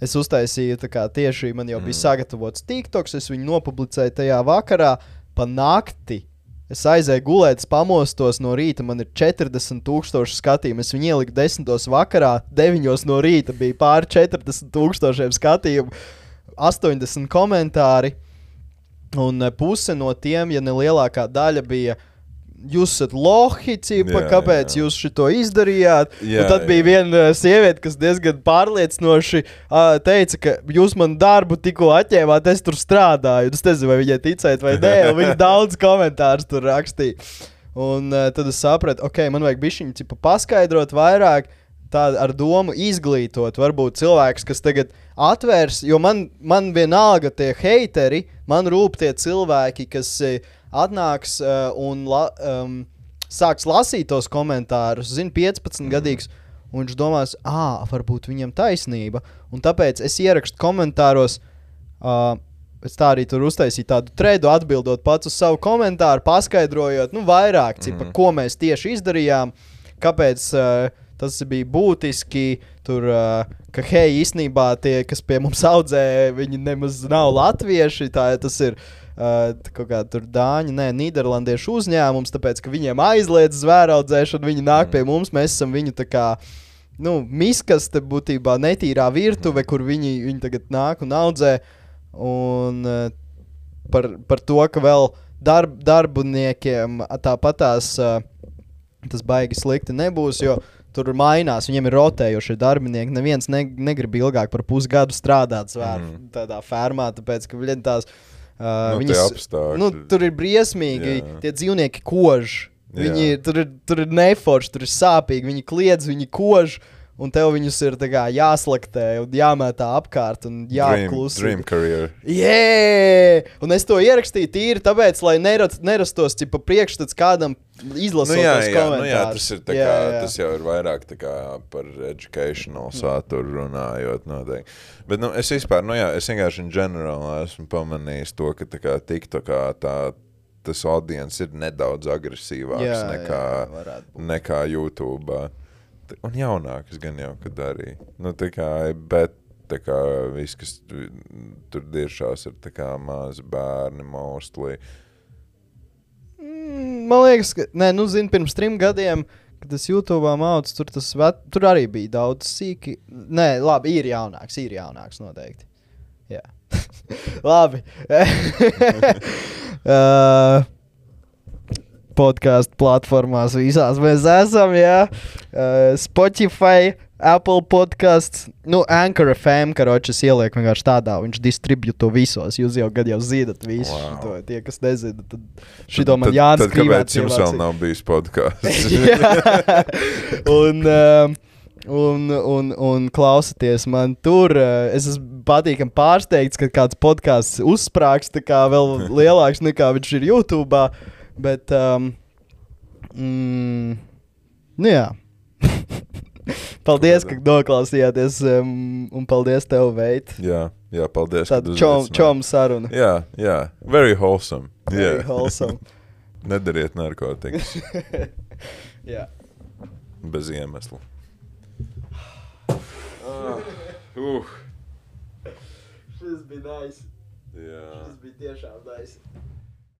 es uztaisīju tā kā tieši man jau bija Mm. sagatavots TikToks, es viņu nopublicēju tajā vakarā pa nakti. Es aizēju gulēt, pamostos no rīta, man ir 40,000 skatījumu. Es viņu ieliku 10. vakarā, 9. no rīta bija pāri 40,000 skatījumu, 80 komentāri. Un eh, puse no tiem, ja ne lielākā daļa, bija. Jūs esat lohi, cipa, Jā, kāpēc jā. jūs šo izdarījāt? Jā, un tad bija jā. viena uh, sieviete, kas diezgan pārliecinoši uh, teica, ka jūs man darbu tikko atņēmāt, es tur strādāju. Es nezinu, vai viņai ticēt vai nē, un viņa *laughs* daudz komentārus tur rakstīja. Un uh, tad es sapratu, ok, man vajag bišķiņu cipa paskaidrot vairāk. Tāda ar domu izglītot, varbūt cilvēks, kas tagad atvērs, jo man, man vienalga tie hateri, man rūp tie cilvēki, kas eh, atnāks uh, un la, um, sāks lasīt tos komentārus, zina, 15 gadīgs, un viņš domās, ah, varbūt viņam taisnība. Un tāpēc es ierakstu komentāros. Uh, Es tā arī tur uztaisīju tādu tredu, atbildot pats uz savu komentāru, paskaidrojot, nu, vairāk, cipa, Mhm. ko mēs tieši izdarījām, kāpēc uh, tas bija būtiski. Tur, uh, ka, hei, īstenībā tie, kas pie mums audzē, viņi nemaz nav latvieši. Tā, tas ir uh, kaut kā tur dāņu, nē, nīderlandiešu uzņēmums, tāpēc, ka viņiem aizliedz zvēraudzēšanu, viņi nāk pie mums, mēs esam viņu tā kā. Nu, miskaste būtībā netīrā virtuve, kur viņi, viņi tagad nāk un audzē. Un uh, par, par to, ka vēl darb, darbiniekiem tāpatās uh, tas baigi slikti nebūs, jo tur mainās, viņiem ir rotējošie darbinieki. Neviens ne, negrib ilgāk par pusgadu strādāt Mhm. mm. tādā fermā, tāpēc ka viņi tās. Uh, Nu, viņas, nu, tur ir briesmīgi. Jā. Tie dzīvnieki kož. Viņi ir, tur, ir- tur ir neforši, tur ir sāpīgi, viņi kliedz, viņi kož, un tev viņus ir kā jāslaktē jāmētā apkārt un Dream, jāklusē. dream career. Jē! Un es to ierakstīju tīri tāpēc, lai nerat, nerastos tipa, priekšstats kādam izlasot Nu, jā, jā, nu, jā, tas, ir Jā, kā, jā. tas jau ir vairāk kā par educational saturu runājot. Noteikti. Bet nu, es vispār, nu, jā, es vienkārši in general esmu pamanījis to, ka tā kā TikTokā tā, tas audience ir nedaudz agresīvāks Jā, nekā, jā, nekā YouTube. T- Un jaunāks gan jau, kad arī. Nu, tā kā, bet tā kā viss, kas tu- tur diršās, ir kā mazi bērni mostly. Mm, Man liekas, ka, nē, nu, zini, pirms trim gadiem, kad es YouTube mācījos, tur, vet, tur arī bija daudz sīki. Nē, labi, ir jaunāks, ir jaunāks noteikti. Jā, *laughs* labi. *laughs* *laughs* uh, Podkāstu platformās visās mēs esam, jā. Uh, Spotify, Apple podkāsts, nu, Anchor FM, karočas ieliek vienkārši tādā, viņš distribūto visos. Jūs jau gadu jau zinat visu Wow. šo, tie, kas nezina. Tad šito man Tad kāpēc jums vēl nav bijis podkāsts? *laughs* Un, um, un, un, un klausieties, man tur uh, es esmu patīkami pārsteigts, ka kāds podkāsts uzsprāgs tā kā vēl lielāks nekā viņš ir YouTube. Bet, um, mm, nu jā. *laughs* paldies, ka noklausījāties, um, un paldies tev, Veit. jā, jā, paldies. Tāda čom, čom saruna. Jā, jā, very wholesome. Very Jā, wholesome. *laughs* nedariet narkotikas *laughs* jā. bez iemesla. Uh, uh, Šis bija nice. jā. bija tiešām nice.